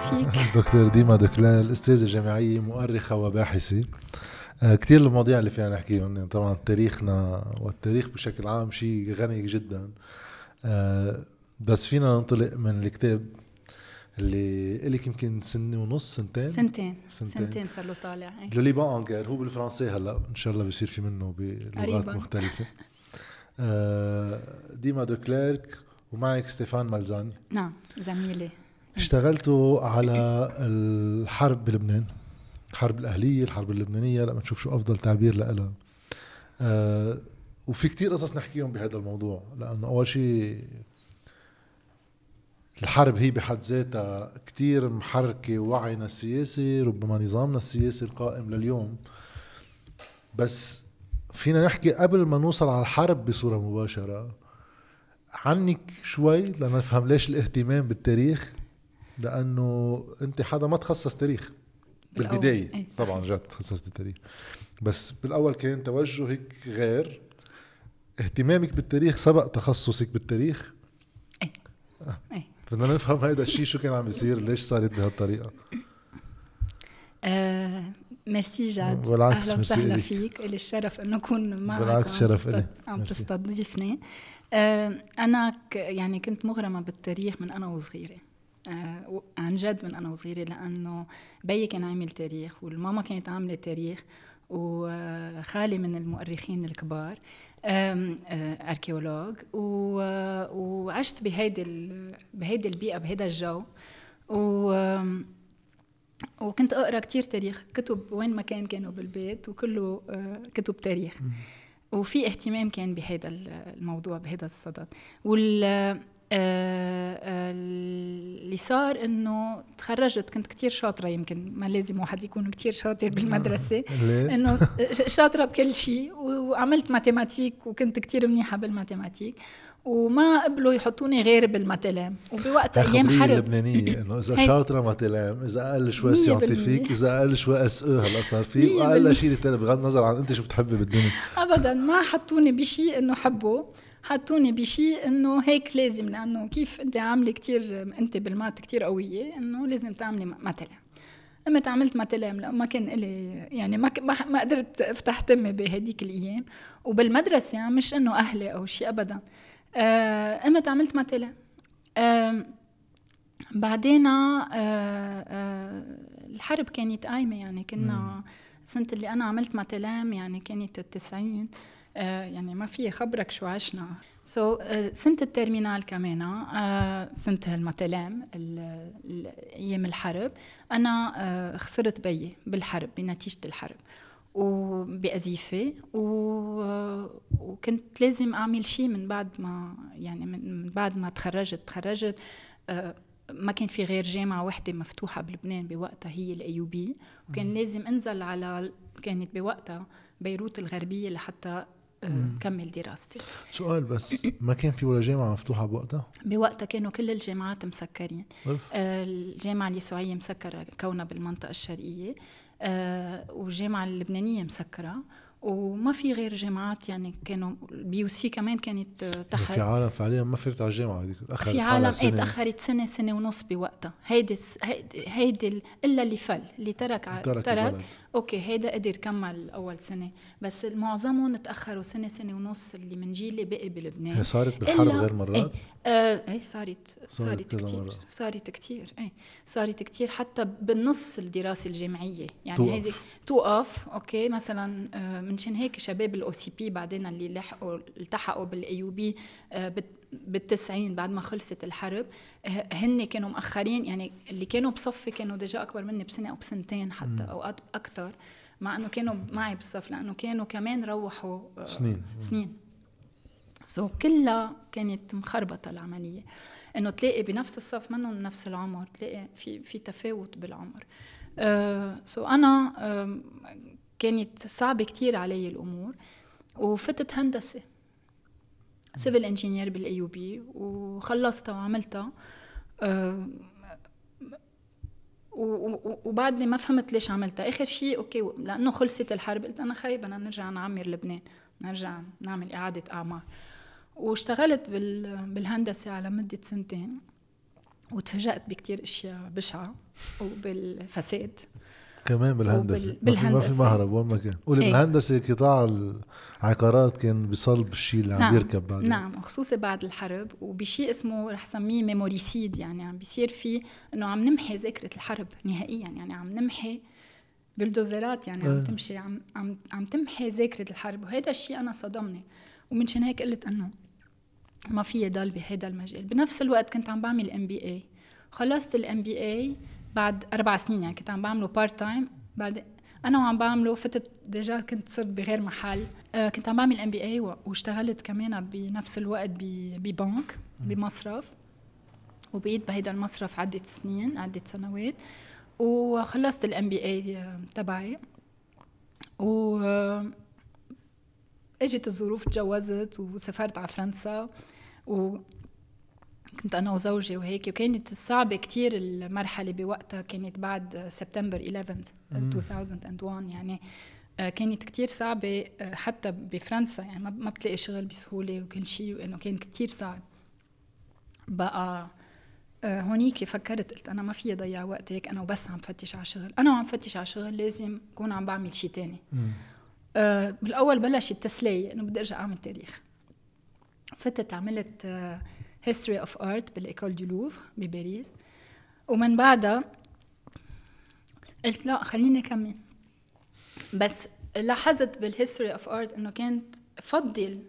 فيك. دكتور ديما دو كليرك استاذه جامعيه مؤرخة وباحثة. آه، كثير المواضيع اللي فينا نحكيهم يعني طبعا تاريخنا والتاريخ بشكل عام شيء غني جدا. آه، بس فينا ننطلق من الكتاب اللي لك يمكن سنة ونص سنتين؟ سنتين. سنتين, سنتين صار له طالع لو Liban en guerre هو بالفرنسي هلأ إن شاء الله بيصير في منه بلغات مختلفة. آه، ديما دو كليرك ومعك ستيفان مالزاني. نعم زميلي. اشتغلتوا على الحرب بلبنان الحرب الأهلية الحرب اللبنانية لما نشوف شو أفضل تعبير لها آه وفي كتير قصص نحكيهم بهذا الموضوع لأنه أول شيء الحرب هي بحد ذاتها كتير محركة وعينا السياسي ربما نظامنا السياسي القائم لليوم. بس فينا نحكي قبل ما نوصل على الحرب بصورة مباشرة عنك شوي لنفهم ليش الاهتمام بالتاريخ. لأنه أنت حدا ما تخصص تاريخ بالبداية. أي طبعا جد تخصصت التاريخ بس بالأول كان توجهك غير. اهتمامك بالتاريخ سبق تخصصك بالتاريخ. اي آه. اي بدنا نفهم هذا الشيء شو كان عم بيصير ليش صارت بهالطريقة. آه ميرسي جاد. بالعكس أهلا وسهلا فيك. إلي الشرف إنه أكون معك بالعكس شرف إلي. عم تستضيفني آه أنا يعني كنت مغرمة بالتاريخ من أنا وصغيرة. عن جد من أنا وصغيرة لأنه بيي كان عامل تاريخ والماما كانت عاملة تاريخ وخالي من المؤرخين الكبار آه، اركيولوج وعشت بهيدي بهيدي البيئة بهيدا الجو. و وكنت أقرأ كتير تاريخ كتب وين ما كان كانوا بالبيت وكله آه، كتب تاريخ. وفي اهتمام كان بهذا الموضوع بهذا الصدد. وال آه، آه، اللي صار إنه تخرجت كنت كتير شاطرة يمكن ما لازم واحد يكون كتير شاطر بالمدرسة. إنه شاطرة بكل شيء وعملت ماتيماتيك وكنت كتير منيحة بالماتيماتيك وما قبلوا يحطوني غير بال math élem وبوقتها أيام حرب اللبنانيه إنه إذا شاطرة math élem إذا أقل شوي scientifique إذا أقل شوي ES أو هلا صار في وأقل شيء بغض النظر عن أنت شو بتحبي بالدنيا. ابدا ما حطوني بشيء إنه حبه. حطوني بشيء إنه هيك لازم لأنه كيف انت عامله كتير أنت بال maths كتير قوية إنه لازم تعملي math élem قمت عملت لأ ما كان إلي يعني ما ما قدرت أفتح تمي بهديك الأيام. وبالمدرسة مش إنه أهلي أو شيء ابدا. آه قمت عملت آه بعدين آه آه الحرب كانت قايمة يعني كنا السنة اللي أنا عملت math élem يعني كانت التسعين. آه، يعني ما في خبرك شو عشنا. so, uh, سنة ال terminale كمان uh, سنة ال math élem أيام الحرب أنا uh, خسرت بيي بالحرب بنتيجة الحرب وبأزيفة و... وكنت لازم أعمل شيء من بعد ما يعني من بعد ما تخرجت. تخرجت ما كان في غير جامعة واحدة مفتوحة بلبنان بوقتها هي الأيوبي وكان لازم أنزل على كانت بوقتها بيروت الغربية لحتى كمل دراستي. سؤال بس ما كان في ولا جامعة مفتوحة بوقتها؟ بوقتها كانوا كل الجامعات مسكرين. آه الجامعة اليسوعية مسكرة كونها بالمنطقة الشرقية. آه والجامعة اللبنانية مسكرة. وما في غير جامعات يعني كانوا BUC كمان كانت تحت. في عالم فعليا ما فاتت على الجامعة هذيك. تاخرت في عالم إيه تأخرت سنة سنة ونص بوقتها. هيدي هيدي إلا اللي فل اللي ترك ترك, ترك. أوكي هيدا قدر كمل أول سنة. بس معظمهم تاخروا سنة سنة ونص اللي من جيلي بقي بلبنان. هي صارت بالحرب غير مرات؟ إيه, آه إيه صارت صارت, كثير صارت كثير إيه صارت كثير حتى بالنص الدراسة الجامعية. يعني هيدي توقف أوكي مثلا آه منشان هيك شباب ال OCP بعدين اللي لحقوا التحقوا بال AUB آه بالتسعين بعد ما خلصت الحرب آه، هن كانوا مأخرين يعني اللي كانوا بصفي كانوا déjà أكبر مني بسنة أو بسنتين حتى أو أكثر مع أنه كانوا معي بالصف لأنه كانوا كمان روحوا آه، سنين. سنين. so كلها كانت مخربطة العملية. إنه تلاقي بنفس الصف منهم نفس العمر تلاقي في في تفاوت بالعمر. uh, so أنا uh, كانت صعبة كتير علي الأمور. وفتت هندسة. civil engineering بال AUB وخلصتها وعملتها أه وبعدني ما فهمت ليش عملتها. آخر شيء أوكي لأنه خلصت الحرب قلت أنا خايبة بدنا نرجع نعمر لبنان نرجع نعمل إعادة أعمار. واشتغلت بالهندسة على مده سنتين وتفاجأت بكتير أشياء بشعة وبالفساد. كمان بالهندسة. وبال- ما في. مهرب وين ما كان. قولي إيه. بالهندسة قطاع العقارات كان بصلب الشيء اللي عم نعم. يركب بعدين. نعم وخصوصي بعد الحرب. وبشيء اسمه رح سميه ميموريسيد يعني عم بيصير في إنه عم نمحي ذاكرة الحرب نهائيا. يعني عم نمحي بلدوزرات يعني عم آه. تمشي عم عم عم تمحي ذاكرة الحرب. وهذا الشيء أنا صدمني. ومنشان هيك قلت إنه ما في ضل بهذا المجال. بنفس الوقت كنت عم بعمل MBA خلصت ال MBA بعد أربع سنين يعني كنت عم بعمله part-time بعد أنا وعم بعمله فتت déjà كنت صرت بغير محل. آه كنت عم بعمل MBA واشتغلت كمان بنفس الوقت ببنك بمصرف. وبقيت بهيدا المصرف عدة سنين عدة سنوات. وخلصت الام بي اي تبعي. و آه، اجت الظروف تجوزت وسافرت على فرنسا. و كنت أنا وزوجي وهيك وكانت صعبة كتير المرحلة بوقتها كانت بعد سبتمبر 11 2001 يعني آه، كانت كتير صعبة آه، حتى بفرنسا يعني ما- بتلاقي شغل بسهولة وكل شيء وإنه كان كتير صعب. بقى آه، هونيك فكرت قلت أنا ما في ضيع وقت هيك أنا وبس عم فتش على شغل. أنا وعم فتش على شغل لازم أكون عم بعمل شيء تاني. مم. آه، بالأول بلش التسليه إنه بدي أرجع أعمل تاريخ. فتت عملت history of art بال École du Louvre بباريس. ومن بعدها قلت لا خليني أكمل. بس لاحظت بال history of art إنه كانت فضل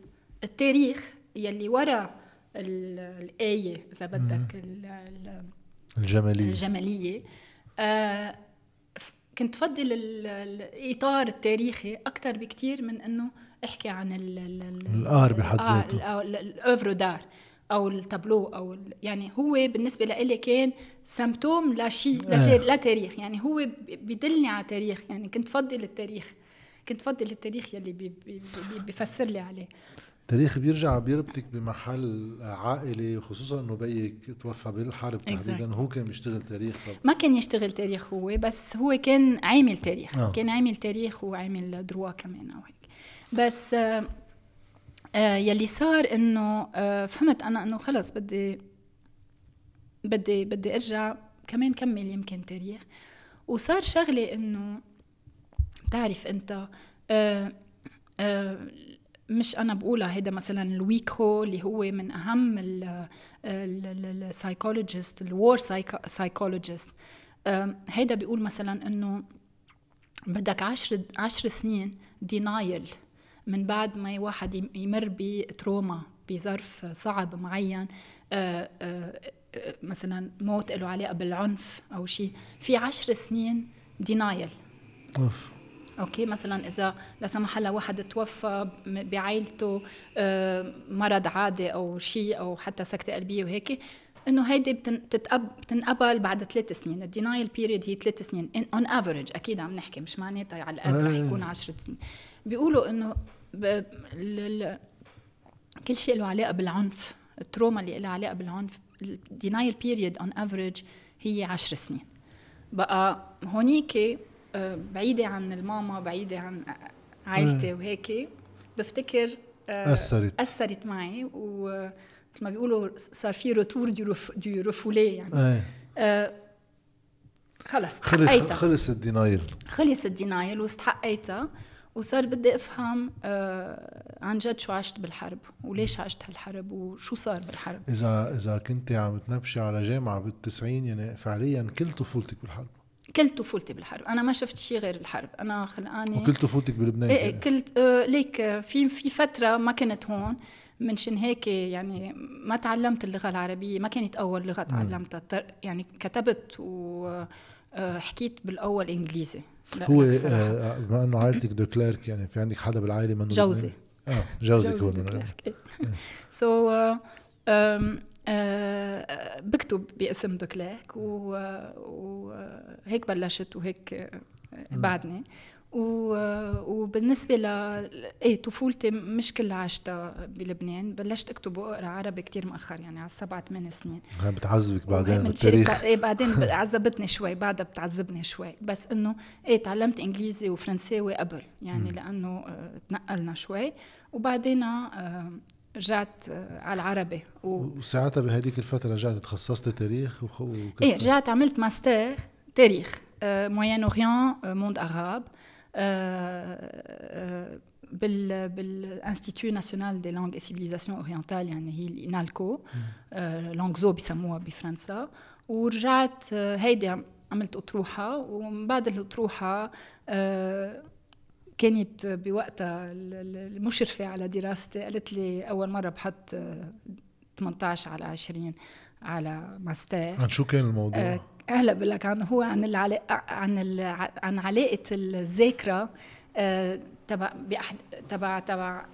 التاريخ يلي ورا ال- الآية إذا بدك ال- ال- الجمالية. الجمالية. آه، كنت فضل ال- ال- الإطار التاريخي أكثر بكتير من إنه أحكي عن ال- ال- ال- الآر بحد ذاته. ال- أو ال- الأوفرو دار. أو التابلو أو ال- يعني هو بالنسبة لإلي كان سمتوم لشيء آه. لتار- لتاريخ يعني هو بدلني على تاريخ يعني كنت فضل التاريخ كنت فضل التاريخ يلي بي بي لي عليه التاريخ بيرجع بيربطك بمحل عائلي وخصوصا إنه بيك توفى بالحرب تحديدا هو كان بيشتغل تاريخ. ما كان يشتغل تاريخ هو بس هو كان عامل تاريخ آه. آه. كان عامل تاريخ وعامل دروا كمان أو هيك بس آه آه يلي صار إنه آه فهمت أنا إنه خلص بدي بدي بدي أرجع كمان كمل يمكن تاريخ. وصار شغلة إنه بتعرف أنت آه آه مش أنا بقولها هيدا مثلا الويكو اللي هو من أهم ال psychologists ال war psychologists هيدا بيقول مثلا إنه بدك عشر عشر سنين denial من بعد ما واحد يم- يمر ب trauma بظرف صعب معين آه، آه، آه، مثلا موت له علاقة بالعنف أو شيء في عشر سنين denial of. أوكي مثلا إذا لا سمح الله واحد توفى بعائلته مرض عادي أو شيء أو حتى سكتة قلبية وهيك إنه هيدي بتنقبل بعد ثلاث سنين. ال denial period هي ثلاث سنين on average أكيد عم نحكي مش معناتها على القد رح. يكون 10 سنين. بيقولوا إنه ب- ال- كل شيء له علاقة بالعنف. ال trauma اللي لها علاقة بالعنف ال denial period on average هي 10 سنين. بقى هونيك آه، بعيدة عن الماما بعيدة عن عائلتي وهيك بفتكر آه، أثرت. أثرت معي ومثل ما بيقولوا صار في retour du ref du refoulé يعني. آه، خلص خلص خلص ال denial خلص ال denial واستحقيتها. وصار بدي أفهم آه عن جد شو عشت بالحرب وليش عشت هالحرب وشو صار بالحرب. إذا إذا كنت عم تنبشي على جامعة بالتسعين يعني فعليا كل طفولتك بالحرب. كل طفولتي بالحرب. أنا ما شفت شيء غير الحرب. أنا خلقاني وكل طفولتك بلبنان إيه يعني. إيه كلت آه ليك آه، في في فترة ما كنت هون منشان هيك يعني ما تعلمت اللغة العربية ما كانت أول لغة تعلمتها. يعني كتبت وحكيت بالأول إنجليزي. هو صراحة. آه، بما إنه عائلتك دو كليرك يعني في عندك حدا بالعائلة منه؟ جوزي. آه جوزك هو so بكتب باسم دو كليرك وهيك بلشت وهيك آه، بعدني. وبالنسبه ل إيه طفولتي مش كلها عشتها بلبنان. بلشت اكتب وأقرأ عربي كتير مؤخر يعني على سبع ثمان سنين. بتعذبك بعدين بالتاريخ. إيه بعدين عذبتني شوي بعدها بتعذبني شوي. بس إنه إيه تعلمت إنجليزي وفرنساوي قبل يعني لأنه آه، تنقلنا شوي. وبعدين آه، رجعت على العربي. و... وساعتها بهذيك الفترة رجعت تخصصت تاريخ وخ... إيه رجعت عملت ماستر تاريخ Moyen-Orient monde arabe بال بال Institut National des Langues Civilisations Orientales يعني هي ال INALCO Langues O' بسموها بفرنسا ورجعت هيدي عملت اطروحه ومن بعد الاطروحه كانت بوقتها المشرفة على دراستي قالت لي أول مرة بحط 18 على 20 على ماستر عن شو كان الموضوع؟ هلا بقول لك عن هو عن العلاقة عن عن علاقة الذاكرة أه تبع تبع تبع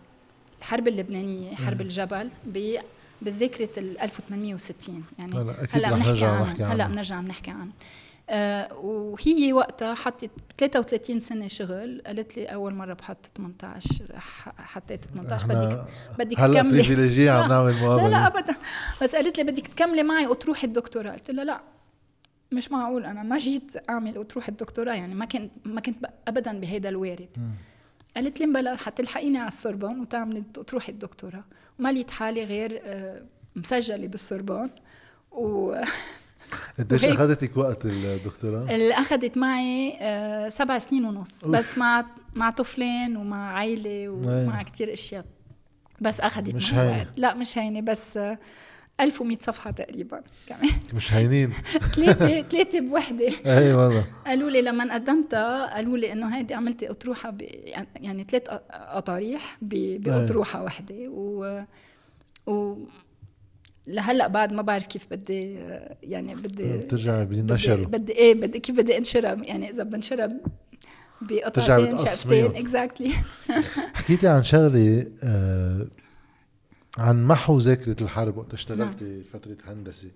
الحرب اللبنانية حرب الجبل بذكرى ال 1860 يعني هلا أكيد رح نرجع نحكي عنه هلا بنرجع بنحكي عنه آه وهي وقتها حطت 33 سنة شغل. قالت لي أول مرة بحط 18 حطيت 18 بدك بدك هلا بريفيليجي عم نعمل مقابلة. لا لا ابدا. بس قالت لي بدك تكملي معي اطروحه الدكتوراه. قلت لها لا. مش معقول أنا ما جيت أعمل اطروحه الدكتوراه يعني ما كنت ما كنت ابدا بهيدا الوارد. قالت لي بلا حتلحقيني على السوربون وتعملي تروحي الدكتوراه. وما لقيت حالي غير آه، مسجلة بالسوربون و قديش أخذتك وقت الدكتوراه؟ اللي أخذت معي آه سبع سنين ونص أوف. بس مع مع طفلين ومع عائله ومع كتير أشياء. بس أخذت مش هينة. وقت. لا مش هينة بس آه 1100 صفحة تقريبا كمان. مش هينين ثلاثة ثلاثة بوحدة. أي والله. قالوا لي لما قدمتها قالوا لي إنه هيدي عملتي أطروحة يعني ثلاث أطاريح بأطروحة وحدة. و و لهلأ بعد ما بعرف كيف بدي يعني بدي ترجع بنشر بدي إيه بدي كيف بدي انشرها. يعني إذا بنشرها بقطعتين شقفتين اكزاكتلي حكيتي عن شغلة آه عن محو ذاكرة الحرب وقت اشتغلتي نعم. فترة هندسة.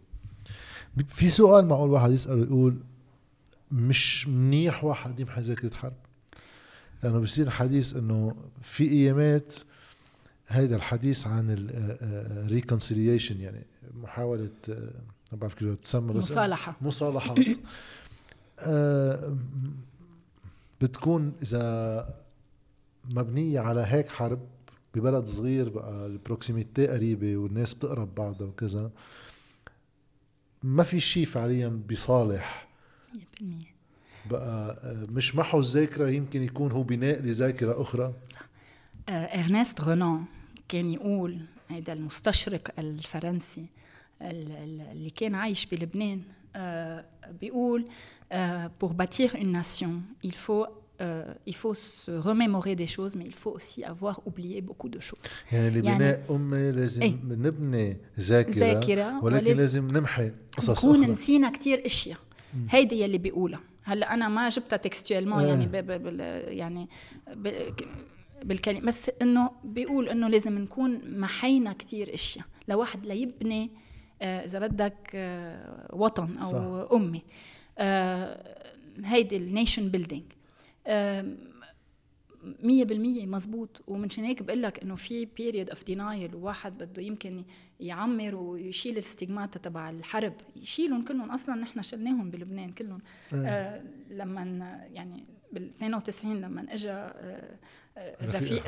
في سؤال معقول واحد يسأله يقول مش منيح واحد يمحي ذاكرة حرب؟ لأنه بصير حديث إنه في أيامات هيدا الحديث عن ال reconciliation آه، آه، يعني محاولة آه، ما بعرف كيف تسمى مصالحة. مصالحات بتكون إذا مبنية على هيك حرب ببلد صغير بقى ال proximité قريبة والناس بتقرب بعضها وكذا. ما في شيء فعليا بصالح. 100% بقى مش محو الذاكرة يمكن يكون هو بناء لذاكرة أخرى. صح. إرنست رونان كان يقول هذا المستشرق الفرنسي اللي كان عايش بلبنان بيقول pour bâtir une nation il faut euh, il faut se remémorer des choses, mais il faut aussi avoir oublié beaucoup de choses. يعني لبناء يعني لازم إيه؟ نبني ذاكرة, ذاكرة ولكن ولازم لازم نمحي قصص أخرى. نكون نسينا كثير أشياء. هيدي يلي بيقولها. هلا أنا ما جبتها textuellement آه. يعني ب ب ب يعني ب بالكلمة بس إنه بيقول إنه لازم نكون محينا كتير أشياء لواحد ليبني آه إذا بدك آه وطن أو صح. امه آه هيدي ال nation building مية بالمية مزبوط ومنشان هيك بقول لك إنه في period of denial وواحد بده يمكن يعمر ويشيل ال stigmata تبع الحرب. يشيلهم كلهم. أصلا نحن شلناهم بلبنان كلهم. آه لما يعني بال 92 لما اجى آه رفيق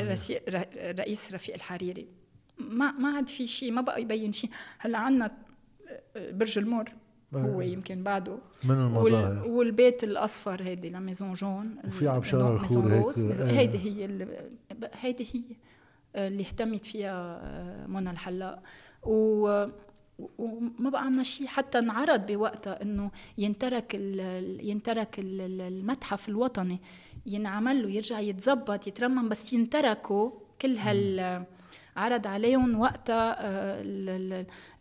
رئيس رفيق الحريري. ما ما عاد في شيء ما بقى يبين شيء. هلأ عندنا آه، برج المور. هو آه. يمكن بعده من المظاهر والبيت الأصفر هيدي la maison jaune وفي عبشارة الخوري هيك آه. هيدي هي اللي هيدي هي اللي اهتمت فيها منى الحلاق و وما بقى عنا شيء حتى انعرض بوقتها إنه ينترك ينترك المتحف الوطني ينعمل له يرجع يتظبط يترمم بس ينتركوا كل هال عرض عليهم وقتها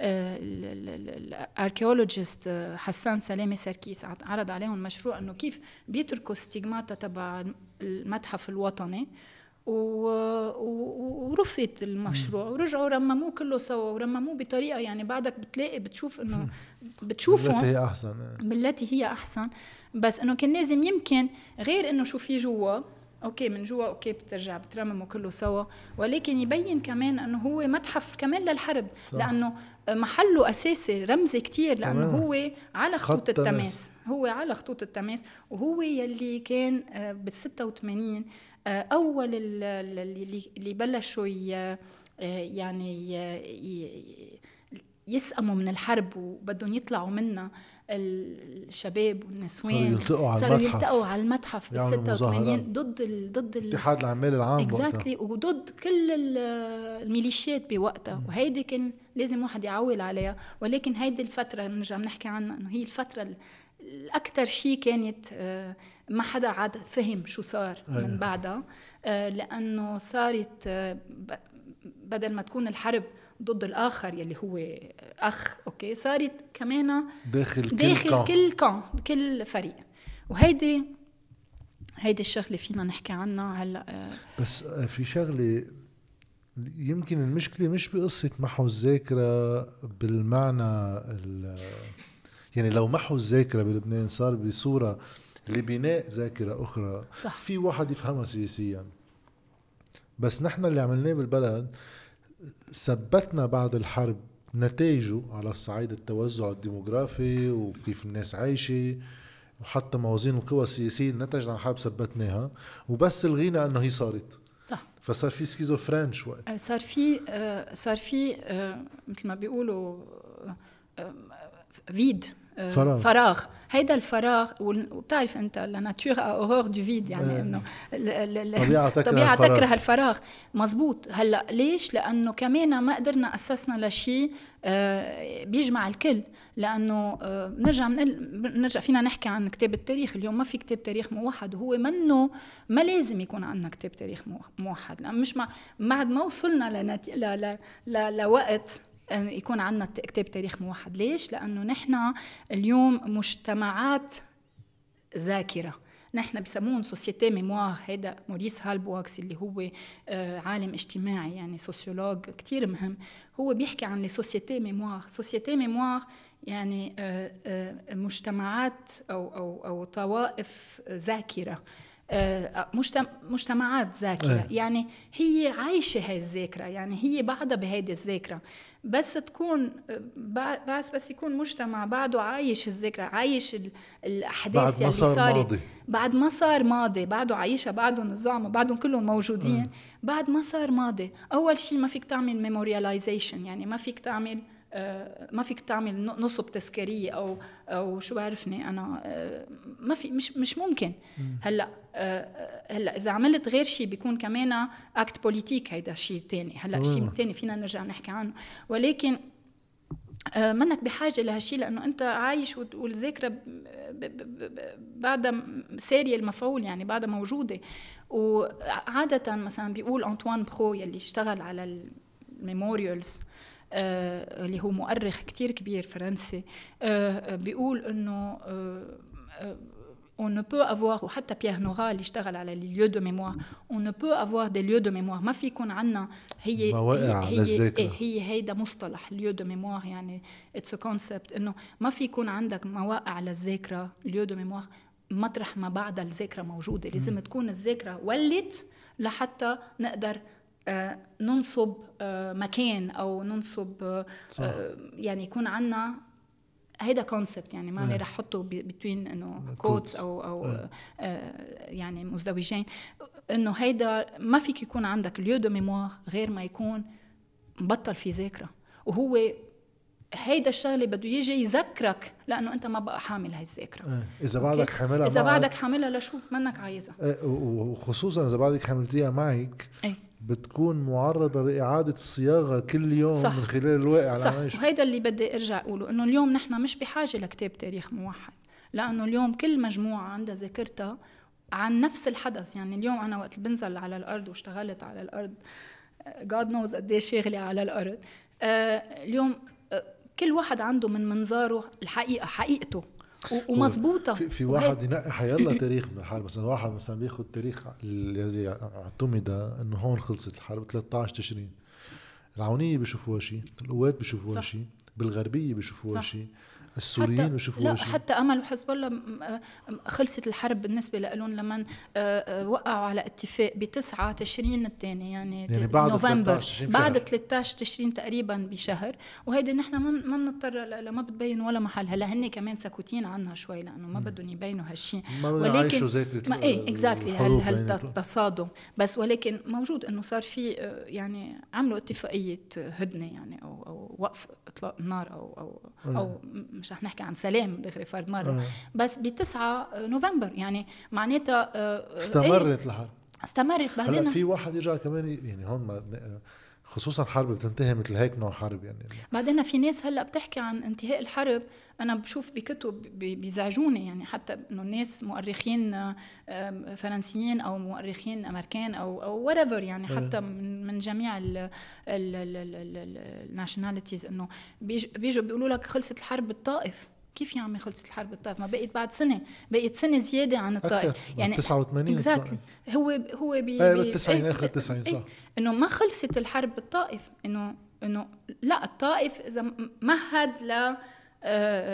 الاركيولوجيست آه، حسان سلامة سركيس عرض عليهم مشروع إنه كيف بيتركوا stigmata تبع المتحف الوطني. ورفض المشروع. ورجعوا رمموه كله سوا ورمموه بطريقة يعني بعدك بتلاقي بتشوف إنه بتشوفهم بالتي هي أحسن بالتي هي أحسن. بس إنه كان لازم يمكن غير إنه شو في جوا okay من جوا okay بترجع بترمموا كله سوا. ولكن يبين كمان إنه هو متحف كمان للحرب صح. لأنه محله أساسي رمزي كتير لأنه هو على خطوط التماس. هو على خطوط التماس وهو يلي كان آه، بال 86 آه، أول اللي بلشوا يعني يسأموا من الحرب وبدهم يطلعوا منها. الشباب والنسوان. صاروا يلتقوا على صاروا المتحف. يلتقوا على المتحف بال 86 ضد ال ضد الاتحاد العمال العام اكزاكتلي exactly. وضد كل الميليشيات بوقتها. وهيدي كان لازم واحد يعول عليها. ولكن هيدي الفترة نرجع بنحكي عنها إنه هي الفترة الأكثر شيء كانت آه، ما حدا عاد فهم شو صار من أيوة. بعدها. آه، لأنه صارت آه، بدل ما تكون الحرب ضد الآخر يلي هو أخ أوكي صارت كمان داخل كل داخل كان. كل كان كل فريق وهيدي هيدي الشغلة فينا نحكي عنها هلأ بس في شغلة يمكن المشكلة مش بقصة محو الذاكرة بالمعنى يعني لو محو الذاكرة بلبنان صار بصورة لبناء ذاكرة أخرى صح. في واحد يفهمها سياسيا بس نحن اللي عملناه بالبلد ثبتنا بعد الحرب نتائجه على الصعيد التوزع الديموغرافي وكيف الناس عايشة وحتى موازين القوى السياسية نتج عن الحرب ثبتناها. وبس الغينا أنه هي صارت. صح. فصار في schizophrène شوي. آه، صار في آه، صار في آه، مثل ما بيقولوا vide. فراغ. فراغ. هيدا الفراغ وبتعرف أنت la nature a horreur du vide يعني إنه الطبيعه تكره الطبيعه الفراغ. تكره الفراغ. مزبوط. هلأ ليش؟ لأنه كمان ما قدرنا أسسنا لشيء آه، بيجمع الكل. لأنه آه، بنرجع بنرجع فينا نحكي عن كتاب التاريخ. اليوم ما في كتاب تاريخ موحد. وهو منه ما لازم يكون عندنا كتاب تاريخ موحد. لأن مش ما بعد ما وصلنا لنت... ل... ل... ل... لوقت يكون عندنا كتاب تاريخ موحد. ليش؟ لأنه نحن اليوم مجتمعات ذاكرة. نحن بسمون société mémoire. هيدا موريس هالبواكس اللي هو آه، عالم اجتماعي يعني sociologue كتير مهم. هو بيحكي عن société mémoire. société mémoire يعني آه، آه، مجتمعات أو أو أو طوائف ذاكرة. مجتمعات ذاكرة. يعني هي عايشة هاي الذاكرة. يعني هي بعدها بهيدي الذاكرة. بس تكون بس بس يكون مجتمع بعده عايش الذكرى عايش الأحداث بعد ما صار صارت. ماضي. بعد ما صار ماضي. بعده عايشها بعدهم الزعماء بعدهم كلهم موجودين. بعد ما صار ماضي. أول شيء ما فيك تعمل ميمورياليزيشن يعني ما فيك تعمل ما فيك تعمل نصب تذكارية أو أو شو بعرفني أنا آه، ما في مش مش ممكن. هلأ آه، هلأ إذا عملت غير شيء بيكون كمان acte politique هيدا شيء ثاني هلأ شيء ثاني فينا نرجع نحكي عنه. ولكن منك بحاجة لهالشيء لأنه أنت عايش والذاكرة بعدها سارية المفعول يعني بعدها موجودة. وعادة مثلا بيقول أنطوان برو يلي اشتغل على ال memorials آه، اللي هو مؤرخ كتير كبير فرنسي آه، آه، بيقول إنه on ne peut avoir وحتى بيير نورا اللي اشتغل على les lieux de mémoire on ne peut avoir des lieux de mémoire ما في يكون عندنا هي مواقع هي للذاكرة هي, هي هيدا مصطلح lieux de mémoire يعني it's concept إنه ما في يكون عندك مواقع للذاكرة lieux de mémoire مطرح ما بعد الذاكرة موجودة لازم تكون الذاكرة ولت لحتى نقدر آه، ننصب آه، مكان أو ننصب آه، صح. يعني يكون عندنا هيدا concept يعني ما رح احطه between إنه quotes أو أو يعني مزدوجين. إنه هيدا ما فيك يكون عندك lieux de mémoire غير ما يكون مبطل في ذاكرة. وهو هيدا الشغلة بده يجي يذكرك لأنه أنت ما بقى حامل هاي الذاكرة. إذا بعدك حاملها إذا بعدك حاملها لشو؟ منك عايزها. وخصوصا إذا بعدك حملتيها معك إيه. بتكون معرضة لإعادة الصياغة كل يوم صح. من خلال الواقع صح. وهيدا اللي بدي أرجع أقوله إنه اليوم نحن مش بحاجة لكتاب تاريخ موحد لأنه اليوم كل مجموعة عندها ذاكرتها عن نفس الحدث. يعني اليوم أنا وقت بنزل على الأرض واشتغلت على الأرض جاد نوز قد شاغلة على الأرض آه اليوم آه كل واحد عنده من منظاره الحقيقة حقيقته. ومظبوطة. في, في واحد ينقي حيلا تاريخ من الحرب. مثلا واحد مثلا بياخذ تاريخ الذي اعتمد إنه هون خلصت الحرب 13 تشرين. العونية بيشوفوها شيء القوات بيشوفوها شيء بالغربية بيشوفوها شيء. السوريين بيشوفوا لا حتى أمل وحزب الله خلصت الحرب بالنسبة لهم لما وقعوا على اتفاق ب 9 تشرين الثاني يعني, يعني بعد نوفمبر. 13 بعد 13 تشرين تقريبا بشهر. وهيدي نحن ما بنضطر ما بتبين ولا محل. هلأ هن كمان سكوتين عنها شوي لأنه ما بدهم يبينوا هالشيء. ولكن ذاكره ما إيه اكزاكتلي هالتصادم. بس ولكن موجود إنه صار في يعني عملوا اتفاقية هدنة يعني أو أو وقف إطلاق النار أو أو أو مش رح نحكي عن سلام دغري فرد مرة آه. بس ب 9 نوفمبر يعني معناتها آه، استمرت إيه؟ الحرب استمرت بعدين هلا في واحد يرجع كمان يعني هون ما خصوصا حرب بتنتهي مثل هيك نوع حرب يعني بعدين في ناس هلأ بتحكي عن انتهاء الحرب أنا بشوف بكتب بيزعجوني يعني حتى إنه الناس مؤرخين فرنسيين أو مؤرخين أمريكان أو أو whatever يعني إيه. حتى من من جميع ال nationalities إنه بيجوا بيقولوا لك خلصت الحرب بالطائف كيف يا عمي خلصت الحرب بالطائف ما بقيت بعد سنة بقيت سنة زيادة عن الطائف. يعني 89 exactly هو هو بي إيه بالتسعين آخر التسعين صح. إنه ما خلصت الحرب بالطائف إنه إنه لا الطائف إذا مهد ل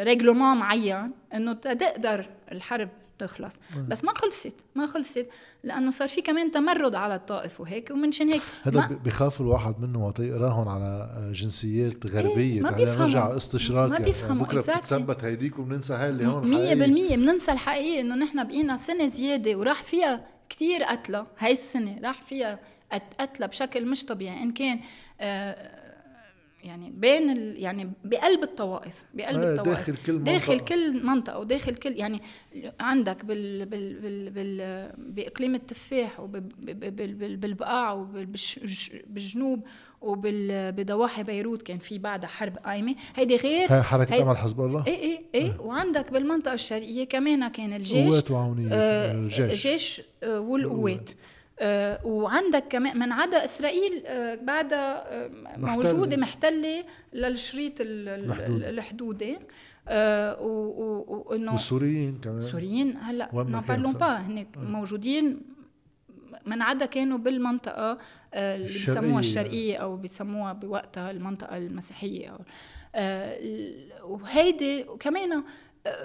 règlement معين إنه تقدر الحرب تخلص. بس ما خلصت ما خلصت لأنه صار في كمان تمرد على الطائف وهيك ومنشان هيك هذا بخاف الواحد منه وقت يقراهم على جنسيات غربية إيه ما بيفهموا. نرجع استشراق ما يعني. بيفهموا بكرة بتتثبت هيديك وبننسى هاي اللي هون 100% بننسى الحقيقة إنه نحن بقينا سنة زيادة وراح فيها كتير قتلى هاي السنة راح فيها قتلى بشكل مش طبيعي. إن كان آه يعني بين ال... يعني بقلب الطوائف بقلب آه الطوائف. داخل كل منطقة. داخل كل منطقة وداخل كل يعني عندك بال بال بال بال بإقليم التفاح وبالبقاع وبالجنوب وبضواحي بيروت كان في بعدها حرب قايمة. هيدي غير هاي حركة هي... أمل حزب الله؟ إيه إيه إيه. آه. وعندك بالمنطقة الشرقية كمان كان الجيش قوات وعونية آه الجيش. الجيش آه والقوات. وعندك كمان من عدا إسرائيل آه بعدها آه موجوده محتله للشريط الحدودي آه وانه والسوريين كمان. السوريين هلا ما بارلون با هن موجودين من عدا كانوا بالمنطقة آه اللي بيسموها الشرقية أو بيسموها بوقتها المنطقة المسيحية. أو آه وهيدي وكمان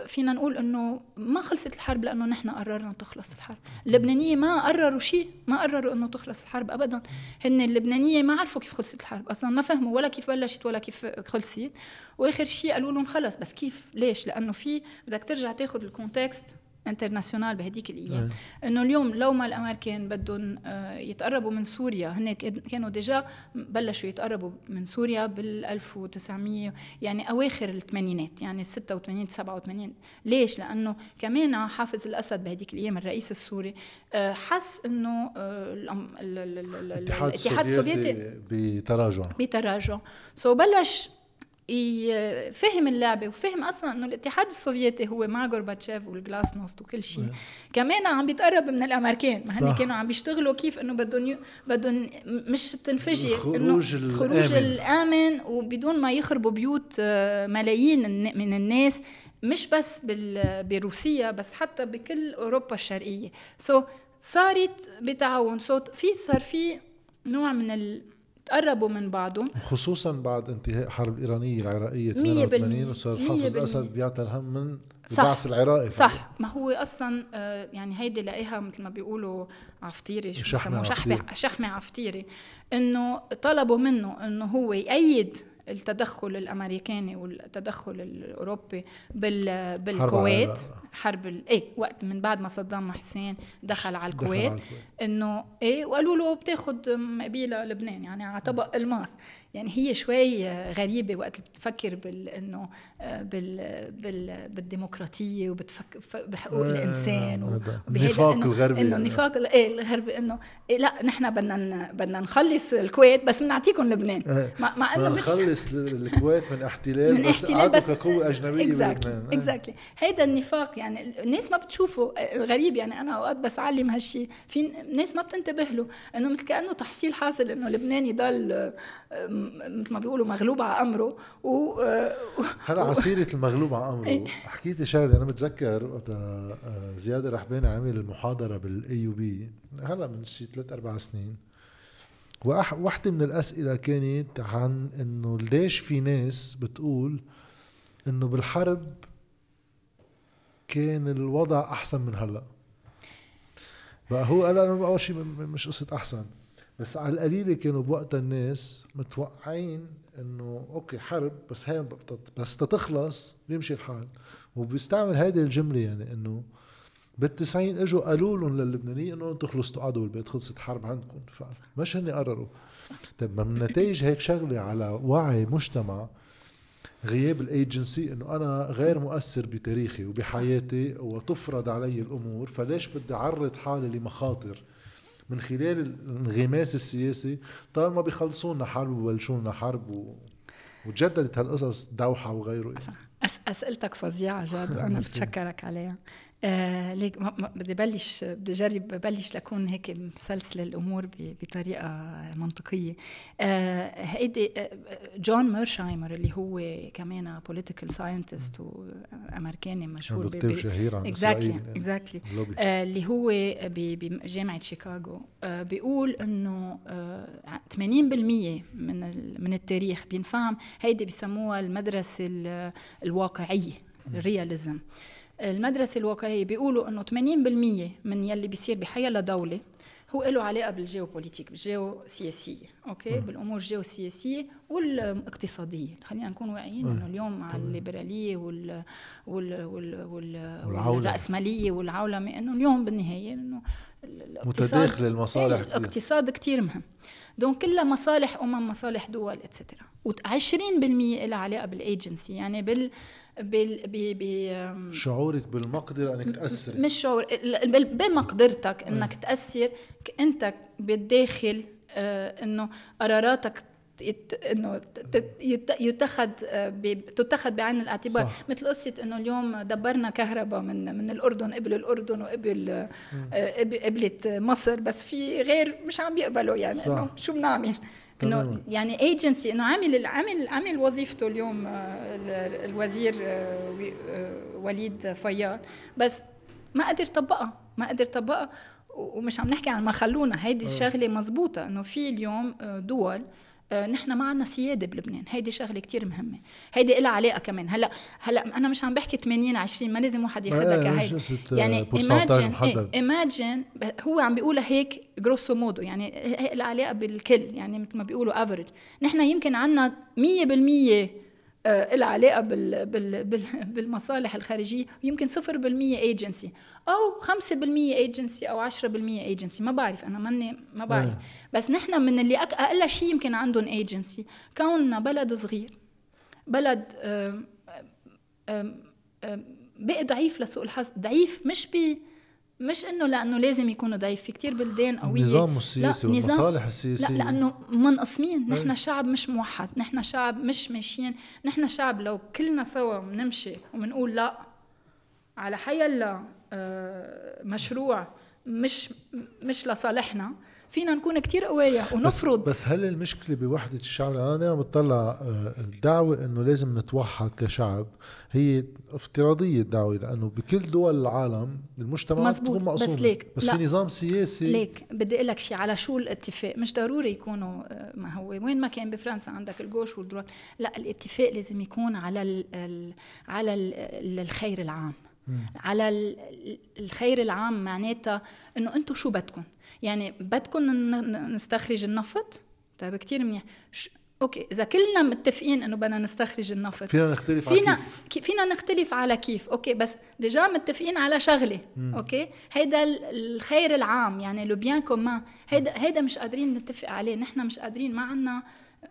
فينا نقول إنه ما خلصت الحرب لأنه نحن قررنا تخلص الحرب. اللبنانية ما قرروا شيء ما قرروا إنه تخلص الحرب ابدا. هن اللبنانية ما عرفوا كيف خلصت الحرب أصلا ما فهموا ولا كيف بلشت ولا كيف خلصت. وآخر شيء قالوا لهم خلص بس كيف؟ ليش؟ لأنه في بدك ترجع تاخذ ال contexte international بهديك الأيام إنه اليوم لو ما الأمريكان بدهم آه، يتقربوا من سوريا هن كانوا déjà بلشوا يتقربوا من سوريا بال 1900 يعني أواخر الثمانينات يعني 86 87 ليش؟ لأنه كمان حافظ الأسد بهديك الأيام الرئيس السوري آه، حس إنه آه، الاتحاد السوفيتي بتراجع. بتراجع. so بلش فهم اللعبة وفهم أصلا إنه الاتحاد السوفيتي هو مع غورباتشيف وال glasnost وكل شيء كمان عم بيتقرب من الأمريكان ما هن كانوا عم بيشتغلوا كيف إنه بدهم. بدهم مش تنفجر الخروج الخروج الآمن وبدون ما يخربوا بيوت آه، ملايين من الناس مش بس. بروسيا بس حتى بكل أوروبا الشرقية سو so, صارت بتعاون so, في صار في نوع من ال تقربوا من بعضهم خصوصا بعد انتهاء الحرب الإيرانية العراقية 88 وصار حافظ الأسد بيعطي الهم من البعث العراقي صح. ما هو أصلا آه، يعني هيدي لاقيها مثل ما بيقولوا عفطيري شو شحمة عفطيري. شحمة عفطيري. إنه طلبوا منه إنه هو يأيد التدخل الأمريكاني والتدخل الأوروبي بال بالكويت. حرب ال... إيه وقت من بعد ما صدام حسين دخل على الكويت, دخل إنه إيه وقالوا له بتاخذ مقبيلة لبنان يعني على طبق الماس. يعني هي شوي غريبة وقت بتفكر بال إنه آه، بال بال بالديمقراطية وبتفكر بحقوق آه الانسان النفاق الغربي إنه النفاق إيه الغربي إنه إيه لا نحن بدنا بدنا نخلص الكويت بس بنعطيكم لبنان. آه. مع انه مش نخلص الكويت من احتلال من بس احتلال بس كقوة أجنبية بلبنان. اكزاكتلي هيدا النفاق يعني الناس ما بتشوفه غريب يعني أنا أوقات بس علم هالشيء في ناس ما بتنتبه له إنه مثل كأنه تحصيل حاصل إنه لبنان يضل مثل ما بيقولوا مغلوب على أمره و هلا على سيره المغلوب على أمره. إيه. حكيت لي شغلة أنا متذكر وقتها آه، زياد رحباني عامل المحاضرة بال AUB هلا من شي ثلاث أربع سنين. واحدة من الأسئلة كانت عن إنه ليش في ناس بتقول إنه بالحرب كان الوضع أحسن من هلأ. بقى هو قال أنا أول شيء مش قصة أحسن بس على القليلة كانوا بوقتها الناس متوقعين إنه أوكي حرب بس هي بس تتخلص بيمشي الحال. وبيستعمل هيدي الجملة يعني إنه بالتسعين اجوا قالوا لهم للبنانيين إنه أنتم خلصتوا قعدوا بالبيت خلصت حرب عندكم. فمش هن قرروا طيب من نتائج هيك شغلة على وعي مجتمع غياب الأيجنسي إنه أنا غير مؤثر بتاريخي وبحياتي وتفرض علي الأمور فليش بدي اعرض حالي لمخاطر؟ من خلال الانغماس السياسي طالما بيخلصوا لنا حرب وبلشوا لنا حرب و... وتجددت هالقصص دوحة وغيره. يعني. أس أسئلتك فظيعة جد وأنا بتشكرك عليها. آه ليك بدي بلش بدي اجرب بلش لكون هيك مسلسل الأمور بطريقة منطقية. آه هيدي آه جون ميرشايمر اللي هو كمان political scientist وأمريكاني مشهور دكتور شهير عن exactly exactly آه اللي هو بجامعه شيكاغو. آه بيقول إنه آه 80% من من التاريخ بينفهم هيدي بسموها المدرسة الواقعية ال realism المدرسة الواقعية بيقولوا إنه 80% من يلي بيصير بحيا لدولة هو له علاقة بال géopolitique بالجيوسياسية أوكي؟ م. بالأمور الجيوسياسية والاقتصادية. خلينا نكون واعيين إنه اليوم مع الليبرالية وال وال وال وال والرأسمالية والعولمة إنه اليوم بالنهاية إنه متداخل المصالح إيه، الاقتصاد كتير مهم. donc كلها مصالح أمم مصالح دول et cetera و20% لها علاقة بالايجنسي يعني بال بال ب ب شعورك بالمقدرة إنك تأثر مش شعور بمقدرتك إنك تأثر انت بالداخل آه إنه قراراتك إنه يتخذ آه، تتخذ بعين الاعتبار. صح. مثل قصة إنه اليوم دبرنا كهرباء من من الأردن قبل الأردن وقبل آه، قبلت مصر بس في غير مش عم بيقبلوا. يعني إنه شو بنعمل إنه يعني ايجنسي إنه عامل عامل عامل وظيفته اليوم آه، الوزير آه، آه، وليد فياض. بس ما قدر طبقها ما قدر طبقها ومش عم نحكي عن ما خلونا. هيدي الشغلة مزبوطة. إنه في اليوم دول آه، نحن ما عندنا سيادة بلبنان. هيدي شغلة كتير مهمة. هيدي لها علاقة كمان. هلأ هلأ أنا مش عم بحكي 80 20 ما لازم واحد ياخذها كهيدي يعني ايماجن ايماجن هو عم بيقولها هيك grosso modo يعني لها علاقة بالكل. يعني مثل ما بيقولوا average نحن يمكن عندنا 100% آه، لها علاقة بال بال بال بالمصالح الخارجية ويمكن 0% agency أو 5% agency أو 10% agency ما بعرف أنا ماني ما بعرف آه. بس نحن من اللي أقل شيء يمكن عندهم ايجنسي كوننا بلد صغير بلد بقي ضعيف لسوء الحظ ضعيف مش ب مش إنه لأنه لازم يكونوا ضعيف في كتير بلدان قوية. النظام السياسي والمصالح السياسية. لا لأنه منقسمين. نحن شعب مش موحد نحن شعب مش ماشيين. نحن شعب لو كلنا سوا بنمشي وبنقول لا على حيلا آه، مشروع مش مش لصالحنا فينا نكون كتير قوية ونفرض. بس, بس هل المشكلة بوحدة الشعب؟ أنا دائما بتطلع آه، الدعوة إنه لازم نتوحد كشعب. هي افتراضية الدعوة لأنه بكل دول العالم المجتمعات بتكون مقسومة بس ليك بس لا. في نظام سياسي ليك بدي أقول لك شيء على شو الاتفاق. مش ضروري يكونوا آه، ما هو وين ما كان بفرنسا عندك الجوش والدروات لا الاتفاق لازم يكون على ال على ال الخير العام. على الخير العام معناتها إنه أنتم شو بدكم. يعني بدكم نستخرج النفط؟ طيب كتير منيح. أوكي إذا كلنا متفقين إنه بدنا نستخرج النفط. فينا نختلف فينا على كيف فينا نختلف على كيف. أوكي بس déjà متفقين على شغلة. مم. أوكي؟ هيدا الخير العام يعني le bien commun هيدا هيدا مش قادرين نتفق عليه. نحن مش قادرين. ما عنا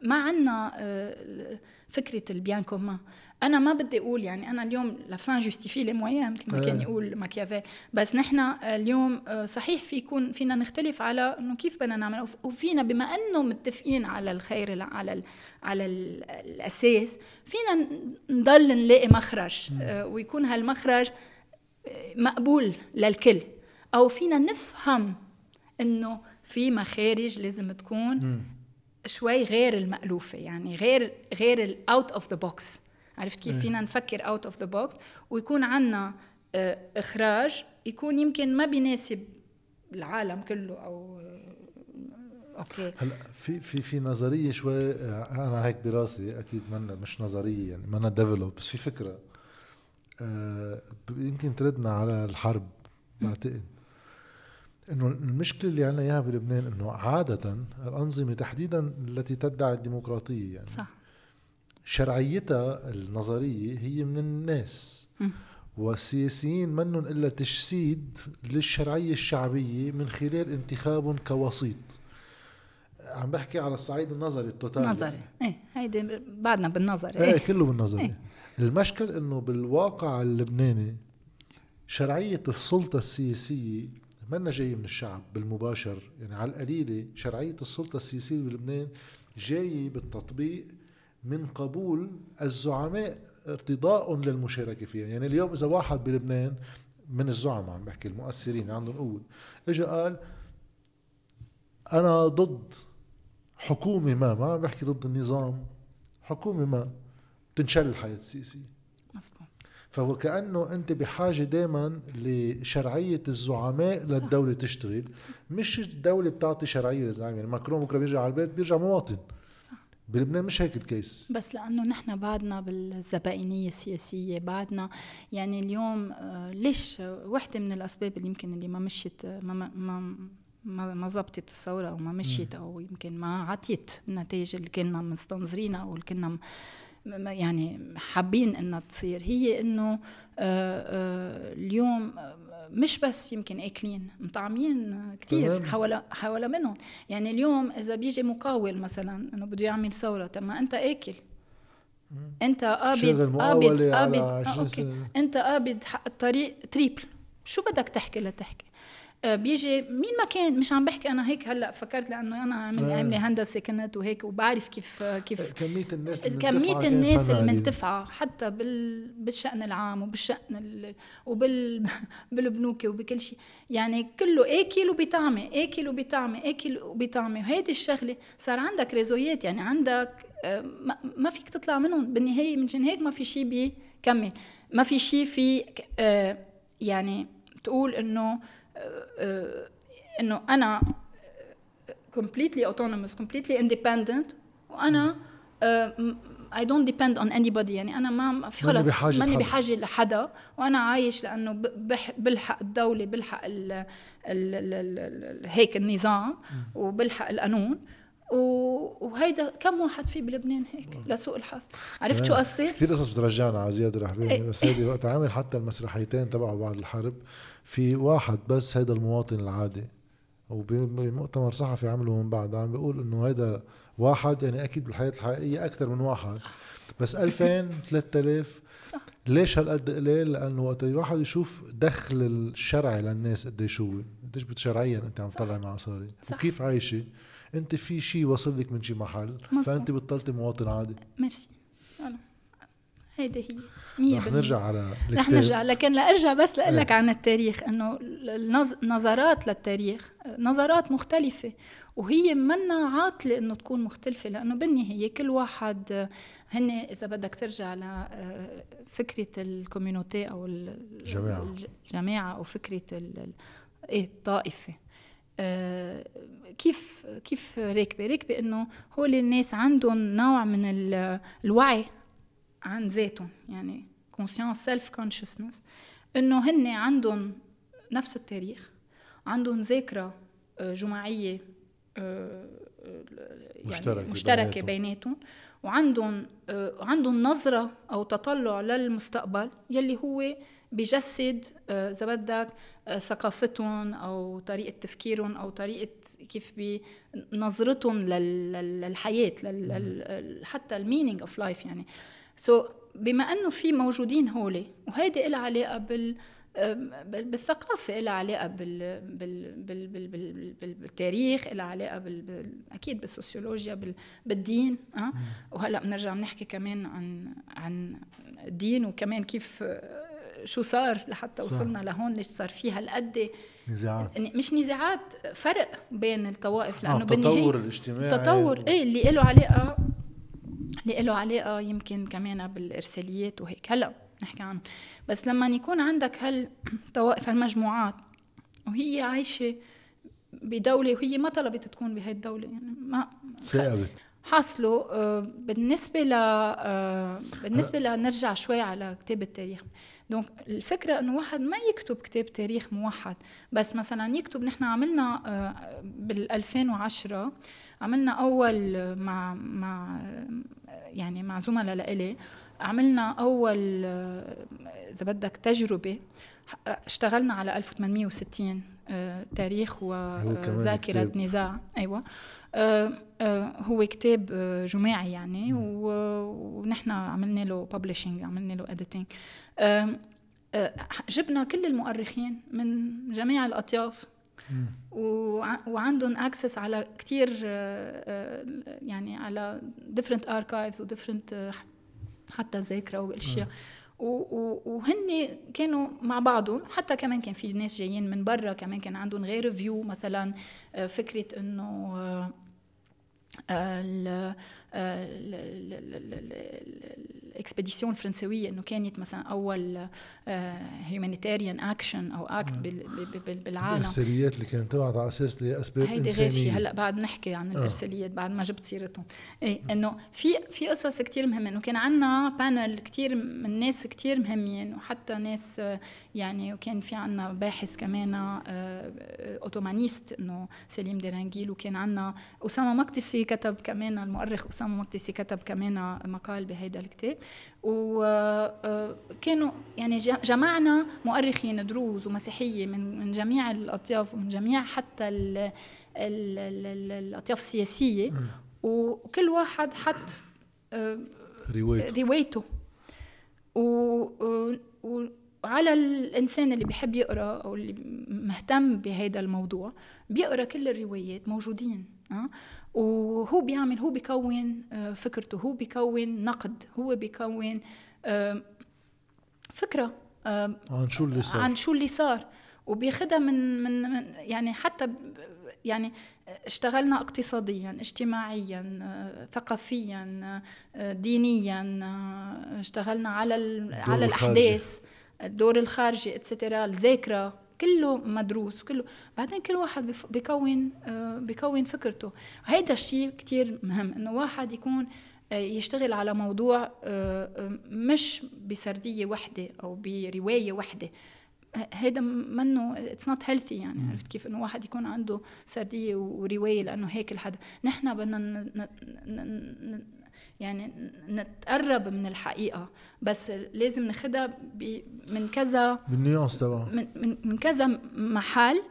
ما عنا آه، فكرة ال bien commun أنا ما بدي أقول يعني أنا اليوم la fin justifie les moyens مثل ما كان إيه. يقول ماكيافيل بس نحن اليوم آه، صحيح في يكون فينا نختلف على إنه كيف بدنا نعمل وفينا بما إنه متفقين على الخير على ال على ال الأساس فينا نضل نلاقي مخرج آه، ويكون هالمخرج آه، مقبول للكل. أو فينا نفهم إنه في مخارج لازم تكون شوي غير المألوفة يعني غير غير ال out of the box عرفت كيف فينا نفكر out of the box ويكون عندنا آه، إخراج يكون يمكن ما بيناسب العالم كله أو أوكي. هلا في في في نظرية شوي أنا هيك براسي أكيد منا مش نظرية يعني منا développée بس في فكرة. آه يمكن تردنا على الحرب بعتقد. إنه المشكلة اللي عندنا إياها بلبنان إنه عادة الأنظمة تحديدا التي تدعي الديمقراطية يعني. صح. شرعيتها النظرية هي من الناس. والسياسيين منهم إلا تجسيد للشرعية الشعبية من خلال انتخابهم كوسيط. عم بحكي على الصعيد النظري التوتال نظري. إيه هيدي بعدنا بالنظري. إيه إيه. كله بالنظري. إيه. المشكل إنه بالواقع اللبناني شرعية السلطة السياسية منا جاية من الشعب بالمباشر. يعني على القليلة شرعية السلطة السياسية بلبنان جاية بالتطبيق من قبول الزعماء ارتضاء للمشاركة فيها. يعني اليوم إذا واحد بلبنان من الزعماء عم بحكي المؤثرين عندهم قوة اجى قال أنا ضد حكومة ما ما عم بحكي ضد النظام حكومة ما تنشل الحياة السياسية. مزبوط فهو كأنه أنت بحاجة دائما لشرعية الزعماء للدولة تشتغل مش الدولة بتعطي شرعية للزعماء. يعني ماكرون بكرة بيرجع على البيت بيرجع مواطن. بلبنان مش هيك الكيس. بس لأنه نحن بعدنا بالزبائنية السياسية بعدنا يعني اليوم آه، ليش وحدة من الأسباب اللي يمكن اللي ما مشيت ما ما ما ما زبطت الثورة أو ما مشيت أو يمكن ما عطيت النتائج اللي كنا مستنظرينها أو اللي كنا يعني حابين إنها تصير. هي إنه آه، آه، اليوم مش بس يمكن أكلين مطعمين كثير. حول حول منهم. يعني اليوم إذا بيجي مقاول مثلا إنه بده يعمل ثورة طب ما أنت أكل. أنت قابض قابض قابض 20 آه،. أنت قابض حق الطريق تريبل شو بدك تحكي لتحكي؟ بيجي مين ما كان مش عم بحكي أنا هيك هلأ فكرت لأنه أنا عامل آه. عاملة هندسة كنت وهيك وبعرف كيف كيف كمية الناس اللي كانت الناس. المنتفعة حتى بال... بالشأن العام وبالشأن ال... وبال بالبنوك وبكل شيء يعني كله اكل وبطعمة اكل وبطعمة اكل وبطعمة وهيدي الشغلة صار عندك ريزويات يعني عندك آه، ما- فيك تطلع منهم بالنهاية من هيك ما في شيء بيكمل ما في شيء في آه، يعني تقول إنه إنه أنا completely autonomous completely independent وأنا آه، م- I don't depend on anybody. يعني أنا ما في خلص بحاجة ماني. بحاجة لحدا وأنا عايش لأنه بلحق الدولة بلحق ال ال ال ال ال هيك النظام وبلحق القانون. وهيدا كم واحد في بلبنان هيك لسوء الحظ. عرفت شو قصدي؟ كثير قصص بترجعنا على زياد الرحباني. بس هيدي وقت عامل حتى المسرحيتين تبعه بعد الحرب. في واحد بس هيدا المواطن العادي وبمؤتمر صحفي عمله من بعد عم بيقول إنه هيدا واحد يعني أكيد بالحياة الحقيقية أكثر من واحد بس 2000 3000 صح ليش هالقد قليل؟ لأنه وقت الواحد يشوف دخل الشرعي للناس قديش هو، قديش شرعيا أنت عم تطلع مع مصاري، صح. وكيف عايشة؟ أنت في شيء وصل لك من شي محل مزبوط. فأنت بطلتي مواطن عادي ميرسي. هيدي هي رح. نرجع على رح. نرجع لكن لارجع بس لأقول لك إيه. عن التاريخ إنه النظرات للتاريخ نظرات مختلفة وهي منا عاطلة إنه تكون مختلفة لأنه بالنهاية كل واحد آه، هن إذا بدك ترجع لفكره الكوميونيتي أو ال- الجماعة. الج- الجماعة أو فكرة إيه الطائفة آه، كيف كيف راكبة راكبة إنه هول الناس عندهم نوع من ال- الوعي عن ذاتهم يعني conscious self consciousness إنه هن عندهم نفس التاريخ عندهم ذاكرة آه، جماعية آه، آه، يعني مشتركة مشتركة بيناتهم. بيناتهم وعندهم عندهم نظرة أو تطلع للمستقبل يلي هو بجسد إذا بدك ثقافتهم أو طريقة تفكيرهم أو طريقة كيف بنظرتهم لل- لل- للحياة لل- لل- حتى meaning of life يعني سو so, بما أنه في موجودين هولي وهيدي لها علاقة بال بال- بالثقافة لها علاقة بال بال بال بال بال بال بالتاريخ لها علاقة بال بال أكيد بالسوسيولوجيا بال بالدين أه؟ وهلأ بنرجع بنحكي كمان عن عن الدين وكمان كيف آه، شو صار لحتى صح. وصلنا لهون ليش صار في هالقد نزاعات مش نزاعات فرق بين الطوائف آه بالنهاية التطور الاجتماعي تطور إيه اللي له علاقة اللي له علاقه يمكن كمان بالإرساليات وهيك. هلا نحكي عنه. بس لما يكون عندك هالطوائف هالمجموعات وهي عايشة بدولة وهي ما طلبت تكون بهي الدولة يعني ما ثاقبت حاصله آه، بالنسبة ل آه، بالنسبة لنرجع شوي على كتاب التاريخ. دونك الفكرة إنه واحد ما يكتب كتاب تاريخ موحد بس مثلا يكتب نحن عملنا آه، بال 2010 عملنا أول مع مع يعني مع زملاء لإلي عملنا أول إذا بدك تجربة اشتغلنا على 1860 تاريخ وذاكره نزاع. أيوه. آه، آه، هو كتاب آه، جماعي يعني. ونحن عملنا له publishing عملنا له editing جبنا كل المؤرخين من جميع الأطياف. وعندهم access على كثير يعني على different archives و different حتى ذاكرة واشياء وهن كانوا مع بعضهم. حتى كمان كان في ناس جايين من برا كمان كان عندهم غير view مثلا فكرة إنه ال expédition الفرنسوية إنه كانت مثلا أول humanitarian action أو act بالعالم. الارساليات اللي كانت تبعت على أساس لأسباب هيدي غير شيء. هلأ بعد نحكي عن الإرساليات بعد ما جبت سيرتهم. إيه إنه في في قصص كثير مهمة. إنه كان عندنا panel كثير من ناس كثير مهمين وحتى ناس يعني وكان في عندنا باحث كمان ottomaniste إنه سليم ديرانجيل وكان عندنا أسامة مقدسي كتب كمان المؤرخ أسامة مقدسي كتب كمان مقال بهيدا الكتاب. وكانوا آه، يعني جمعنا مؤرخين دروز ومسيحية من من جميع الأطياف ومن جميع حتى ال ال ال الأطياف السياسية. وكل واحد حط آه، روايته. روايته. و وعلى الإنسان اللي بيحب يقرأ أو اللي مهتم بهذا الموضوع بيقرأ كل الروايات موجودين. أه؟ وهو بيعمل هو بيكون آه، فكرته هو بيكون نقد هو بيكون آه، فكرة آه، عن شو اللي صار؟ عن شو اللي صار. وبياخدها من من يعني حتى يعني اشتغلنا اقتصاديا اجتماعيا ثقافيا دينيا اشتغلنا على على الأحداث الدور الخارجي et cetera الذاكرة. كله مدروس كله بعدين كل واحد بيكون آه، بيكون فكرته. هيدا الشيء كتير مهم إنه واحد يكون آه، يشتغل على موضوع آه، مش بسردية وحدة أو برواية وحدة. هيدا منه it's not healthy يعني عرفت كيف؟ إنه واحد يكون عنده سردية ورواية لأنه هيك الحدا. نحن بدنا يعني نتقرب من الحقيقة بس لازم ناخدها من كذا بالنيونس تبعها من, من, من كذا محل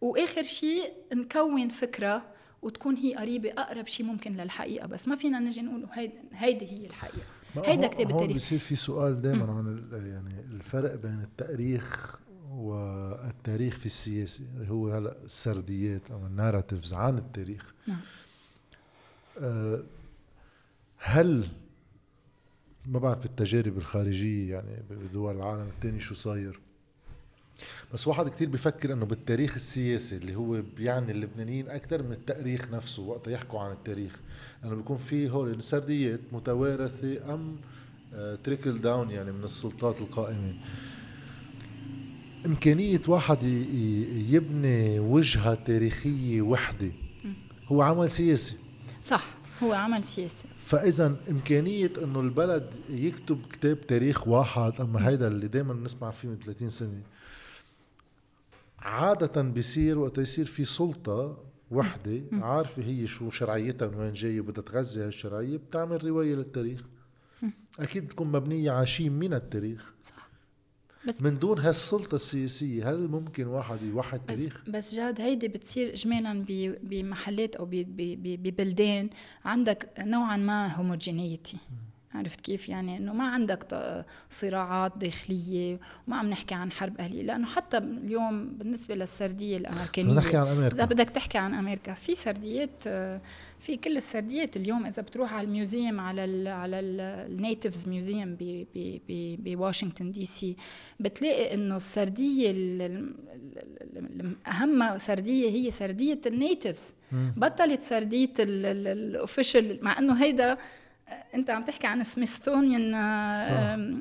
وآخر شيء نكون فكرة وتكون هي قريبة أقرب شيء ممكن للحقيقة بس ما فينا نجي نقول هيدي, هيدي هي الحقيقة. هيدا كتاب التاريخ. بصير في سؤال دائما عن يعني الفرق بين التاريخ والتاريخ في السياسة اللي هو هلأ السرديات أو الناراتيفز عن التاريخ. نعم. آه هل ما بعرف التجارب الخارجية يعني بدول العالم الثاني شو صاير؟ بس واحد كتير بفكر إنه بالتاريخ السياسي اللي هو بيعني اللبنانيين أكثر من التأريخ نفسه وقت يحكوا عن التاريخ. لأنه بيكون في هول السرديات متوارثة أم تريكل آه، داون يعني من السلطات القائمه إمكانية واحد يبني وجهة تاريخية وحدة هو عمل سياسي. صح. هو عمل سياسي فإذا إمكانية إنه البلد يكتب كتاب تاريخ واحد أما هيدا اللي دائما نسمع فيه من 30 سنة عادة بيصير وقت يصير في سلطة وحدة عارفة هي شو شرعيتها من وين جاية وبدها تغذي هالشرعية بتعمل رواية للتاريخ. أكيد تكون مبنية على شيء من التاريخ. صح. بس من دون هالسلطة السياسية هل ممكن واحد يوحد تاريخ؟ بس جاد هيدي بتصير اجمالا بمحلات أو ببلدان عندك نوعا ما homogeneity عرفت كيف؟ يعني إنه ما عندك صراعات داخلية وما عم نحكي عن حرب أهلية. لأنه حتى اليوم بالنسبة للسردية الامريكانيه نحكي عن أمريكا. إذا بدك تحكي عن أمريكا في سرديات في كل السرديات اليوم إذا بتروح على ال museum على ال على ال natives museum بواشنطن دي سي بتلاقي إنه السردية أهم سردية هي سردية ال natives. بطلت سردية ال official مع إنه هيدا أنت عم تحكي عن سميثونيان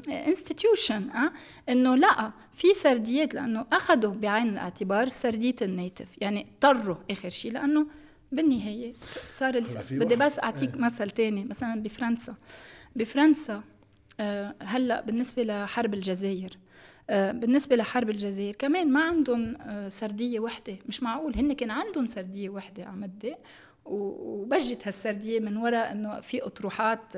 Institution آه إنه لا في سرديات لأنه اخذوا بعين الاعتبار سردية ال native يعني اضطروا آخر شيء لأنه بالنهاية صار بدي بس أعطيك إيه. مثل تاني مثلا بفرنسا. بفرنسا آه هلأ بالنسبة لحرب الجزائر آه بالنسبة لحرب الجزائر كمان ما عندهم آه سردية وحدة. مش معقول هن كان عندهم سردية وحدة عمدة وبجت هالسردية من وراء إنه في أطروحات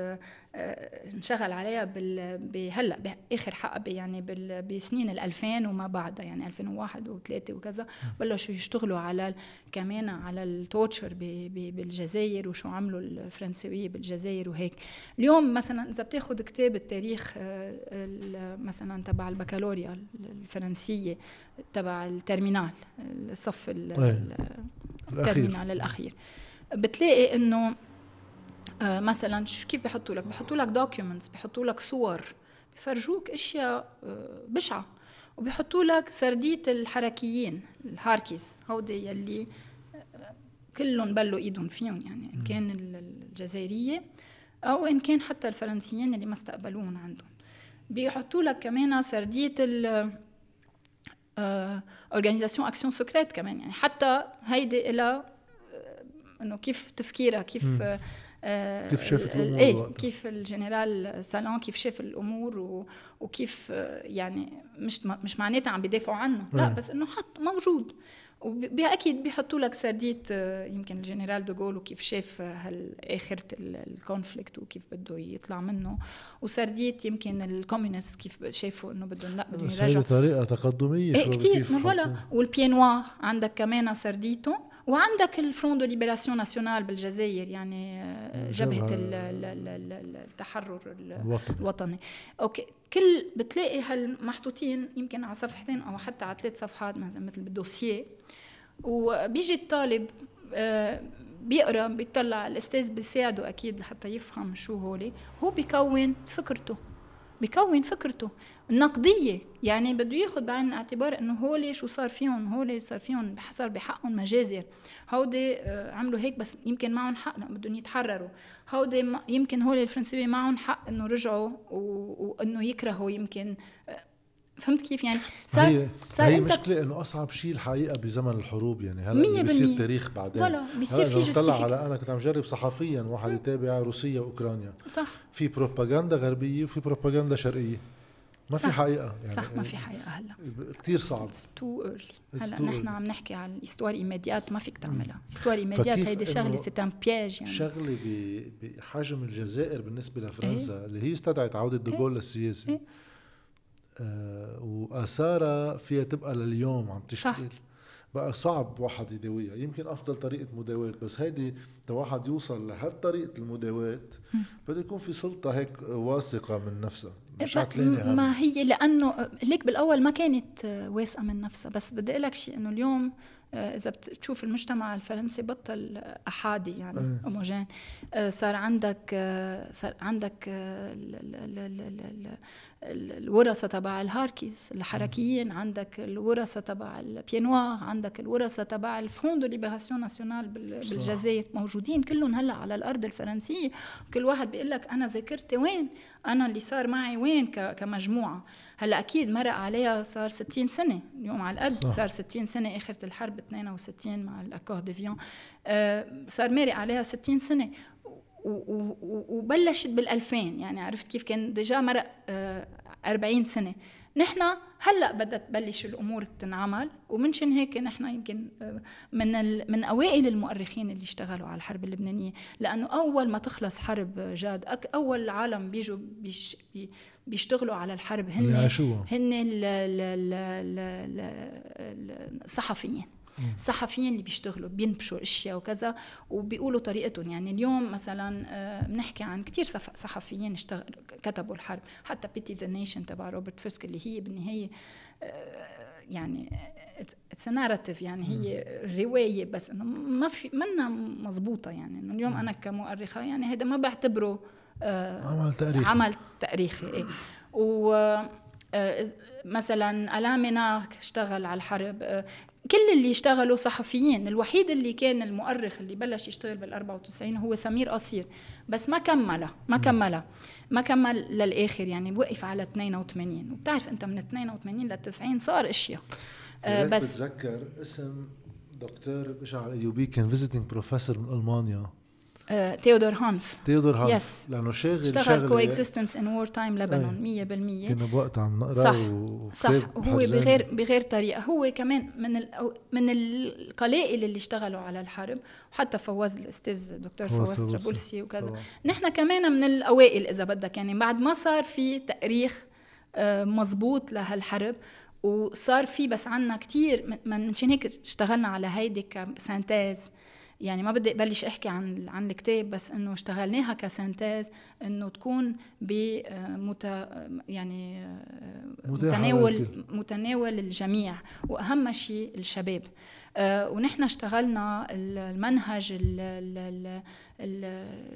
انشغل عليها بال هلأ باخر حقبه يعني بسنين ال 2000 وما بعدها يعني 2001 و3 وكذا بلشوا يشتغلوا على كمان على التوتشر بالجزائر وشو عملوا الفرنسوية بالجزائر وهيك. اليوم مثلا إذا بتاخذ كتاب التاريخ آه، مثلا تبع البكالوريا الفرنسية تبع ال terminale الصف ال terminale الأخير بتلاقي إنه آه مثلا شو كيف بحطوا لك؟ بحطوا لك documents بحطوا لك صور بفرجوك أشياء آه بشعة. وبحطوا لك سرديه الحركيين ال harkis هودي يلي آه كلهم بلوا إيدهم فيهم يعني إن كان الجزائرية أو إن كان حتى الفرنسيين اللي ما استقبلوهم عندهم. بيحطوا لك كمان سرديه ال Organisation action secrète كمان يعني. حتى هيدي إلى إنه كيف تفكيرها كيف آه كيف شافت الأمور إيه كيف الجنرال سالون كيف شاف الأمور. وكيف آه، يعني مش مش معناتها عم بيدافعوا عنه. لا بس إنه حط موجود. واكيد بيحطوا لك سرديه آه، يمكن الجنرال دوغول وكيف شاف اخره ال conflict وكيف بده يطلع منه. وسرديه يمكن ال communist كيف شافوا إنه بدهم لا بدهم يرجعوا طريقة تقدمية إيه كثير voilà وال pieds-noirs عندك كمان سرديته وعندك ال Front de libération nationale بالجزائر يعني آه، جبهة التحرر الوطني. أوكي. كل بتلاقي هالمحطوطين يمكن على صفحتين أو حتى على ثلاث صفحات مثل بالدوسية. وبيجي الطالب آه، بيقرأ بيطلع الأستاذ بيساعده أكيد لحتى يفهم شو هولي. هو بيكون فكرته. بكون فكرته النقدية. يعني بده ياخذ بعين الاعتبار إنه هول شو صار فيهم هول صار فيهم صار بحقهم مجازر. هودي آه، عملوا هيك بس يمكن معهم حق بدهم يتحرروا. هودي يمكن هول الفرنسيين معهم حق إنه رجعوا وإنه يكرهوا يمكن آه، فهمت كيف يعني؟ صار هي صار هي مشكلة إنه أصعب شيء الحقيقة بزمن الحروب يعني. هلا بيصير تاريخ بعدين. voilà بيصير في طلع على أنا كنت عم جرب صحفيا واحد يتابع روسيا وأوكرانيا. صح. في بروباغندا غربية وفي بروباغندا شرقية. ما صح. في حقيقة يعني. صح ما في حقيقة هلا. كثير صعب. too early هلا نحن عم نحكي على ال histoire immédiate ما فيك تعملها. ال histoire immédiate هيدي شغلة سي ان بياج يعني. شغلة بحجم الجزائر بالنسبة لفرنسا إيه؟ اللي هي استدعت عودة دوغول إيه؟ للسياسة. إيه؟ آه وآثارها فيها تبقى لليوم عم تشتغل صح. بقى صعب واحد يداويها. يمكن أفضل طريقة مداواة بس هيدي واحد يوصل لهالطريقه المداواة بده يكون في سلطة هيك واثقة من نفسها. مش ما هي لأنه ليك بالأول ما كانت واثقة من نفسها. بس بدي أقول لك شيء إنه اليوم آه، إذا بتشوف المجتمع الفرنسي بطل أحادي يعني هوموجين آه، صار عندك صار عندك الورثة تبع ال harkis الحركيين عندك الورثة تبع البيانوا عندك الورثة تبع ال Front de libération nationale بالجزائر موجودين كلهم هلا على الأرض الفرنسية. كل واحد بيقول لك أنا ذاكرتي وين؟ أنا اللي صار معي وين كمجموعة. هلا أكيد مرق عليها صار 60 سنة. اليوم على القد. صار 60 سنة آخرة الحرب 62 مع ال accords d'Évian آه صار مارق عليها 60 سنة. وبلشت بال2000 يعني عرفت كيف كان ديجا مرق 40 آه، سنة. نحن هلأ بدها تبلش الأمور تنعمل ومنشان هيك نحن يمكن آه، من من أوائل المؤرخين اللي اشتغلوا على الحرب اللبنانية. لأنه أول ما تخلص حرب جاد أول عالم بيجوا بيش بيشتغلوا على الحرب هن هن الصحفيين الصحفيين اللي بيشتغلوا بينبشوا أشياء وكذا وبيقولوا طريقتهم. يعني اليوم مثلا آه، بنحكي عن كثير صحفيين اشتغلوا كتبوا الحرب. حتى Pity the Nation تبع روبرت فيسك اللي هي بالنهاية آه، يعني it's narrative يعني هي رواية بس. إنه ما في منا مزبوطه يعني. إنه اليوم أنا كمؤرخة يعني هذا ما بعتبره آه، عمل تاريخي. عمل تاريخي إيه. و مثلا ألان مينارغ اشتغل على الحرب كل اللي اشتغلوا صحفيين الوحيد اللي كان المؤرخ اللي بلش يشتغل بال 94 هو سمير قصير. بس ما كملها ما كملها ما كمل للآخر يعني وقف على 82 وبتعرف أنت من 82 لل 90 صار أشياء. آه بس بتذكر اسم دكتور بشعر أيوبي كان visiting professor من ألمانيا. تيودور هانف تيودور هانف yes لأنه شاغل اشتغل Coexistence in Wartime لبنان 100% كنا بوقتها عم نقرا صح. صح. وهو بغير بغير طريقة. هو كمان من من القلائل اللي اشتغلوا على الحرب وحتى فواز الاستاذ دكتور فواز طرابلسي وكذا. نحن كمان من الأوائل إذا بدك. يعني بعد ما صار في تأريخ آه، مزبوط لهالحرب وصار في بس عنا كتير منشان هيك اشتغلنا على هيدي ك synthèse يعني ما بدي أبلش أحكي عن عن الكتاب بس إنه اشتغلناها ك synthèse إنه تكون بمت يعني متناول متناول الجميع. وأهم شيء الشباب. آه ونحن اشتغلنا المنهج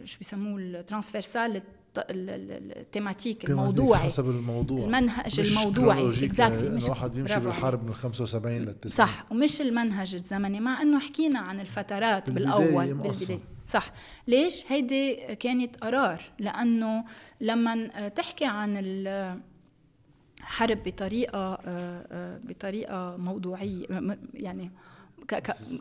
شو بيسموه ال transversal ال thématique الموضوعي. حسب الموضوع. المنهج الموضوعي exactly مش الواحد بيمشي بالحرب من 75 لل 90 صح ومش المنهج الزمني مع إنه حكينا عن الفترات بالأول بالبداية. صح. ليش هيدي كانت قرار؟ لأنه لما تحكي عن الحرب بطريقة بطريقة موضوعية يعني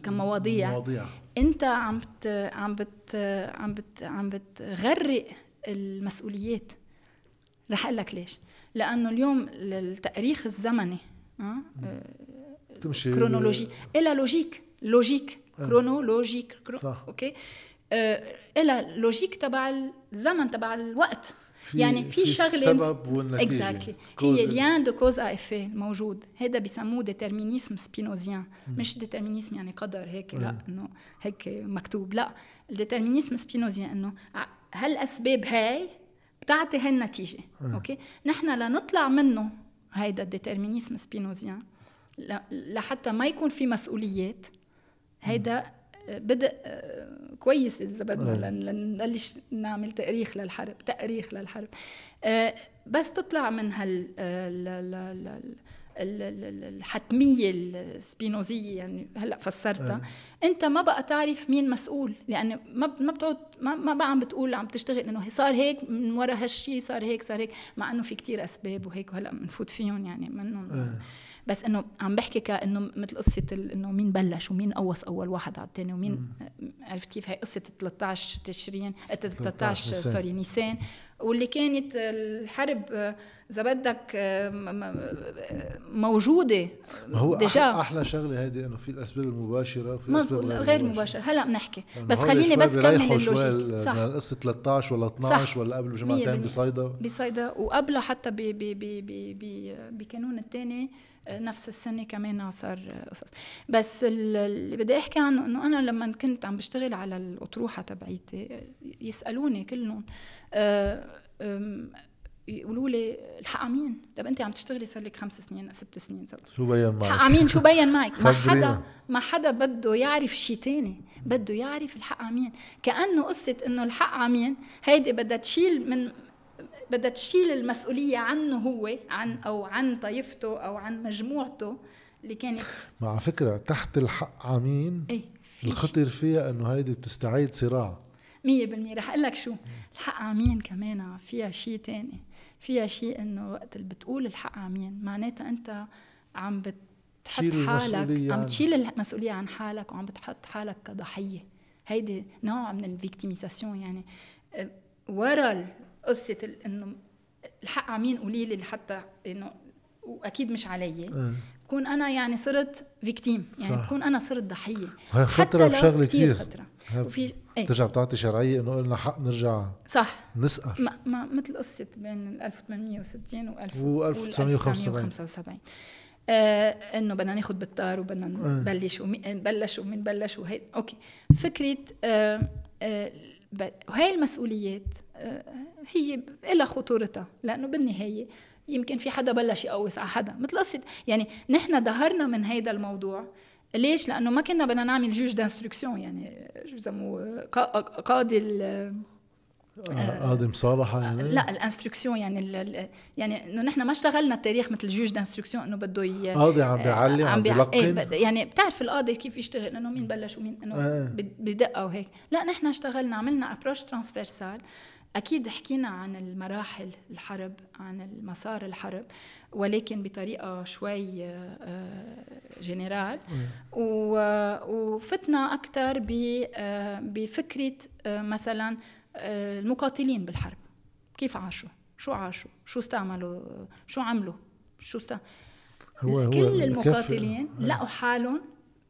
كمواضيع. مواضيع. أنت عم بت عم بت عم بت عم بتغرق المسؤوليات. رح أقول لك ليش. لأنه اليوم التاريخ الزمني آه تمشي chronologie. إلها logique. logique. chronologique. chro... صح. okay؟ آه إلها logique تبع الزمن تبع الوقت. في يعني في, في شغلة السبب والنتيجه exactly هي lien de cause à effet موجود. هذا بيسموه déterminisme spinozien مش déterminisme يعني قدر هيك؟ لا إنه هيك مكتوب. لا ال déterminisme spinozien إنه هالأسباب هاي بتعطي هالنتيجة أه. okay؟ نحن لنطلع منه هيدا ال déterminisme spinozien لحتى ما يكون في مسؤوليات. هيدا بدء آه، كويس إذا بدنا لنبلش نعمل تأريخ للحرب تأريخ للحرب. آه، بس تطلع من هال الحتمية السبينوزية يعني هلأ فسرتها أه. أنت ما بقى تعرف مين مسؤول لأن ما ما بتقعد ما, ما بقى عم بتقول عم تشتغل إنه صار هيك من ورا هالشيء صار هيك صار هيك مع إنه في كتير أسباب وهيك وهلأ بنفوت فيهم يعني منهم أه. بس إنه عم بحكي كانه مثل قصة إنه مين بلش ومين قوص أول واحد على الثاني ومين مم. عرفت كيف هي قصة 13 تشرين 13 سوري نيسان. واللي كانت الحرب إذا بدك موجودة ما هو déjà أحلى شغلة هذه إنه في الأسباب المباشرة وفي الاسباب غير, غير مباشرة. هلأ بنحكي. بس خليني بس كمل ال logique. صح. القصة 13 ولا 12 صح. ولا قبل بجمعتين بصيدا. بصيدا. وقبلها حتى بكانون الثاني نفس السنة كمان صار قصص بس اللي بدي أحكي عنه إنه أنا لما كنت عم بشتغل على الأطروحة تبعيتي يسألوني كلهم آه، يقولوا لي الحق مين؟ طب انت عم تشتغلي صار لك خمس سنين ست سنين صار شو بين معك؟ الحق مين شو بين معك؟ ما حدا ما حدا بده يعرف شيء تاني بده يعرف الحق مين كأنه قصة إنه الحق عمين هيدي بدها تشيل من بدها تشيل المسؤولية عنه هو عن أو عن طائفته أو عن مجموعته اللي كانت. مع فكرة تحت الحق عمين إيه الخطر فيها إنه هيدي بتستعيد صراع. مية بالمية. رح أقول لك شو الحق عمين كمان فيها شيء تاني. فيها شيء إنه وقت اللي بتقول الحق عمين معناتها أنت عم بتحط حالك عم تشيل المسؤولية عن حالك وعم بتحط حالك كضحية. هيدي نوع من ال victimisation يعني. أه، ورا قصة إنه الحق عمين قولي لي لحتى إنه وأكيد مش علي. أه. بكون أنا يعني صرت victime يعني صح. بكون أنا صرت ضحية. هاي خطرة بشغلة كثير خطرة. وفي إيه؟ ترجع بتعطي شرعية إنه قلنا حق نرجع صح. نسأل ما, ما مثل قصة بين 1860 و 1975 آه إنه بدنا ناخذ بالطار وبدنا نبلش ومين بلش ومين بلش وهي أوكي. فكرة آه آه وهي المسؤوليات. آه، هي لها خطورتها لأنه بالنهاية يمكن في حدا بلش يقوس على حدا. مثل قصة يعني نحن ظهرنا من هيدا الموضوع. ليش؟ لأنه ما كنا بدنا نعمل juge d'instruction يعني شو بسموه قاضي قاضي مصالحة يعني؟ لا ال instruction يعني ال ال يعني إنه نحن ما اشتغلنا التاريخ مثل juge d'instruction إنه بده ي قاضي عم بيعلم عم بيلقن. إيه يعني بتعرف القاضي كيف يشتغل إنه مين بلش ومين إنه آه. بدقة وهيك. لا نحن اشتغلنا عملنا approche transversale أكيد حكينا عن المراحل الحرب عن المسار الحرب ولكن بطريقة شوي générale. وفتنا أكثر بفكرة مثلا المقاتلين بالحرب. كيف عاشوا؟ شو عاشوا؟ شو استعملوا؟ شو عملوا؟ شو است... هو هو كل المقاتلين لقوا حالهم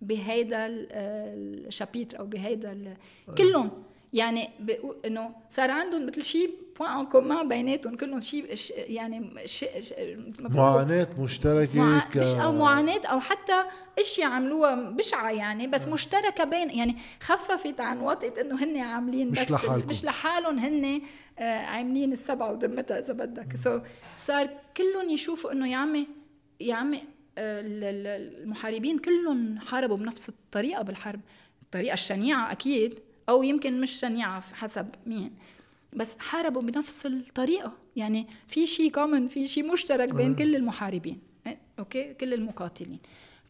بهيدا ال chapitre أو بهيدا كلهم يعني بقول إنه صار عندهم مثل شيء point en commun بيناتهم كلهم شيء يعني شيء معاناة مشتركة مع... ك... مش أو معاناة أو حتى اشياء عملوها بشعة يعني بس مشتركة بين يعني خففت عن وطئة إنه هن عاملين مش بس لحالكم. مش لحالهم هن آه عاملين السبعة ودمتها إذا بدك. so so صار كلهم يشوفوا إنه يا عمي يا عمي آه المحاربين كلهم حاربوا بنفس الطريقة بالحرب الطريقة الشنيعة أكيد. أو يمكن مش شنيعة حسب مين بس حاربوا بنفس الطريقة. يعني في شيء common في شيء مشترك بين كل المحاربين. okay؟ كل المقاتلين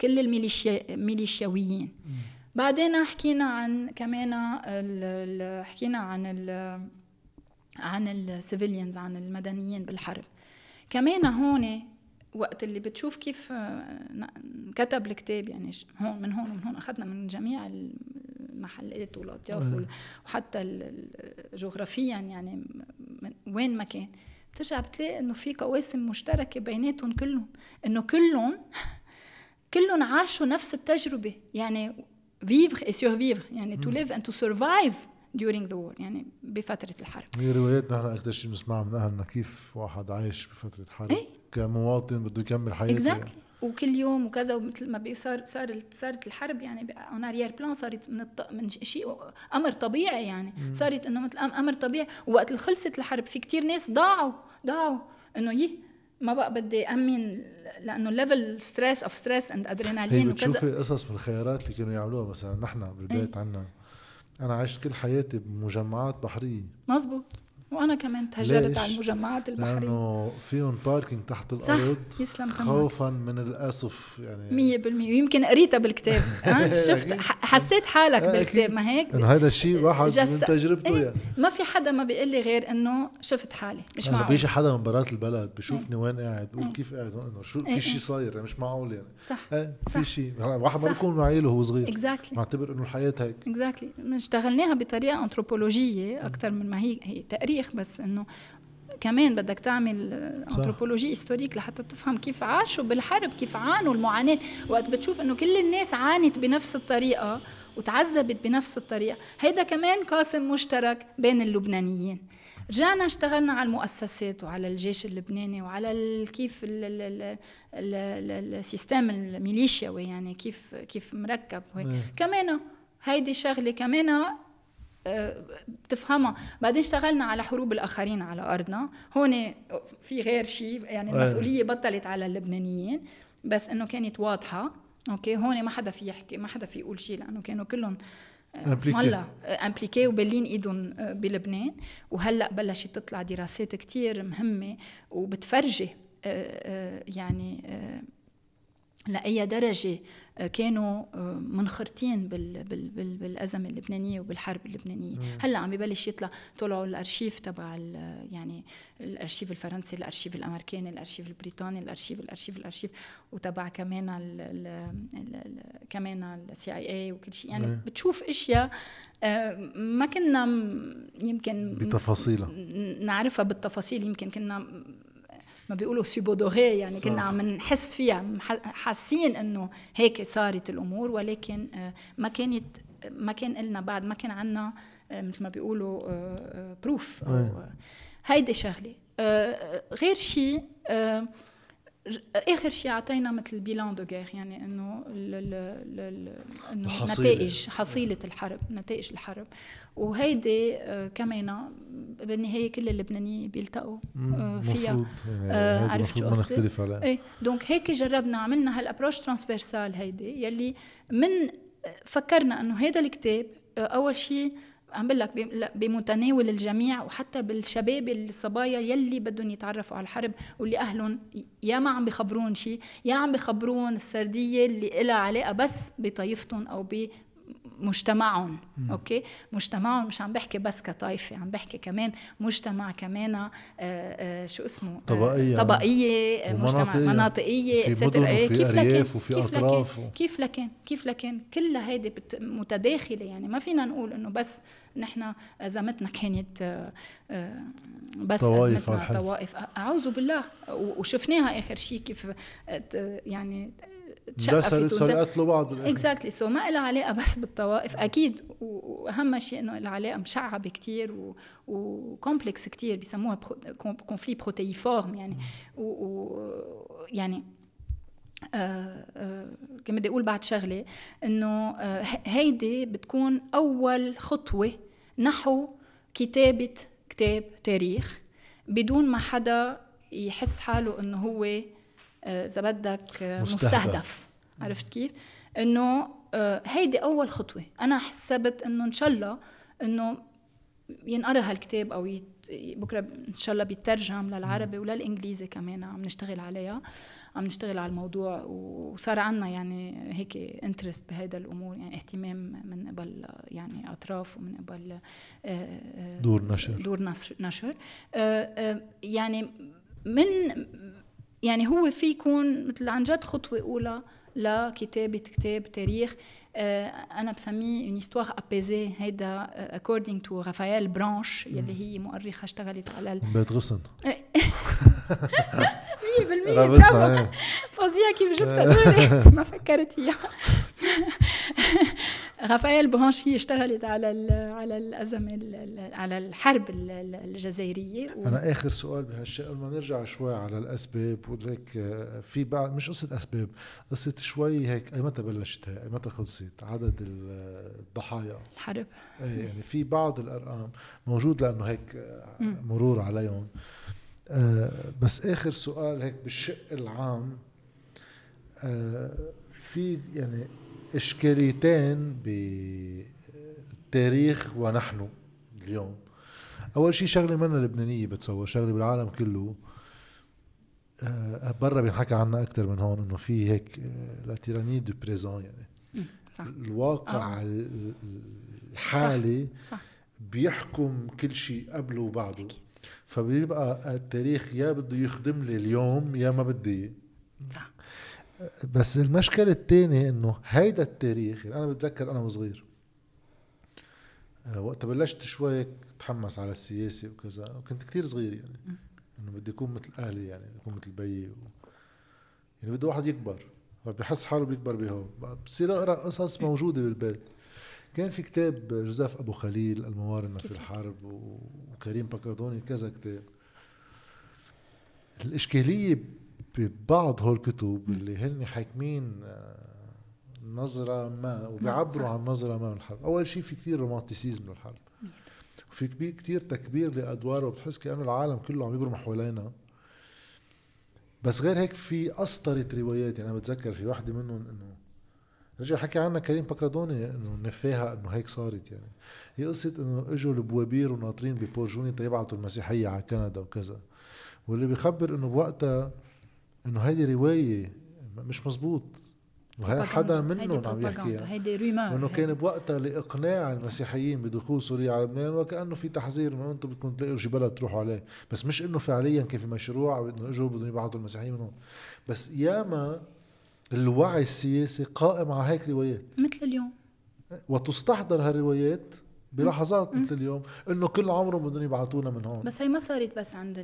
كل الميليشيا الميليشياويين بعدين حكينا عن كمان حكينا عن ال عن ال civilians عن المدنيين بالحرب. كمان هون وقت اللي بتشوف كيف كتب الكتاب يعني هون من هون ومن هون أخذنا من جميع المحلات والاطياف وحتى جغرافيا يعني من وين ما كان. بترجع بتلاقي إنه في قواسم مشتركة بيناتهم كلهم. إنه كلهم كلهم عاشوا نفس التجربة. يعني vivre et survivre. يعني to live and to survive during the war. يعني بفترة الحرب. هي روايات نحن أكثر شيء بنسمعها من أهلنا كيف واحد عايش بفترة حرب. إيه؟ كمواطن بده يكمل حياته. Exactly. يعني. وكل يوم وكذا ومثل ما صار صار صارت الحرب يعني en arrière-plan صارت من الط... من شيء أمر طبيعي يعني. مم. صارت إنه مثل أمر طبيعي. ووقت خلصت الحرب في كتير ناس ضاعوا ضاعوا. إنه يي ما بقى بدي أمن لأنه level stress of stress and adrenaline وكذا. بتشوفي قصص من الخيارات اللي كانوا يعملوها. مثلا نحن بالبيت إيه؟ عنا أنا عشت كل حياتي بمجمعات بحرية. مزبوط. وأنا كمان تهجرت على المجمعات البحرية. لأنه فيهم parking تحت الأرض صح يسلم خوفا من الأسف يعني. 100% ويمكن قريتها بالكتاب. شفت حسيت حالك بالكتاب ما هيك؟ إنه هذا الشيء واحد جس... من تجربته إيه؟ يعني. ما في حدا ما بيقول لي غير إنه شفت حالي مش معقول. بيجي حدا من برات البلد بشوفني إيه؟ وين قاعد بقول إيه؟ كيف قاعد؟ انه شو في شيء صاير؟ يعني مش معقول يعني. صح في شيء واحد ما بيكون معيله وهو صغير. exactly معتبر إنه الحياة هيك. exactly اشتغلناها بطريقة anthropologique أكثر من ما هي هي تاريخ بس إنه كمان بدك تعمل anthropologie historique لحتى تفهم كيف عاشوا بالحرب كيف عانوا المعاناة. وقت بتشوف إنه كل الناس عانت بنفس الطريقة وتعذبت بنفس الطريقة. هيدا كمان قاسم مشترك بين اللبنانيين. رجعنا اشتغلنا على المؤسسات وعلى الجيش اللبناني وعلى كيف ال système الميليشياوي يعني كيف كيف مركب كمان هيدي شغلة كمان بتفهمها. بعدين اشتغلنا على حروب الآخرين على أرضنا. هون في غير شيء يعني المسؤولية بطلت على اللبنانيين بس إنه كانت واضحة. okay هون ما حدا في يحكي ما حدا في يقول شيء لأنه كانوا كلهم الله impliqués وبلين إيدهم بلبنان. وهلأ بلشت تطلع دراسات كتير مهمة وبتفرجي يعني لأي درجة كانوا آه، منخرطين بال بال بال بالازمه اللبنانية وبالحرب اللبنانية. هلأ عم ببلش يطلع طلعوا الأرشيف تبع يعني الأرشيف الفرنسي الأرشيف الأمريكاني الأرشيف البريطاني الأرشيف الأرشيف الأرشيف وتبع كمان ال ال ال كمان السي اي اي وكل شيء. يعني بتشوف أشياء آه، ما كنا يمكن بتفاصيلها. نعرفها بالتفاصيل. يمكن كنا ما بيقولوا c'est beau de vrai يعني صح. كنا عم نحس فيها حاسين إنه هيك صارت الأمور ولكن آه، ما كانت ما كان لنا بعد ما كان عندنا آه، مثل ما بيقولوا preuve آه، هيدي شغلة غير شيء آخر شيء اعطينا مثل bilan de guerre يعني إنه نتائج حصيلة الحرب نتائج الحرب. وهيدي آه كمان بالنهاية كل اللبنانيين بيلتقوا آه فيها. يعني آه عرفت شو قصدي؟ إيه donc هيك جربنا عملنا هال approche transversale هيدي يلي من فكرنا إنه هذا الكتاب أول شيء عم بقول لك بمتناول الجميع وحتى بالشباب الصبايا يلي بدهم يتعرفوا على الحرب واللي أهلهم يا ما عم بخبرون شيء يا عم بخبرون السردية اللي لها علاقة بس بطائفتهم أو مجتمعهم أوكي؟ مجتمعهم مش عم بحكي بس كطائفة عم بحكي كمان مجتمع كمان آه، آه، شو اسمه؟ آه، طبقية. طبقية مجتمع مناطقية اتسترا إيه، كيف لكن وفي كيف أطراف لكن كيف لكن كيف لكن؟ كلها هيدي متداخلة يعني. ما فينا نقول إنه بس نحن أزمتنا كانت بس طوائف أزمتنا طوائف. أعوذ بالله. وشفناها آخر شيء كيف يعني تشقفت صار يقتلوا بعض exactly so ما لها علاقة بس بالطوائف. أكيد وأهم شيء إنه لها علاقة مشعبة كثير و complexe كثير بسموها conflit protéiforme يعني. و يعني آه آه كما بدي أقول بعد شغلة إنه آه هيدي بتكون أول خطوة نحو كتابة كتاب تاريخ بدون ما حدا يحس حاله إنه هو إذا بدك آه، مستهدف, مستهدف. عرفت كيف؟ إنه آه، هيدي أول خطوة. أنا حسبت إنه إن شاء الله إنه ينقرأ هالكتاب أو يت... بكرة إن شاء الله بيترجم للعربي وللإنجليزي كمان عم نشتغل عليها. عم نشتغل على الموضوع وصار عنا يعني هيك انترست بهيدا الأمور يعني اهتمام من قبل يعني أطراف ومن قبل دور نشر. دور نشر. يعني من يعني هو في يكون مثل عن جد خطوة أولى لكتابة كتاب تاريخ آه، أنا بسميه une histoire apaisée هيدا according to رافائيل برانش يلي هي مؤرخة اشتغلت على بيت غصن. 100% برافو فظيعه كيف جبتها ما فكرت فيها. رافائيل بوهانش هي اشتغلت على على الأزمة على الحرب الجزائرية و... أنا آخر سؤال بهالشيء قبل ما نرجع شوي على الأسباب وليك آه، في بعض مش قصة أسباب قصة شوي هيك أي متى بلشت هي أي متى خلصت؟ عدد الضحايا. الحرب. إيه يعني في بعض الأرقام موجود لأنه هيك آه، مرور عليهم. آه بس آخر سؤال هيك بالشق العام آه في يعني إشكاليتين بالتاريخ ونحن اليوم أول شيء شغلة منا لبنانية بتصور شغلة بالعالم كله آه، برا بينحكى عنها أكثر من هون إنه في هيك la tyrannie du présent يعني صح. الواقع آه. الحالي صح. صح. بيحكم كل شيء قبله وبعده فبيبقى التاريخ يا بده يخدم لي اليوم يا ما بدي صح. بس المشكلة الثانية إنه هيدا التاريخ يعني أنا بتذكر أنا وصغير آه، وقت بلشت شوي أتحمس على السياسة وكذا وكنت كتير صغير يعني. إنه بدي أكون مثل أهلي يعني أكون مثل بيي و... يعني بده واحد يكبر فبحس حاله بيكبر بهون. بصير أقرأ قصص موجودة بالبيت. كان في كتاب جوزيف أبو خليل الموارنه في الحرب وكريم بكرادوني كذا كتاب. الإشكالية ببعض هول الكتب اللي هن حاكمين آه، نظرة ما وبيعبروا عن نظرة ما من الحرب. أول شيء في كثير romanticism للحرب. وفي كثير تكبير لأدواره وبتحس كأنه العالم كله عم يبرم حوالينا. بس غير هيك في أسطرة روايات يعني أنا بتذكر في واحدة منهم إنه رجع حكي عنها كريم بكرادوني إنه نفاها إنه هيك صارت يعني. هي قصة إنه إجوا البوابير وناطرين ببورجوني تيبعتوا المسيحية على كندا وكذا. واللي بيخبر إنه بوقتها إنه هيدي رواية مش مزبوط. وهي حدا منهم عم يحكيها. هيدي ريمار إنه كان بوقتها لإقناع المسيحيين بدخول سوريا على لبنان وكأنه في تحذير إنه أنتم بدكم تلاقوا شي بلد تروحوا عليه. بس مش إنه فعليا كان في مشروع انه إجوا بدهم يبعثوا المسيحيين من هون بس ياما الوعي السياسي قائم على هيك روايات. مثل اليوم. وتستحضر هالروايات بلحظات مثل اليوم إنه كل عمرهم بدهم يبعثونا من هون. بس هي ما صارت بس عند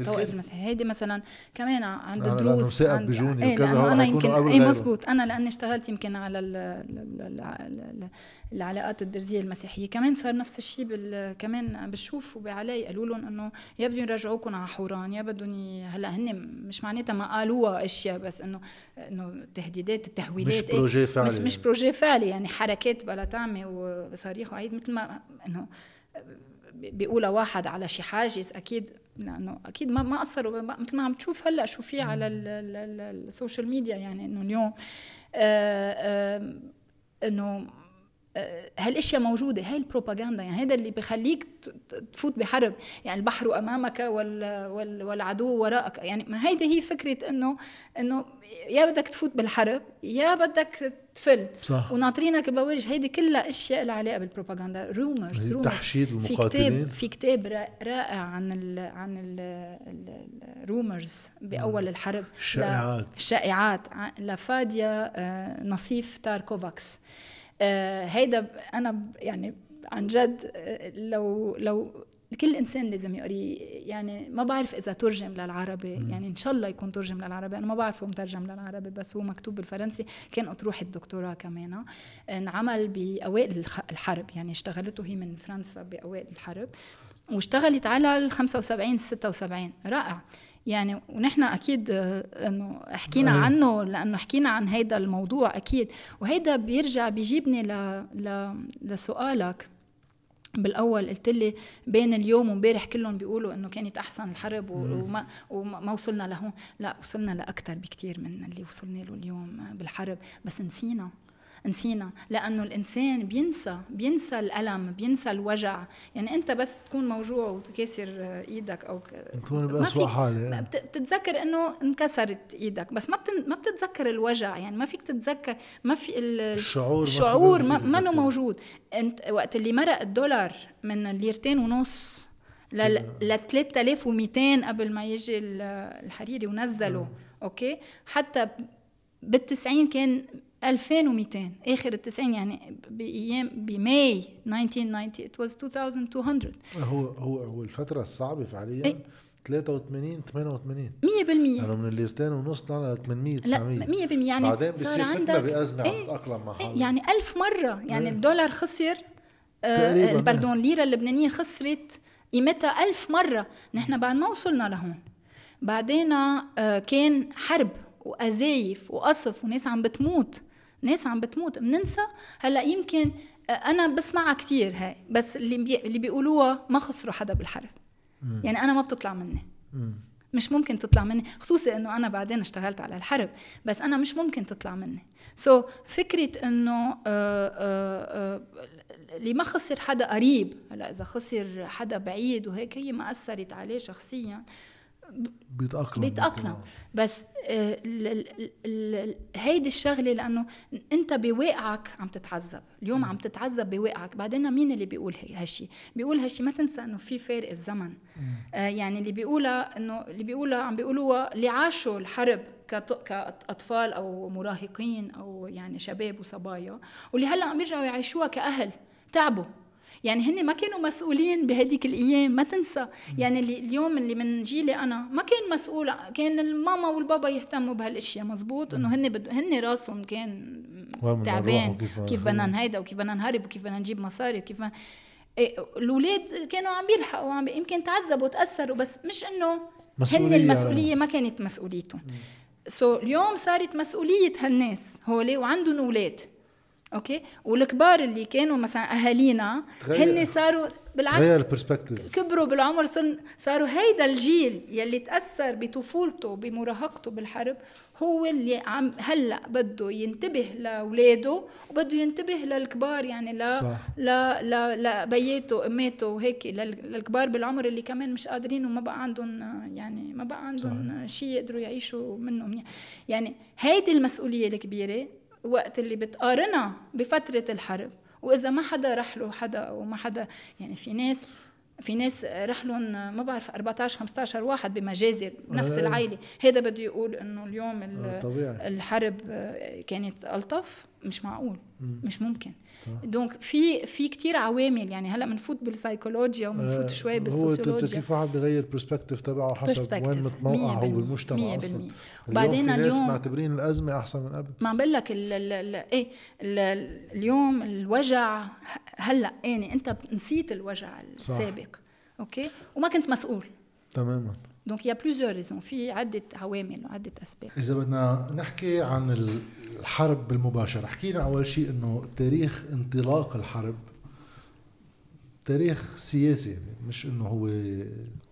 الطوائف المسيحيه هيدي مثلا كمان عند الدروز عند بجوني إيه وكذا أنا يمكن اي مزبوط. أنا لأني اشتغلت يمكن على ال ال ال العلاقات الدرزية المسيحية. كمان صار نفس الشيء بال... كمان بشوف وبعلي قالوا لهم إنه يا بدهم يرجعوكم على حوران يا بدهم هلأ هن مش معناتها ما قالوها أشياء بس إنه إنه تهديدات التهويلات مش projet فعلي مش مش projet فعلي يعني حركات بلا طعمة وصريخ وعيد مثل ما إنه بيقولها واحد على شي حاجز أكيد لأنه أكيد ما ما قصروا مثل ما عم تشوف هلأ شو في على ال social media يعني إنه اليوم. آه، إنه هالأشياء موجودة هاي البروباغندا يعني هذا اللي بخليك تفوت بحرب يعني البحر امامك وال وال والعدو وراءك يعني ما هيدي هي فكرة إنه إنه يا بدك تفوت بالحرب يا بدك تفل. صح. وناطرينك بوجه هيدي كلها أشياء لها علاقة بالبروباغندا. rumors تحشيد المقاتلين في كتاب في كتاب رائع عن ال عن الرومرز بأول الحرب. الشائعات الشائعات لفاديا آه، نصيف تاركوفاكس. هيدا أنا يعني عن جد آه، لو لو كل إنسان لازم يقري يعني ما بعرف إذا ترجم للعربي يعني إن شاء الله يكون ترجم للعربي أنا ما بعرفه مترجم للعربي بس هو مكتوب بالفرنسي. كان أطروحة الدكتوراه كمان انعمل بأوائل الحرب يعني اشتغلته هي من فرنسا بأوائل الحرب واشتغلت على ال 75 76 رائع. يعني ونحن أكيد إنه حكينا عنه لأنه حكينا عن هيدا الموضوع أكيد. وهيدا بيرجع بيجيبني ل... ل... لسؤالك. بالأول قلت لي بين اليوم وامبارح كلهم بيقولوا إنه كانت أحسن الحرب وما وما وصلنا لهون. لا وصلنا لاكثر بكثير من اللي وصلنا له اليوم بالحرب. بس نسينا. نسينا. لأنه الإنسان بينسى بينسى الألم بينسى الوجع. يعني أنت بس تكون موجوع وتكسر إيدك أو تكون باسوء حال يعني. بتتذكر إنه انكسرت إيدك. بس ما ما بتتذكر الوجع. يعني ما فيك تتذكر ما في الشعور الشعور ما منه موجود. أنت وقت اللي مرق الدولار من ليرتين ونص ل 3200 قبل ما يجي الحريري ونزلوا أوكي؟ حتى بالتسعين كان 2200 آخر التسعين يعني بأيام بماي 1990 it was 2200 هو هو هو الفترة الصعبة فعليا إيه؟ 83 88 100% يعني من الليرتين ونص طلعنا ل 800 900 لا 100% يعني بعدين بصير عندك بأزمة إيه؟ عم تتأقلم مع حالها إيه؟ يعني ألف مرة يعني إيه؟ الدولار خسر آه البردون الليرة اللبنانية خسرت قيمتها ألف مرة نحن بعد ما وصلنا لهون بعدين آه كان حرب وأزايف وقصف وناس عم بتموت ناس عم بتموت بننسى هلأ يمكن آه، أنا بسمعها كثير هاي بس اللي بي... اللي بيقولوها ما خسروا حدا بالحرب. مم. يعني أنا ما بتطلع مني. مم. مش ممكن تطلع مني خصوصي إنه أنا بعدين اشتغلت على الحرب بس أنا مش ممكن تطلع مني. سو so, فكرة إنه آه، آه، اللي ما خسر حدا قريب هلأ إذا خسر حدا بعيد وهيك هي ما أثرت عليه شخصيا. بيتأقلم بيتأقلم. بس آه، هيدي الشغلة لأنه أنت بواقعك عم تتعذب. اليوم عم تتعذب بواقعك. بعدين مين اللي بيقول هالشي؟ بيقول هالشي ما تنسى أنه في فارق الزمن. آه يعني اللي بيقولها أنه اللي بيقولها عم بيقولوها اللي عاشوا الحرب كأطفال أو مراهقين أو يعني شباب وصبايا واللي هلأ عم يرجعوا يعيشوها كأهل. تعبوا. يعني هن ما كانوا مسؤولين بهديك الأيام ما تنسى. يعني اللي اليوم اللي من جيلي أنا ما كان مسؤول كان الماما والبابا يهتموا بهالأشياء مزبوط؟ إنه هن بد... هن راسهم كان تعبان. كيف بدنا نهيدا وكيف بدنا نهرب وكيف بدنا نجيب مصاري وكيف ما... إيه الأولاد كانوا عم بيلحقوا عم. يمكن تعذبوا وتأثروا بس مش إنه هن المسؤولية ما كانت مسؤوليتهم. so, اليوم صارت مسؤولية هالناس هول وعندهم أولاد. okay؟ والكبار اللي كانوا مثلا أهالينا هن صاروا بالعكس. غير ال perspective كبروا بالعمر صاروا هيدا الجيل يلي تأثر بطفولته بمراهقته بالحرب هو اللي عم هلأ بده ينتبه لأولاده وبده ينتبه للكبار يعني لا صح. لا لا لا بياته إماته وهيك للكبار بالعمر اللي كمان مش قادرين وما بقى عندهم يعني ما بقى عندهم شيء يقدروا يعيشوا منه يعني هيدي المسؤولية الكبيرة. وقت اللي بتقارنها بفترة الحرب وإذا ما حدا رح له حدا أو ما حدا يعني في ناس في ناس رح لهم ما بعرف 14 15 واحد بمجازر نفس آه. العائلة هذا بده يقول إنه اليوم طبيعي. الحرب كانت ألطف مش معقول مم. مش ممكن. دونك في في كثير عوامل يعني هلأ بنفوت بالسيكولوجيا وبنفوت آه شوي بالسوسيولوجيا هو كيف واحد بغير perspective تبعه حسب وين متموقع هو بالمجتمع أصلا. وبعدين اليوم في ناس معتبرين الأزمة أحسن من قبل. ما عم بقول لك إيه اليوم الوجع هلأ يعني أنت نسيت الوجع السابق okay؟ وما كنت مسؤول. تماما. donc il y a plusieurs raisons في عده عوامل وعده اسباب إذا بدنا نحكي عن الحرب بالمباشره حكينا أول شيء إنه تاريخ انطلاق الحرب. تاريخ سياسي يعني مش إنه هو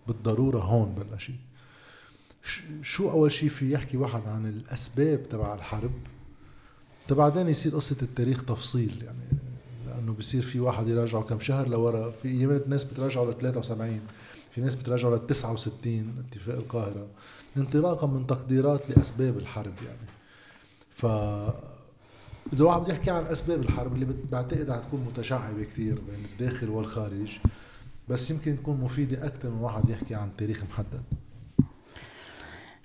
بالضرورة هون بلش شو أول شيء في يحكي واحد عن الأسباب تبع الحرب؟ بعدين يصير قصة التاريخ تفصيل يعني انه بصير في واحد يراجعه كم شهر لورا في ايامات ناس بتراجعوا ل 73 في ناس بتراجعوا ل 69 اتفاق القاهرة انطلاقا من تقديرات لأسباب الحرب يعني. ف إذا واحد بده يحكي عن أسباب الحرب اللي بعتقد حتكون متشعبة كثير بين الداخل والخارج بس يمكن تكون مفيدة أكثر من واحد يحكي عن تاريخ محدد.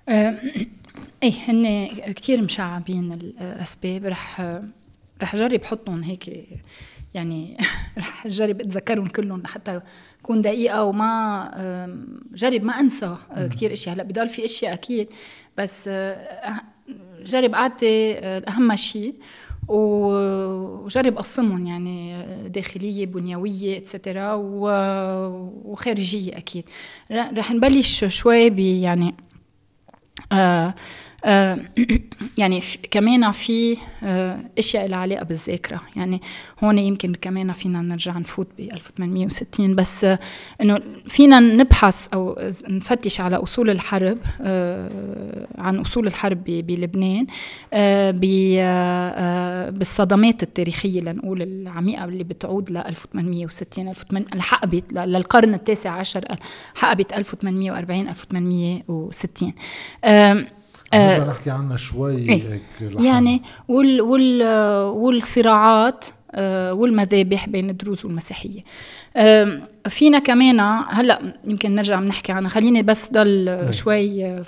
أه إيه هن كثير مشعبين الأسباب رح رح جرب حطهم هيك يعني رح جرب أتذكرهم كلهم لحتى اكون دقيقة وما جرب ما أنسى كثير إشياء. هلأ بضل في إشياء أكيد. بس أه، جرب أعطي أهم شيء وجرب أقسمهم يعني داخلية بنيوية اتسترا وخارجية أكيد. رح نبلش شوي ب يعني آه آه، يعني كمان في آه، إشياء لها علاقة بالذاكرة. يعني هون يمكن كمان فينا نرجع نفوت ب 1860 بس آه، إنه فينا نبحث أو نفتش على أصول الحرب عن أصول الحرب بلبنان بالصدمات التاريخية لنقول العميقة اللي بتعود ل 1860 حقبت للقرن التاسع عشر حقبت 1840 1860 آه نحكي عنها شوي إيه. هيك يعني وال وال والصراعات آه والمذابح بين الدروز والمسيحية. فينا كمان هلأ يمكن نرجع بنحكي عنها. خليني بس ضل إيه. شوي آه،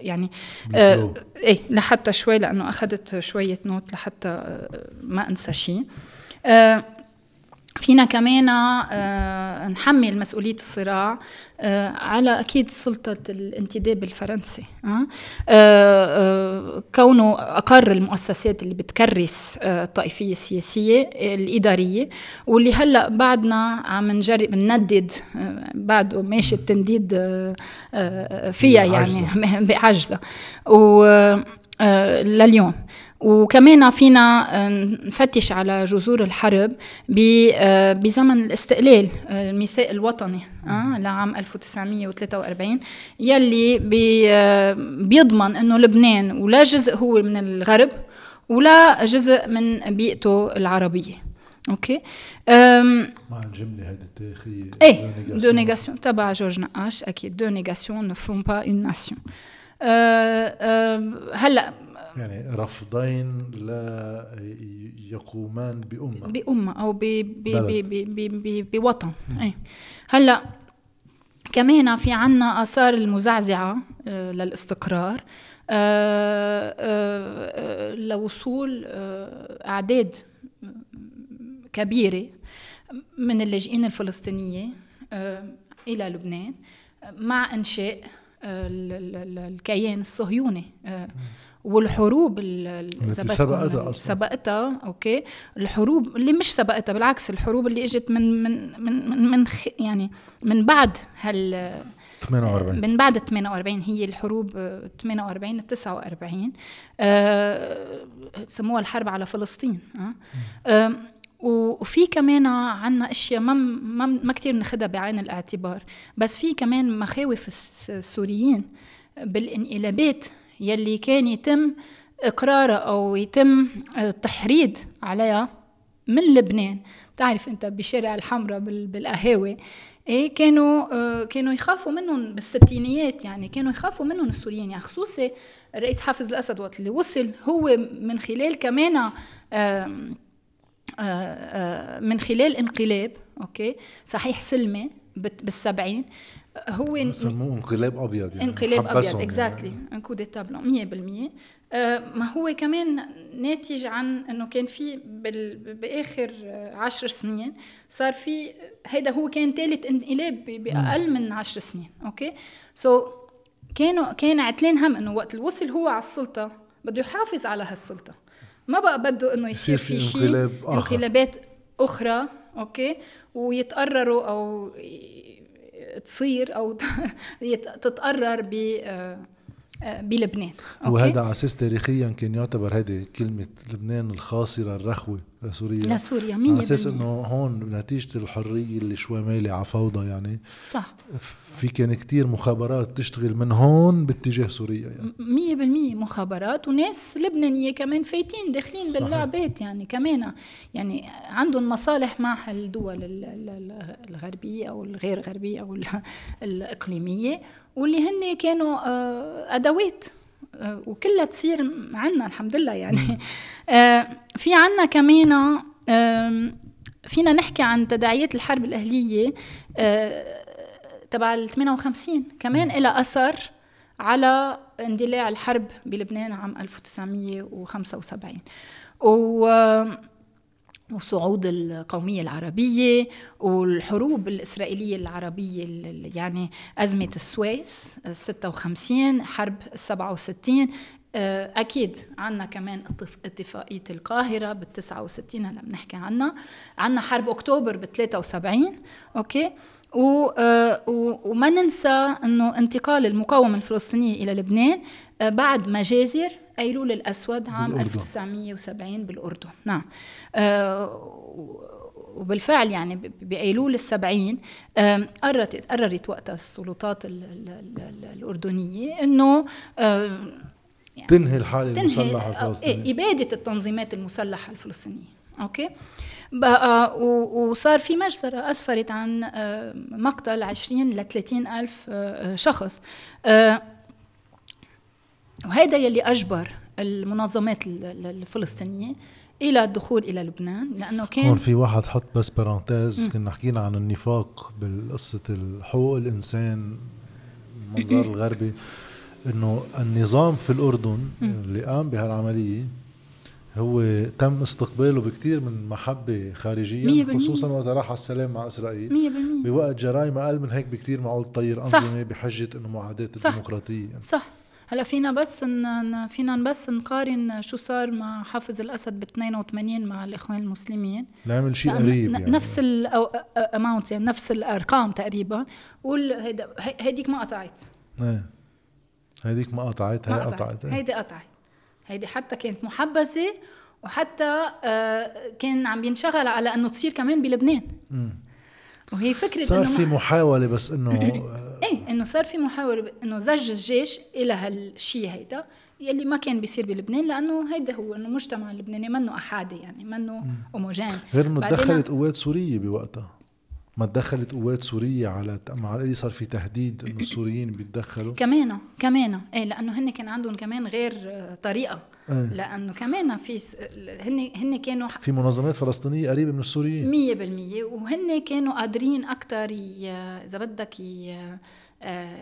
يعني آه إيه لحتى شوي لأنه أخذت شوية نوت لحتى ما أنسى شيء فينا كمان آه، نحمل مسؤولية الصراع آه، على أكيد سلطة الانتداب الفرنسي آه، كونه أقر المؤسسات اللي بتكرس الطائفية السياسية الإدارية واللي هلأ بعدنا عم نجرب نندد بعده ماشي التنديد فيها يعني بعجزة. لليوم. وكمان فينا آه، نفتش على جذور الحرب آه، بزمن الاستقلال آه، الميثاق الوطني لعام 1943 يلي بيضمن إنه لبنان ولا جزء هو من الغرب ولا جزء من بيئته العربية. okay؟ مع الجمله هذه التاريخية. إيه deux négations. تبع جورج نقاش أكيد. deux négations ne font pas une nation. هلا يعني رفضين لا يقومان بأمة. بأمة أو ب ب ب ب ب بوطن. أي هلأ كمان في عنا آثار المزعزعة آه، للاستقرار آه، آه، لوصول أعداد كبيرة من اللاجئين الفلسطينية إلى لبنان مع إنشاء الكيان الصهيوني والحروب اللي سبقتها أصلا. سبقتها أوكي. الحروب اللي مش سبقتها بالعكس الحروب اللي إجت من من من من, من يعني من بعد هال 48 من بعد 48 هي الحروب 48 49 آه سموها الحرب على فلسطين آه. آه وفي كمان عنا أشياء ما ما, ما كثير ناخذها بعين الاعتبار بس في كمان مخاوف السوريين بالانقلابات يلي كان يتم إقرارها أو يتم التحريض عليها من لبنان. بتعرف أنت بشارع الحمراء بالقهاوي. إيه كانوا آه كانوا يخافوا منهم بالستينيات يعني كانوا يخافوا منهم السوريين. يعني خصوصي الرئيس حافظ الأسد وقت اللي وصل هو من خلال كمان آه آه من خلال انقلاب okay صحيح سلمي بالسبعين هو سموه انقلاب أبيض يعني. انقلاب أبيض exactly ان كو ديتا بلون 100% ما هو كمان ناتج عن إنه كان في بآخر عشر سنين صار في هيدا هو كان ثالث انقلاب بأقل من عشر سنين okay so كانوا كان عتلين هم إنه وقت الوصل هو على السلطة بده يحافظ على هالسلطة. ما بقى بده إنه يصير في شيء انقلاب انقلابات أخرى okay ويتقرروا أو تصير أو تتقرر ب آه، بلبنان. وهذا على أساس تاريخيا كان يعتبر هذه كلمة لبنان الخاصرة الرخوة. لسوريا لسوريا 100% على أساس إنه هون نتيجة الحرية اللي شوي مالي على فوضى يعني. صح. في كان كتير مخابرات تشتغل من هون باتجاه سوريا يعني. مية بالمية مخابرات وناس لبنانية كمان فايتين داخلين صحيح. باللعبات يعني كمان. يعني عندهم مصالح مع الدول ال- ال- ال- الغربية أو الغير غربية أو ال- الإقليمية واللي هن كانوا آه، أدوات. آه، وكلها تصير عنا الحمد لله يعني آه، في عنا كمان آم، فينا نحكي عن تداعيات الحرب الأهلية آه، تبع ال 58 كمان لها أثر على اندلاع الحرب بلبنان عام 1975 و وصعود القومية العربية والحروب الإسرائيلية العربية ال- ال- يعني أزمة السويس ال 56 حرب ال 67 آه، أكيد عنا كمان اتف- اتفاقية القاهرة بال 69 هلا بنحكي عنها. عنا حرب أكتوبر بال 73 okay؟ و آه، و- وما ننسى إنه انتقال المقاومة الفلسطينية إلى لبنان آه، بعد مجازر ايلول الاسود عام بالأردن. 1970 بالأردن. نعم. آه، وبالفعل يعني ب- بايلول السبعين قررت قررت وقتها السلطات ال- ال- ال- ال- الأردنية إنه آم، تنهي الحالة تنهي المسلحة آه، الفلسطينية. إيه، إبادة التنظيمات المسلحة الفلسطينية. أوكي؟ بقى و- وصار في مجزرة أسفرت عن آه، مقتل 20 ل 30 ألف آه، آه، شخص. آه، وهذا يلي أجبر المنظمات ال- ال- الفلسطينية إلى الدخول إلى لبنان هون كان في واحد حط بس بارانتيز كنا حكينا عن النفاق بالقصة حقوق الإنسان المنظار الغربي إنه النظام في الأردن اللي قام بهالعملية هو تم استقباله بكتير من خارجيا بالمية. خصوصا وقت راح على السلام مع إسرائيل 100% بوقت جرائم أقل من هيك بكتير معقول تطير صح. أنظمة بحجة إنه معاداة صح. يعني. صح هلا فينا بس ن... ن- فينا بس نقارن شو صار مع حافظ الأسد ب 82 مع الإخوان المسلمين. نعمل شيء قريب يعني. نفس الاماونت يعني نفس الأرقام تقريبا. قول هيدا هي- هيديك ما قطعت. إيه. هيديك ما قطعت هي قطعت. إيه. هيدي قطعت. هيدي حتى كانت محبسة وحتى آه، كان عم بينشغل على إنه تصير كمان بلبنان. وهي فكرة صار إنه في محاولة بس إنه آه، إيه إنه صار في محاولة إنه زج الجيش إلى هالشيء هيدا يلي ما كان بيصير بلبنان لأنه هيدا هو إنه المجتمع اللبناني منه أحادي يعني منه هوموجين غير إنه تدخلت قوات سورية بوقتها. ما تدخلت قوات سورية على مع القليل صار في تهديد إنه السوريين بيتدخلوا. كمان كمان. إيه لأنه هن كان عندهم كمان غير آه، طريقة. إيه. لأنه كمان في س- هن هن كانوا في منظمات فلسطينية قريبة من السوريين. مية بالمية. وهن كانوا قادرين أكتر ي- إذا بدك ي- آه،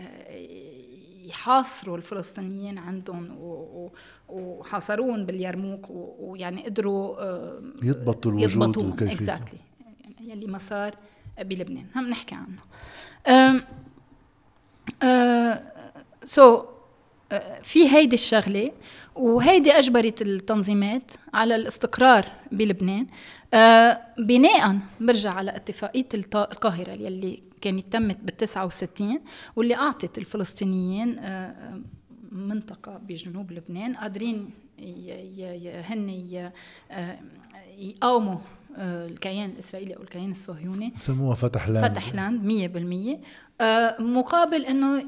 يحاصروا الفلسطينيين عندهم و- و- وحاصروهم باليرموك و- ويعني قدروا آه، يضبطوا الوجود يضبطوهم. exactly يعني يلي ما صار بلبنان. هم نحكي عنه. أم so في هيدي الشغلة وهيدي اجبرت التنظيمات على الاستقرار بلبنان. آه، بناء برجع على اتفاقية الط- القاهرة يلي كانت تمت بال 69 واللي أعطت الفلسطينيين آه، منطقة بجنوب لبنان قادرين هن آه، يقاوموا آه، الكيان الإسرائيلي أو الكيان الصهيوني. سموها فتح لاند. فتح لاند 100% آه، مقابل إنه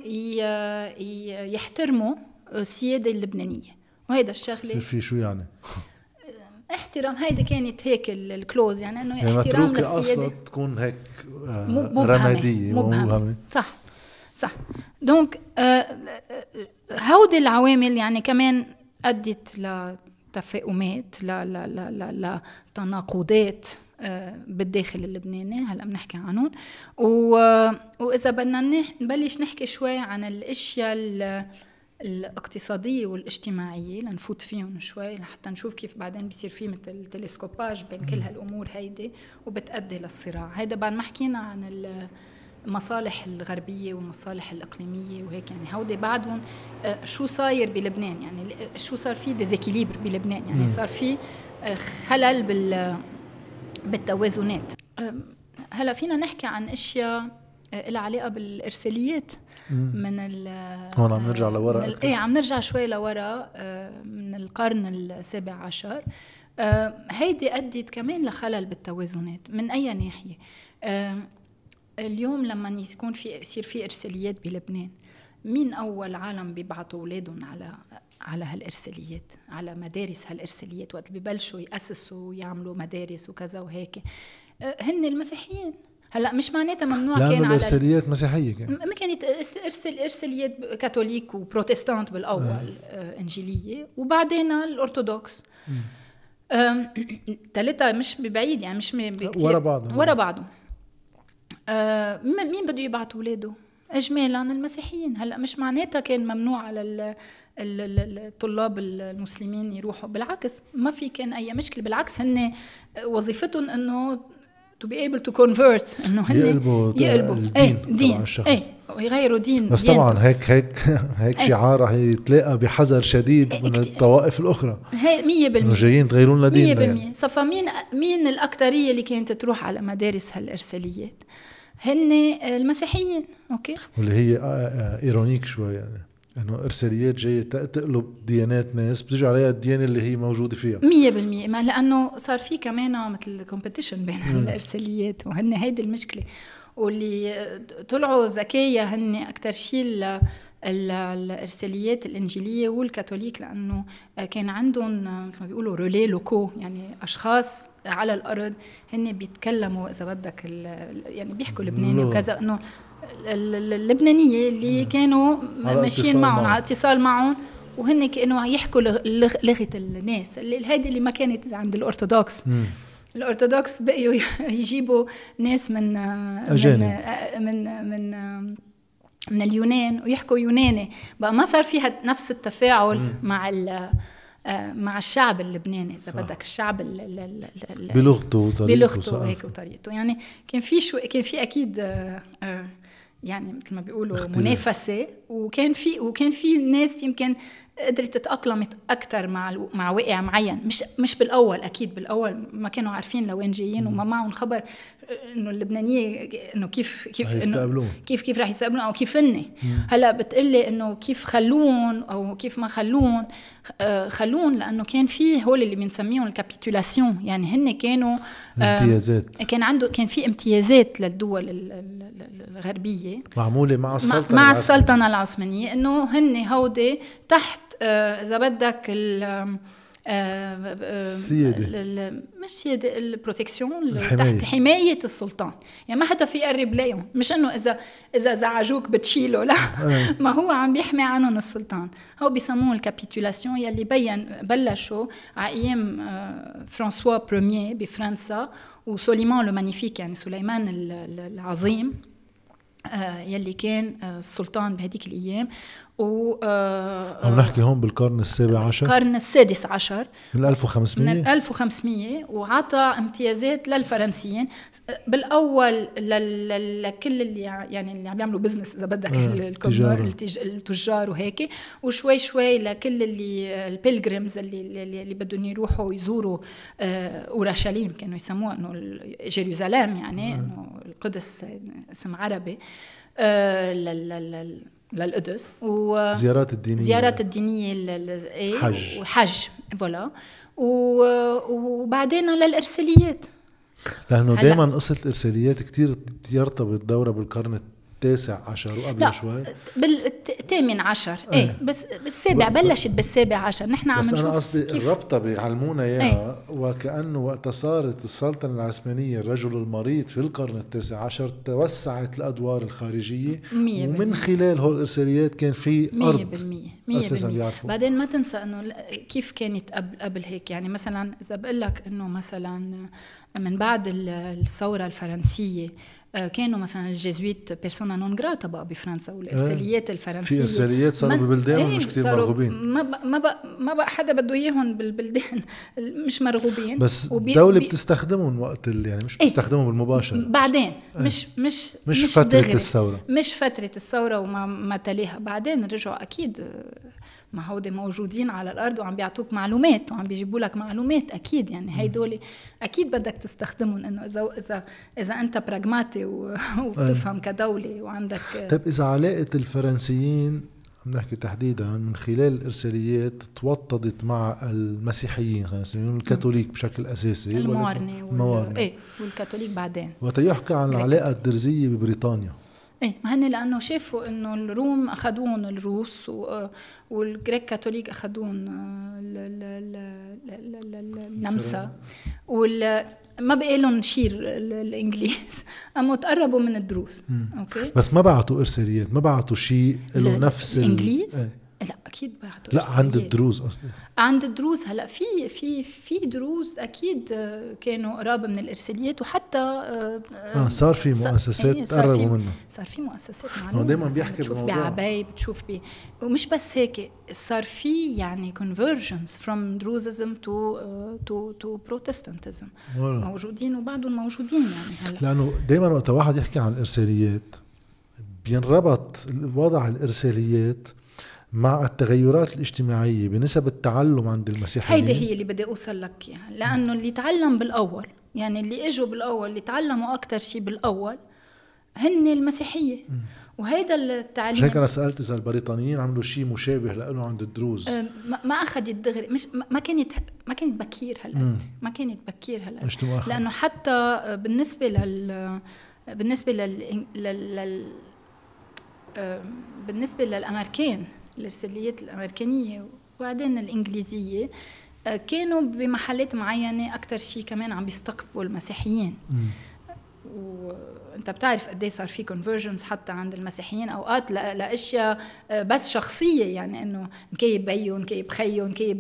يحترموا السيادة اللبنانية. وهيدا يصير الشغله في شو يعني؟ احترام هيدا كانت هيك ال- ال clause يعني إنه يعني احترام للسياده تكون هيك آه، مبهمة رمادية مبهمة صح صح. donc آه، هودي العوامل يعني كمان أدت لتفاقمات ل ل ل ل لتناقضات آه، بالداخل اللبناني هلأ بنحكي عنهم. وإذا بدنا نبلش نحكي شوي عن الأشياء ال- الاقتصادية والاجتماعية لنفوت فيهم شوي لحتى نشوف كيف بعدين بيصير في مثل télescopage بين كل هالأمور هيدي وبتأدي للصراع. هيدا بعد ما حكينا عن ال- المصالح الغربية والمصالح الإقليمية وهيك يعني هودي بعدهم آه، شو صاير بلبنان؟ يعني ل- شو صار في déséquilibre بلبنان؟ يعني. صار في آه، خلل بال بالتوازنات. هلا فينا نحكي عن أشياء آه، لها علاقة بالإرساليات. من ال هون عم نرجع لورا ال- أكتر. إيه عم نرجع شوي لورا آه، من القرن السابع عشر. آه، هيدي أدت كمان لخلل بالتوازنات من أي ناحية؟ آه، اليوم لما يكون في يصير في إرساليات بلبنان مين أول عالم بيبعتوا أولادهم على على هالإرساليات على مدارس هالإرساليات؟ وقت ببلشوا يأسسوا ويعملوا مدارس وكذا وهيك. آه، هن المسيحيين. هلا مش معناتها ممنوع كان على الارساليات مسيحية كان. ما كانت ارسل إرساليات كاثوليك وبروتستانت بالأول آه. إنجيلية وبعدين الأرثوذكس. ثلاثة مش ببعيد يعني مش ورا بعضهم. ورا بعضهم. آه مين بده يبعث أولاده؟ اجمالا المسيحيين. هلا مش معناتها كان ممنوع على الطلاب المسلمين يروحوا بالعكس ما في كان أي مشكلة. بالعكس هن وظيفتهم إنه to be able to convert. إنه هن يقلبوا يقلبوا. إيه دين. إيه ويغيروا دين بس طبعا هيك هيك هيك إيه. شعار رح يتلاقى بحذر شديد من الطوائف الأخرى. هي 100% إنه جايين تغيروا لنا ديننا 100% يعني. صفا مين مين الاكثريه اللي كانت تروح على مدارس هالإرساليات؟ هن المسيحيين okay؟ واللي هي آه، آه، ironique شوي يعني. إنه إرساليات جاية تقلب ديانات ناس بتجي عليها الديانة اللي هي موجودة فيها. 100% ما لأنه صار في كمان مثل compétition بين الارساليات وهن هيدي المشكلة. واللي طلعوا ذكية هن أكثر شيء الإرساليات الإنجيلية والكاثوليك لأنه كان عندهم مثل ما بيقولوا relais locaux يعني أشخاص على الأرض هن بيتكلموا إذا بدك يعني بيحكوا لبناني وكذا إنه اللبنانية اللي كانوا ماشيين معهم. على اتصال معهم وهن كانوا يحكوا لغة الناس. هذه اللي ما كانت عند الأرثوذكس. الأرثوذكس بقيوا يجيبوا ناس من أجانب. من من من من اليونان ويحكوا يوناني. بقى ما صار فيها نفس التفاعل مم. مع مع الشعب اللبناني. إذا بدك الشعب بلغته وطريقته بلغته وهيك وطريقته. يعني كان في شو كان في أكيد يعني مثل ما بيقولوا اختلاف. منافسة. وكان في وكان في ناس يمكن قدرت تتأقلمت أكثر مع مع واقع معين. مش مش بالأول أكيد بالأول ما كانوا عارفين لوين جايين وما معهم خبر. إنه اللبنانية إنه كيف كيف كيف كيف رح يستقبلون أو كيف هن هلأ بتقلي إنه كيف خلون أو كيف ما خلون آه، خلون لأنه كان في هول اللي بنسميهم ال capitulations. يعني هن كانوا امتيازات. كان عنده كان في امتيازات للدول الغربية. معمولة مع السلطنة مع السلطنة العثمانية. إنه هن هودي تحت آه، إذا بدك السيادة مش سيادة ال protection تحت حماية السلطان. يعني ما حدا في يقرب لهم مش إنه إذا إذا زعجوك بتشيله لا. آه. ما هو عم بيحمي عنهم السلطان. هو بيسموه ال capitulations يلي بين بلشوا على أيام آه، François Premier بفرنسا و Soliman le Magnifique يعني سليمان العظيم آه، يلي كان السلطان بهديك الأيام. و آه عم نحكي هون بالقرن السابع عشر؟ القرن السادس عشر. من 1500 من 1500 وعطى امتيازات للفرنسيين. بالأول لكل اللي يعني اللي عم يعملوا business إذا بدك آه التجار. التجار وهيك. وشوي شوي لكل اللي ال pilgrims اللي اللي, اللي بدهم يروحوا يزوروا آه أورشليم كانوا يسموها إنه Jerusalem يعني آه. إنه القدس اسم عربي. آه لل للقدس و زيارات الدينية. زيارات الدينية إيه حج. وحج فوالا. وبعدين للإرساليات. لأنه دائما قصة الإرساليات كثير يرتبط دورها بالقرن التاسع عشر وقبل لا شوي. بالثامن عشر. إيه, إيه. بس بالسابع بلشت بالسابع عشر. نحن عم نشوف بس أنا قصدي الربطة بيعلمونا إياها إيه؟ وكأنه وقت صارت السلطنة العثمانية الرجل المريض في القرن التاسع عشر توسعت الادوار الخارجية. ومن خلال هول الإرساليات كان في أرض. 100% 100% أساسا بيعرفوا بعدين ما تنسى إنه كيف كانت قبل قبل هيك؟ يعني مثلا إذا بقول لك إنه مثلا من بعد الثورة الفرنسية كانوا مثلا ال Jésuites persona non grata بقى بفرنسا والإرساليات الفرنسية. في إرساليات صاروا ببلدان مش كثير مرغوبين. ما بقى ما بقى ما بقى حدا بده إياهم بالبلدان. مش مرغوبين. بس الدولة بتستخدمهم وقت يعني مش بتستخدمهم إيه بالمباشر بعدين. إيه. مش مش مش, مش فترة دغري. الثورة. مش فترة الثورة وما ما تليها. بعدين رجعوا أكيد. ما هودي موجودين على الأرض وعم بيعطوك معلومات وعم بيجيبوا لك معلومات أكيد يعني هيدول أكيد بدك تستخدمهم إنه إذا اذا إذا أنت براغماتي وبتفهم كدولة وعندك طيب إذا علاقة الفرنسيين نحكي تحديدا من خلال الإرساليات توطدت مع المسيحيين خلينا نسميهم الكاثوليك بشكل أساسي الموارنه وال... إيه والكاثوليك بعدين. وتيحكى عن العلاقه الدرزيه ببريطانيا. إيه ما هن لأنه شافوا إنه الروم اخذون الروس وال Greek Catholic اخذون النمسا وال ما بقي لهم شيء الإنجليز. أما تقربوا من الدروز okay؟ بس ما بعتوا إرساليات ما بعتوا شيء له نفس الانجليز إيه. لا أكيد بعتوا لا عند الدروز قصدي. عند الدروز هلا في في في دروز أكيد كانوا قراب من الإرساليات وحتى آه, آه صار في مؤسسات إيه، تقربوا منه. صار في مؤسسات معلومة دائما بيحكي بتشوف بعبيه بتشوف ب ومش بس هيك صار في يعني conversions from Druzism to uh, to to Protestantism. موجودين وبعدهم موجودين يعني هلا. لأنه دائما وقت واحد يحكي عن الإرساليات بينربط وضع الإرساليات مع التغيرات الاجتماعية بنسب التعلم عند المسيحيين؟ هيدي هي اللي بدي أوصل لك إياها. لأنه اللي تعلم بالأول يعني اللي إجوا بالأول اللي تعلموا أكثر شيء بالأول هن المسيحية. وهيدا التعليم هيك أنا سألت إذا البريطانيين عملوا شيء مشابه له عند الدروز ما اخذت دغري مش ما كانت ما كانت بكير هالقد. ما كانت بكير هالقد. لأنه حتى بالنسبة لل بالنسبة لل, لل... لل... بالنسبة للأمريكان الإرساليات الأمريكانية وبعدين الإنجليزية آه، كانوا بمحلات معينة أكثر شيء كمان عم بيستقطبوا المسيحيين. وانت بتعرف قد إيه صار في conversions حتى عند المسيحيين أوقات لأشياء آه، بس شخصية يعني إنه نكاية ببيو نكاية بخيو نكاية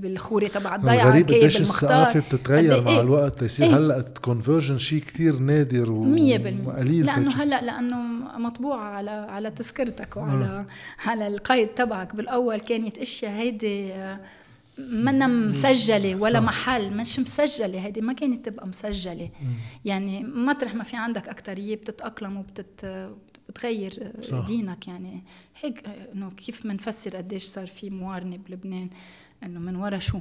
بالخوري تبع الضيعة نكاية بالمختار الثقافة بتتغير مع إيه؟ الوقت يصير إيه؟ هلأ ال conversion شيء كثير نادر وقليل لأنه هلأ لأنه مطبوعه على على تذكرتك وعلى آه. على القيد تبعك بالأول كانت أشياء هيدي آه، منا مسجلة ولا صح. محل مش مسجلة هيدي ما كانت تبقى مسجلة مم. يعني مطرح ما في عندك أكترية بتتأقلم وبتت بتغير صح. دينك يعني هيك إنه كيف بنفسر قديش صار في موارنة بلبنان إنه من ورا شو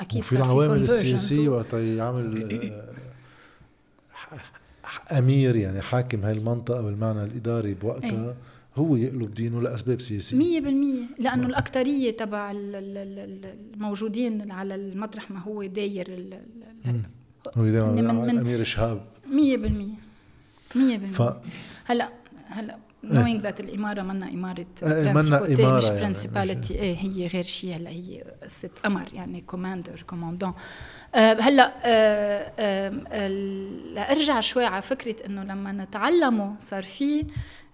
أكيد وفي العوامل السياسية وقت يعمل آه، أمير يعني حاكم هاي المنطقة بالمعنى الإداري بوقتها إيه. هو يقلب دينه لأسباب سياسية. 100% لأنه الاكثريه تبع الموجودين على المطرح ما هو داير هو دايما من الأمير شهاب 100% 100% ف... هلا هلا knowing that الإمارة منا إمارة إيه منا اماره مش principality يعني إيه هي غير شيء. هلا هي قصه أمر يعني commander commandant أه هلا أه أه لأرجع شوي على فكرة إنه لما نتعلمه صار في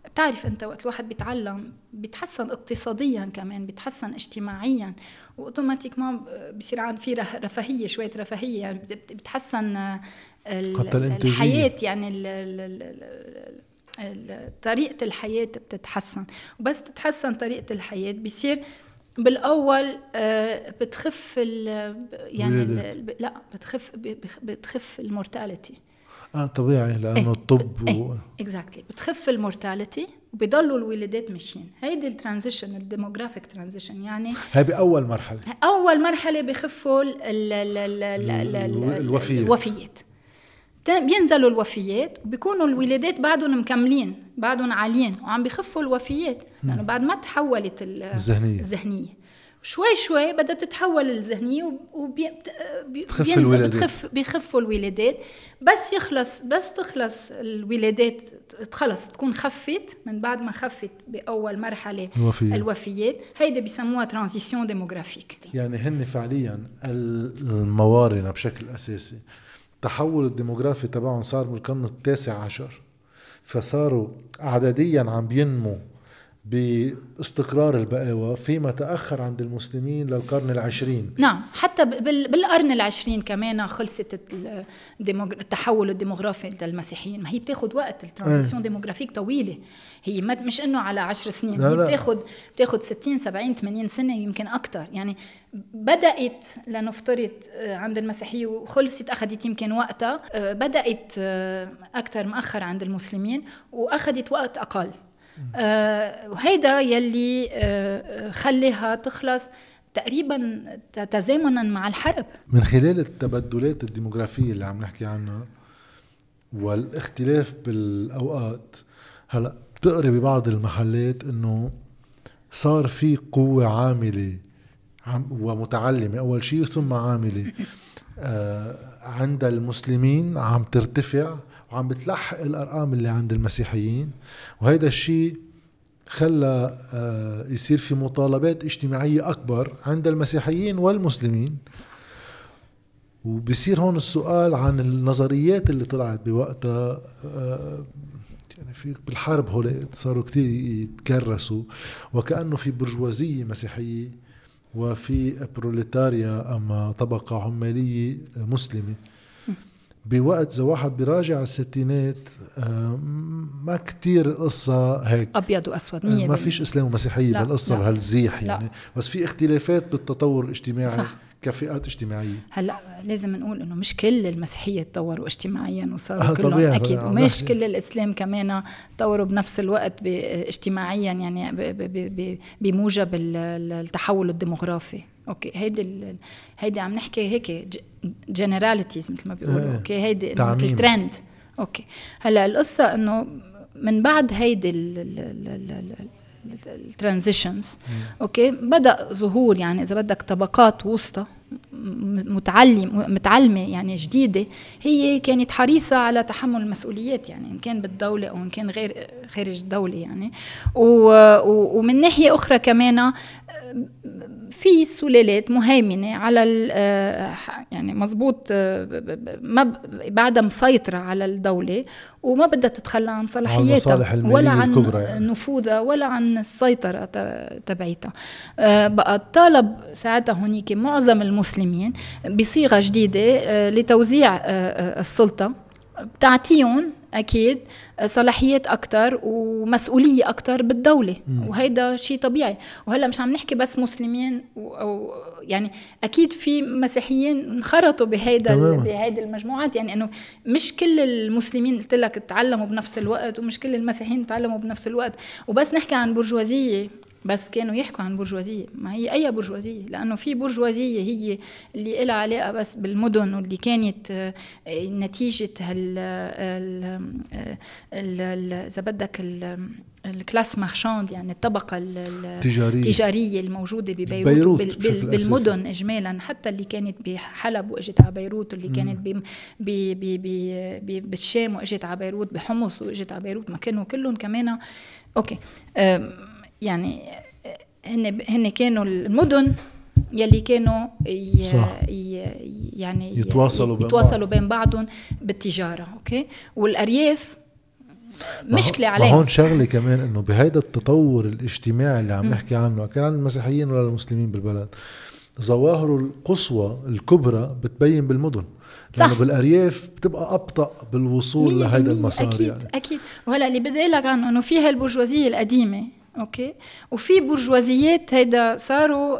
بتعرف انت وقت الواحد بيتعلم بيتحسن اقتصاديا كمان بيتحسن اجتماعيا وأوتوماتيك ما بصير عنا في رفاهية شوية رفاهية يعني بتحسن الحياة يعني طريقة الحياة بتتحسن. وبس تتحسن طريقة الحياة. بصير بالأول آه، بتخف يعني لا بتخف بتخف ال mortality. آه طبيعي لأنه إيه الطب إيه و... exactly بتخف ال mortality وبيضلوا الولادات ماشيين. هيدي ال transition ال demographic transition يعني هي بأول مرحلة. أول مرحلة بخفوا الوفيات. الوفيات. بينزلوا الوفيات وبيكونوا الولادات بعدهم مكملين بعدهم عاليين وعم بخفوا الوفيات. لأنه بعد ما تحولت الذهنية. الذهنية. شوي شوي بدها تتحول الذهنية وبينزل بتخف بيخفوا الولادات. بس يخلص بس تخلص الولادات تخلص تكون خفت. من بعد ما خفت بأول مرحلة الوفيات, الوفيات. هيدا بيسموها transition démographique يعني هن فعليا الموارنه بشكل أساسي. التحول الديموغرافي تبعهم صار من القرن التاسع عشر. فصاروا عدديا عم بينمو باستقرار البقاوة فيما تأخر عند المسلمين للقرن العشرين. نعم حتى بالقرن العشرين كمان خلصت التحول الديموغرافي للمسيحيين. ما هي بتاخد وقت ال transition آه. démographique طويلة. هي مش إنه على عشر سنين لا هي لا. بتاخد بتاخد 60 70 80 سنة يمكن أكثر يعني بدأت لنفترض آه، عند المسيحية وخلصت أخذت يمكن وقتها آه، بدأت آه، أكثر مؤخر عند المسلمين وأخذت وقت أقل. وهيدا يلي آه خليها تخلص تقريبا تزامنا مع الحرب. من خلال التبدلات الديموغرافية اللي عم نحكي عنها والاختلاف بالأوقات هلأ بتقري ببعض المحلات إنه صار في قوة عاملة ومتعلمة. أول شيء ثم عاملة. آه، عند المسلمين عم ترتفع. وعم بتلحق الأرقام اللي عند المسيحيين وهيدا الشيء خلى آه، يصير في مطالبات اجتماعية أكبر عند المسيحيين والمسلمين. وبصير هون السؤال عن النظريات اللي طلعت بوقتها آه، يعني في بالحرب هول صاروا كثير يتكرسوا وكأنه في برجوازية مسيحية وفي بروليتاريا أما طبقة عمالية مسلمة. بوقت إذا واحد بيراجع الستينات آه، ما كتير القصة هيك. أبيض وأسود 100% آه، ما فيش إسلام ومسيحية بهالقصه بهالزيح يعني. لا. بس في اختلافات بالتطور الاجتماعي صح. كفئات اجتماعية. هلأ لازم نقول إنه مش كل المسيحية تطوروا اجتماعيا وصاروا آه كلهم طبيعي. أكيد. ومش كل الإسلام كمان تطوروا بنفس الوقت اجتماعيا يعني بموجب التحول الديموغرافي. okay هيدي هيدي عم نحكي هيك generalities مثل ما بيقولوا. إيه. okay؟ هيدي ال trend okay. هلأ القصة إنه من بعد هيدي ال transitions okay؟ بدأ ظهور يعني إذا بدك طبقات وسطى متعلم متعلمة يعني جديدة هي كانت حريصة على تحمل المسؤوليات يعني إن كان بالدولة أو إن كان غير خارج الدولة يعني. ومن ناحية أخرى كمان في سلالات مهيمنة على آه، يعني مزبوط آه، ما بعدها مسيطرة على الدولة. وما بدها تتخلى عن صلاحياتها ولا عن يعني. نفوذها ولا عن السيطرة تبعيتها آه، بقى طالب ساعتها هنيك معظم المسلمين بصيغة جديدة لتوزيع السلطة بتعطيهم أكيد صلاحيات أكثر ومسؤولية أكثر بالدولة. وهيدا شيء طبيعي. وهلا مش عم نحكي بس مسلمين أو يعني أكيد في مسيحيين انخرطوا بهيدا بهيدي المجموعات. يعني إنه مش كل المسلمين قلت لك تعلموا بنفس الوقت ومش كل المسيحيين تعلموا بنفس الوقت. وبس نحكي عن برجوازية. بس كانوا يحكوا عن برجوازية ما هي أي برجوازية لأنه في برجوازية هي اللي لها علاقة بس بالمدن واللي كانت آه، نتيجة هال إذا بدك ال classe marchande يعني الطبقة التجارية, التجارية الموجودة ببيروت بيروت بالمدن إجمالا. حتى اللي كانت بحلب وإجت على بيروت واللي كانت بالشام وإجت على بيروت بحمص وإجت على بيروت. ما كانوا كلهم كمان okay. يعني هن هن كانوا المدن يلي كانوا ي صح. ي يعني يتواصلوا بين يتواصلوا بين بعضهم بالتجارة أوكي؟ والأرياف مشكلة عليهم. هون شغلة كمان إنه بهيدا التطور الاجتماعي اللي عم نحكي عنه كان عند المسيحيين ولا المسلمين بالبلد ظواهره القصوى الكبرى بتبين بالمدن صح. لأنه بالأرياف بتبقى أبطأ بالوصول لهيدا المسار أكيد يعني. أكيد. وهلأ اللي بدي قلك عنه إنه في هالبرجوازية القديمة okay وفي برجوازيات هيدا صاروا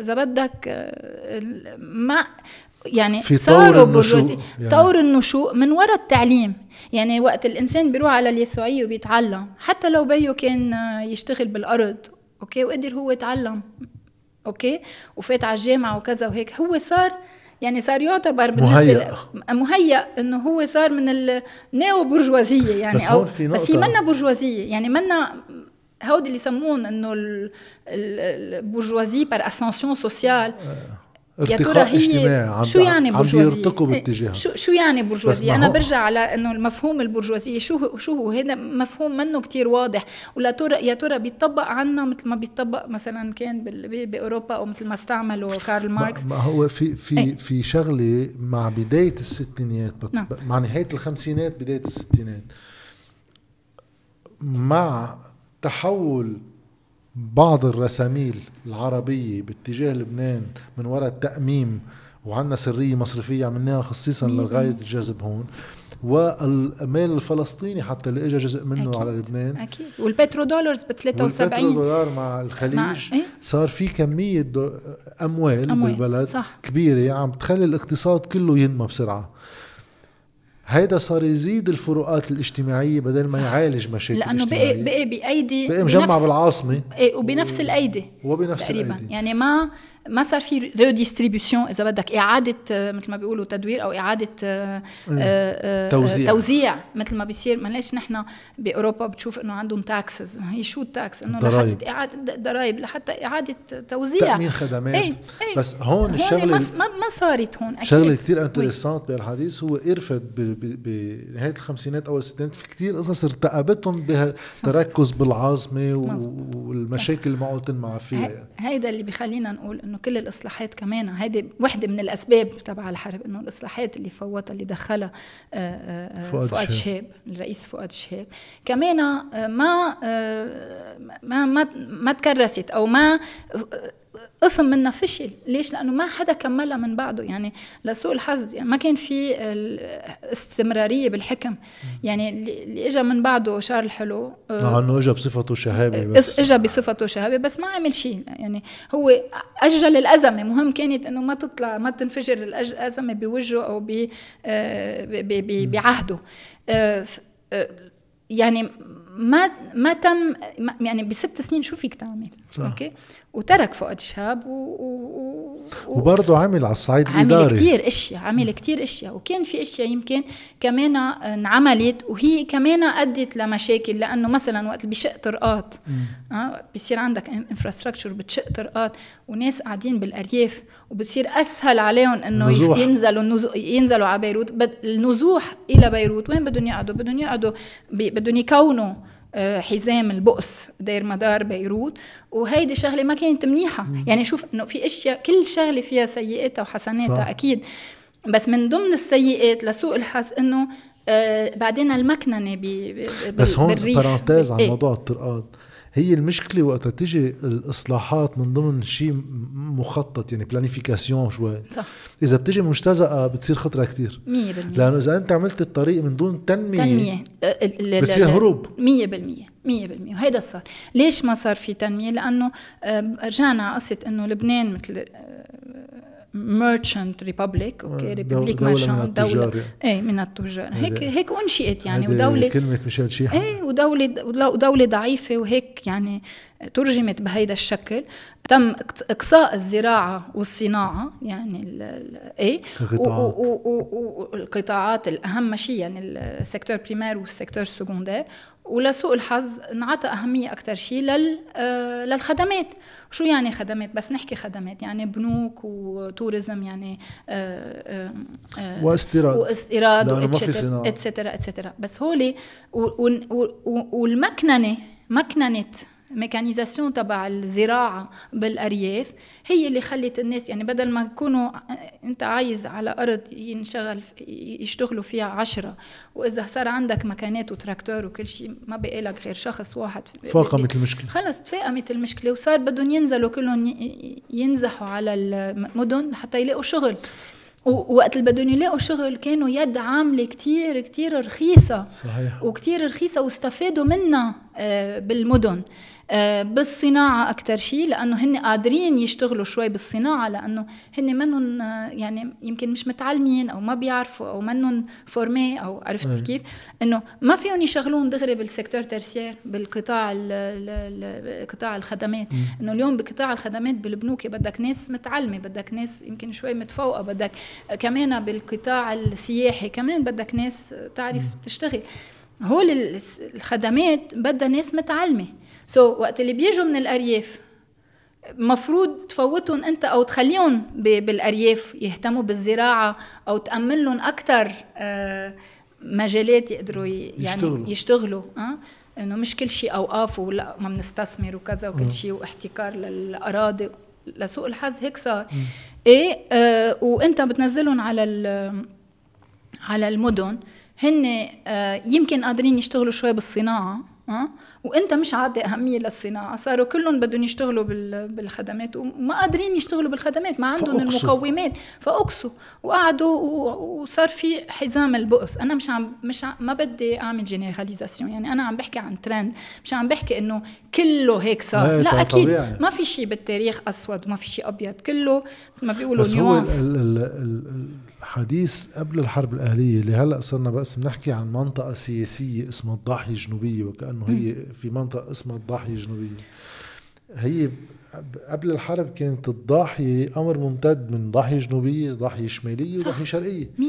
اذا بدك مع يعني في صاروا برجوازي يعني. طور النشوء من وراء التعليم يعني وقت الانسان بيروح على اليسوعيه وبيتعلم حتى لو بيو كان يشتغل بالارض okay وقدر هو يتعلم okay وفات على الجامعة وكذا وهيك هو صار يعني صار يعتبر بالنسبة مهيأ, مهيأ إنه هو صار من ال néo برجوازيه يعني بس أو بس هي منا برجوازيه يعني منا هودي اللي يسمون إنه ال bourgeoisie par ascension sociale يا ترى هي شو يعني برجوازية؟ عم بيرتقوا باتجاه شو شو يعني برجوازية؟ أنا برجع على إنه المفهوم البرجوازية شو هو شو هو هذا مفهوم منه كتير واضح ولا ترى يا ترى بيطبق عنا مثل ما بيطبق مثلا كان بأوروبا أو مثل ما استعملوا كارل ماركس ما هو في في إيه؟ في شغلة مع بداية الستينات نعم. مع نهاية الخمسينات بداية الستينات مع تحول بعض الرساميل العربية باتجاه لبنان من وراء التأميم وعندنا سرية مصرفية عملناها خصيصا لغاية الجذب هون والمال الفلسطيني حتى اللي اجى جزء منه أكيد. على لبنان أكيد والبترو دولارز ب 73 دولار مع الخليج مع إيه؟ صار في كمية أموال, أموال. بالبلد صح. كبيرة عم تخلي الاقتصاد كله ينمى بسرعة هيدا صار يزيد الفروقات الاجتماعية بدل ما صح. يعالج مشاكل لأنه بقي بقي بأيدي بقي مجمع بالعاصمة إيه وبنفس. الأيدي وبنفس تقريبا الأيدي يعني ما ما صار في ريديستريبيوشن إذا بدك إعادة مثل ما بيقولوا تدوير أو إعادة إيه. توزيع. توزيع مثل ما بيصير ما ليش نحن بأوروبا بتشوف إنه عندهم taxes هي شو ال tax إنه. لحتى إعادة ضرائب لحتى إعادة توزيع تأمين خدمات إيه، إيه. بس هون هون الشغلة ما ما ما صارت هون أكيد شغلة كثير. intéressant بالحديث هو قرفت ب- بنهايه الخمسينات أو الستينات في كثير قصص ارتقبتهم بتركز بالعاصمه. والمشاكل اللي معه تنمع فيها هي- يعني. هيدا اللي بخلينا نقول إنه كل الإصلاحات كمان هيدي وحدة من الأسباب تبع الحرب إنه الإصلاحات اللي فوتها اللي دخلها آه، آه، آه، فؤاد فؤاد شهاب. الرئيس فؤاد شهاب كمان ما ما ما ما تكرست أو ما قسم منها فشل. ليش؟ لأنه ما حدا كملها من بعده. يعني لسوء الحظ. يعني ما كان في استمراريه بالحكم. يعني اللي اجى من بعده شارل حلو آه، مع إنه اجى بصفته شهابه بس. اجى بصفته شهابه بس ما عمل شيء. يعني هو أجل الأزمة. مهم كانت إنه ما تطلع ما تنفجر الأزمة بوجهه أو ب آه، بعهده. آه، يعني ما ما تم يعني بست سنين شو فيك تعمل؟ صح. أوكي؟ وترك فؤاد شهاب و, و, و, وبرضه عمل على الصعيد عمل الإداري. كتير أشياء عمل كتير أشياء. وكان في أشياء يمكن كمان انعملت وهي كمان أدت لمشاكل لأنه مثلا وقت اللي بشق طرقات آه بيصير عندك infrastructure بتشق طرقات وناس قاعدين بالأرياف وبتصير أسهل عليهم إنه نزوح. ينزلوا النزو... ينزلوا على بيروت. بد... النزوح إلى بيروت. وين بدهم يقعدوا؟ بدهم يقعدوا ب... بدهم يكونوا حزام البؤس داير مدار بيروت وهيدي شغلة ما كانت منيحة. يعني شوف إنه في أشياء كل شغلة فيها سيئاتها وحسناتها صح. أكيد. بس من ضمن السيئات لسوء الحظ إنه آه بعدين المكننة ب... ب... بس هون بالريف. parenthèse عن إيه؟ موضوع الطرقات. هي المشكلة وقت تيجي الإصلاحات من ضمن شيء مخطط يعني planification شوي. صح. إذا بتيجي مجتزأة بتصير خطرة كتير. 100% لأنه إذا أنت عملت الطريق من دون تنمية, ال- ال- بصير هروب. 100% 100% وهيدا صار. ليش ما صار في تنمية؟ لأنه آه، رجعنا على قصة إنه لبنان مثل merchant republic okay republic merchant دولة. إيه من التجار هيك هيك انشئت يعني ودولة كلمه ميشيل شيحة إيه ودولة ودولة ضعيفة وهيك يعني ترجمت بهيدا الشكل تم اقصاء الزراعة والصناعة يعني ال و- والقطاعات الأهم شيء يعني ال secteur primaire وال secteur secondaire ولسوء الحظ انعطى أهمية أكثر شيء لل آه، للخدمات. شو يعني خدمات؟ بس نحكي خدمات. يعني بنوك و tourisme يعني آه، آه، واستيراد. واستيراد. et cetera et cetera بس هولي والمكننة مكننة mécanisation تبع الزراعة بالأرياف هي اللي خلت الناس يعني بدل ما يكونوا أنت عايز على أرض ينشغل يشتغلوا فيها عشرة وإذا صار عندك مكانات وتراكتور وكل شيء ما بقي لك غير شخص واحد. فاقمت المشكلة. خلص تفاقمت المشكلة. وصار بدهم ينزلوا كلهم ينزحوا على المدن لحتى يلاقوا شغل. ووقت اللي بدهم يلاقوا شغل كانوا يد عاملة كتير كتير رخيصة. صحيح. وكتير رخيصة واستفادوا منها آه، بالمدن. آه، بالصناعة أكتر شيء لأنه هن قادرين يشتغلوا شوي بالصناعة لأنه هن منهم آه، يعني يمكن مش متعلمين أو ما بيعرفوا أو منهم formés أو عرفت أي. كيف؟ إنه ما فيهم يشغلون دغري بال secteur tertiaire بالقطاع ال- ال- ال- قطاع الخدمات. إنه اليوم بقطاع الخدمات بالبنوك بدك ناس متعلمة بدك ناس يمكن شوي متفوقة بدك كمان بالقطاع السياحي كمان بدك ناس تعرف تشتغل. هول الخدمات بدها ناس متعلمة. سو so, وقت اللي بيجوا من الأرياف مفروض تفوتهم أنت أو تخليهم بالأرياف يهتموا بالزراعة أو تأمن لهم أكثر مجالات يقدروا يعني يشتغلوا. يشتغلوا, أه؟ إنه مش كل شيء أوقاف ولا ما بنستثمر وكذا وكل شيء واحتكار للأراضي لسوء الحظ هيك صار إيه آه وأنت بتنزلهم على ال- على المدن هن آه، يمكن قادرين يشتغلوا شوي بالصناعة أه؟ وإنت مش عاطي أهمية للصناعة. صاروا كلهم بدهم يشتغلوا بال- بالخدمات وما قادرين يشتغلوا بالخدمات ما عندهم فأقصوا. المقومات. فاقصوا وقعدوا وصار في حزام البؤس. أنا مش عم مش عم ما بدي أعمل جينيراليزاسيون يعني أنا عم بحكي عن ترند مش عم بحكي إنه كله هيك صار. لا طبعاً أكيد طبيعي. ما في شيء بالتاريخ أسود وما في شيء أبيض. كله ما بيقولوا بس هو ال- نيوانس ال- ال- ال- الحديث قبل الحرب الأهلية اللي هلأ صرنا بس بنحكي عن منطقة سياسية اسمها الضاحية الجنوبية وكأنه هي في منطقة اسمها الضاحية الجنوبية. هي قبل الحرب كانت الضاحيه أمر ممتد من ضاحيه جنوبيه ضاحيه شماليه صح. وضاحيه شرقيه 100%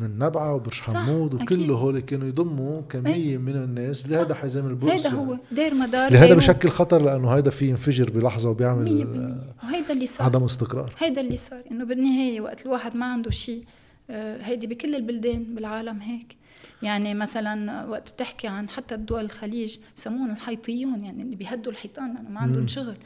من نبعه وبرج حمود. وكله هول كانوا يضموا كمية من الناس. لهذا حزام البورصه هيدا هو. دير مدار لهذا. بشكل خطر لأنه هيدا فيه ينفجر بلحظة مية وبيعمل وهيدا اللي صار. عدم استقرار. هيدا اللي صار إنه بالنهاية وقت الواحد ما عنده شيء هيدي بكل البلدان بالعالم هيك. يعني مثلا وقت بتحكي عن حتى بدول الخليج بسموهم الحيطيون يعني اللي بيهدوا الحيطان لأنه ما عندهم. شغل.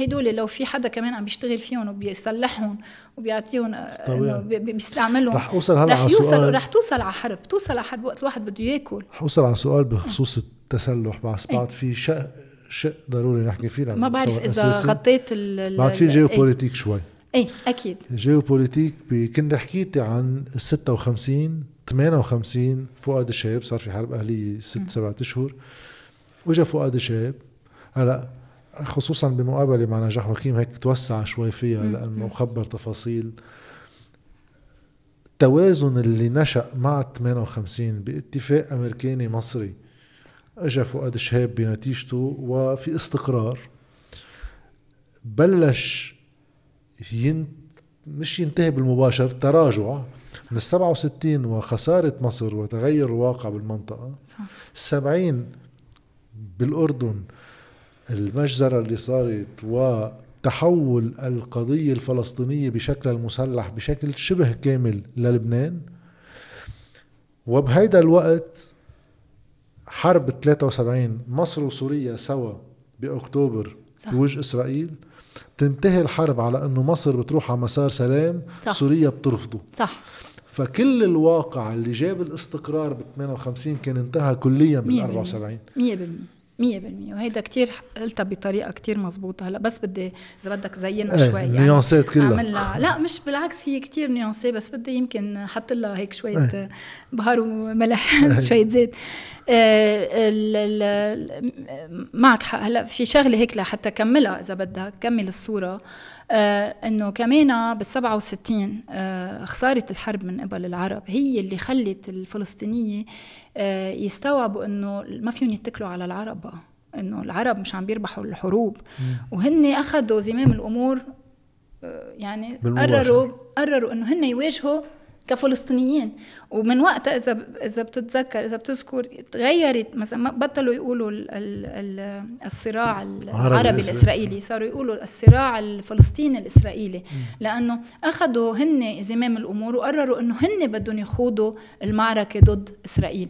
هدول لو في حدا كمان عم بيشتغل فيهم وبيصلحهم وبيعطيهم آه، بيستعملهم رح أوصل هلا رح على يوصل سؤال. رح توصل على حرب توصل على حرب وقت الواحد بده ياكل. رح أوصل على سؤال بخصوص التسلح. بس بعد في شق شق ضروري نحكي فيه ما بعرف إذا. غطيت ال بعد في ال- الجيوبوليتيك شوي. إيه أكيد. ال géopolitique ب- كنت حكيتي عن ال 56 58 فؤاد شهاب صار في حرب أهلية ست سبعة أشهر. واجا فؤاد شهاب هلا خصوصا بمقابلة مع نجاح واكيم هيك توسع شوي فيها. لأنه خبر تفاصيل. التوازن اللي نشأ مع 58 باتفاق أمريكاني مصري. اجى فؤاد شهاب بنتيجته وفي استقرار. بلش ين مش ينتهي بالمباشر تراجع من ال 67 وخسارة مصر وتغير الواقع بالمنطقة. صح. السبعين بالأردن المجزرة اللي صارت وتحول القضية الفلسطينية بشكلها المسلح بشكل شبه كامل للبنان. وبهيدا الوقت حرب 73 مصر وسوريا سوا بأكتوبر صح. بوجه إسرائيل تنتهي الحرب على أنه مصر بتروح على مسار سلام صح. سوريا بترفضه. صح. فكل الواقع اللي جاب الاستقرار ب 58 كان انتهى كليا بال مية 74 مية بالمية. مية بالمية. وهيدا كتير قلتها بطريقة كتير مزبوطة هلا بس بدي إذا بدك زينا إيه شوي يعني نيانسات كلها. لها لا مش بالعكس هي كتير نيونسي بس بدي يمكن أحط لها هيك شوية إيه. بهار وملح إيه. شوية زيت. آه، ال- ال- معك حق. هلا في شغلة هيك لحتى كملها إذا بدك كمل الصورة. آه إنه كمان بال 67 آه خسارة الحرب من قبل العرب هي اللي خلت الفلسطينية آه يستوعبوا إنه ما فيهم يتكلوا على العرب بقى إنه العرب مش عم بيربحوا الحروب وهن اخذوا زمام الأمور آه، يعني. قرروا قرروا إنه هن يواجهوا كفلسطينيين. ومن وقتها إذا إذا بتتذكر إذا بتذكر تغيرت مثلا بطلوا يقولوا ال ال ال الصراع العربي. الإسرائيلي. صاروا يقولوا الصراع الفلسطيني الإسرائيلي. لأنه أخذوا هن زمام الأمور وقرروا إنه هن بدهم يخوضوا المعركة ضد إسرائيل.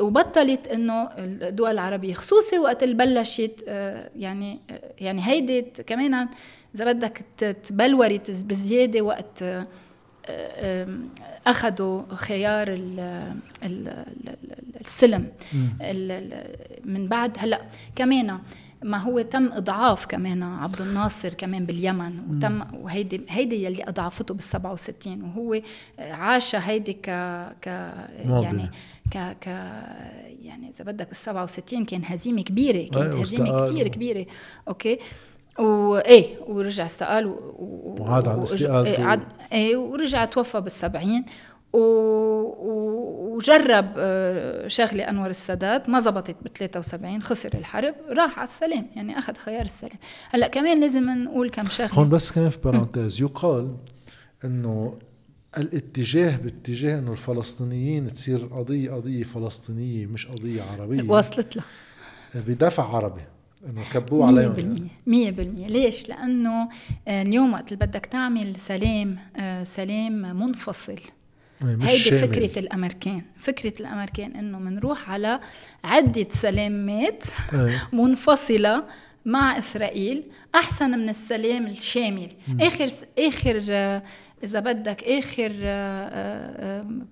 وبطلت إنه الدول العربية خصوصي وقت اللي بلشت آه، يعني آه، يعني هيدي كمان إذا بدك تبلورت بزيادة وقت آه، أخذوا خيار ال ال ال السلم. ال- ال- من بعد هلأ كمان ما هو تم إضعاف كمان عبد الناصر كمان باليمن وتم وهيدي هيدي يلي أضعفته بال 67 وهو عاش هيدي ك ك. يعني ك ك يعني إذا بدك بال 67 كان هزيمة كبيرة كانت هزيمة. كثير كبيرة. okay؟ وايه ورجع استقال و... و... وعاد عن و- استقالته. إيه عاد إيه ورجع توفى بالسبعين. و... وجرب آه، شغلة أنور السادات ما زبطت ب 73 خسر الحرب راح على السلام يعني أخذ خيار السلام هلأ كمان لازم نقول كم شغلة. هون بس كمان في parenthèse يقال إنه الاتجاه باتجاه إنه الفلسطينيين تصير قضية قضية فلسطينية مش قضية عربية. واصلت لها بدافع عربي. إنه كبوه عليهم بالمية. مية بالمية. ليش؟ لأنه آه، اليوم وقت اللي بدك تعمل سلام آه، سلام منفصل. يعني مش هيدي. فكرة الأمريكان. فكرة الأمريكان إنه منروح على عدة سلامات إيه. منفصلة مع إسرائيل أحسن من السلام الشامل. آخر آخر آه، إذا بدك آخر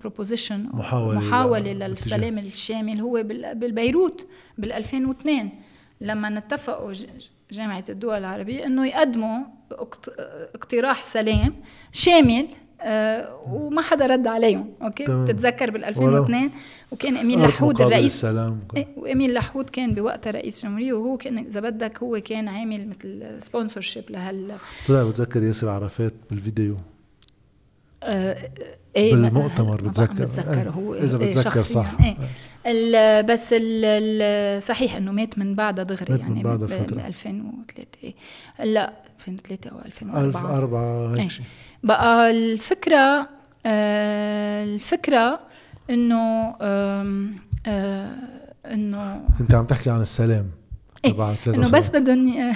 بروبوزيشن محاولة محاولة لا- للسلام الشامل هو بال- بالبيروت بال 2002 لما اتفقوا ج- جامعة الدول العربية إنه يقدموا اقت- اقتراح سلام شامل آه، وما حدا رد عليهم okay تمام. بتتذكر بال 2002 وكان اميل أرض لحود الرئيس السلام إيه، واميل لحود كان بوقتها رئيس جمهورية وهو كان إذا بدك هو كان عامل مثل sponsorship لهال طلع بتذكر ياسر عرفات بالفيديو آه، إيه بالمؤتمر بتذكر بتذكر إيه، هو إذا إيه بتذكر. صح إيه. ال- بس ال- صحيح إنه مات من بعدها دغري مات يعني من بعدها فترة. ب 2003 إيه. لا 2003 أو 2004 2004 إيه. هيك شيء بقى الفكرة آه الفكرة إنه آه إنه كنت عم تحكي عن السلام إيه، إنه 73. بس بدهم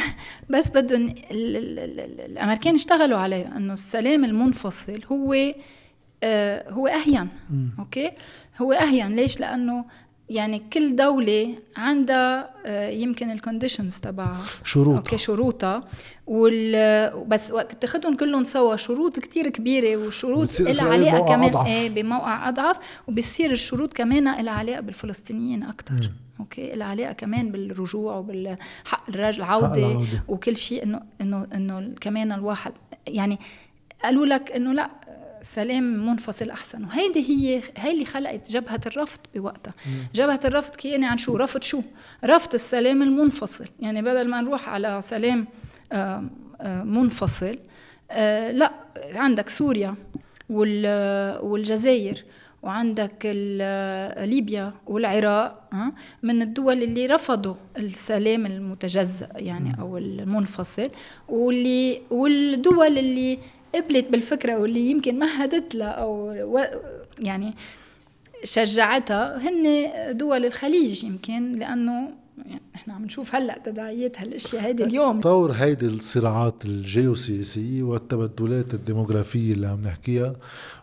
بس بدهم ال- ال- ال- ال- الأمريكان اشتغلوا عليه إنه السلام المنفصل هو آه هو أهين. okay هو أهين. ليش؟ لأنه يعني كل دولة عندها آه، يمكن ال conditions تبعها. شروط okay شروطها. وال بس وقت بتاخدهم كلهم سوا شروط كتير كبيرة وشروط لها موقع كمان. أضعف. إيه بموقع أضعف. وبصير الشروط كمان لها علاقة بالفلسطينيين أكثر okay لها علاقة كمان بالرجوع وبالحق الرج- العودة العودة. وكل شيء إنه إنه إنه كمان الواحد يعني قالوا لك إنه لأ سلام منفصل أحسن. وهيدي هي هي اللي خلقت جبهة الرفض بوقتها. جبهة الرفض كياني عن شو؟ رفض شو؟ رفض السلام المنفصل. يعني بدل ما نروح على سلام آه، آه، منفصل آه، لا عندك سوريا وال- والجزائر وعندك ليبيا والعراق من الدول اللي رفضوا السلام المتجزأ يعني أو المنفصل واللي والدول اللي قبلت بالفكرة واللي يمكن مهدت لها أو و- يعني شجعتها هن دول الخليج يمكن لأنه يعني إحنا عم نشوف هلأ تداعيات هالأشياء هيدي اليوم. طور هيدي الصراعات الجيوسياسية والتبدلات الديموغرافية اللي عم نحكيها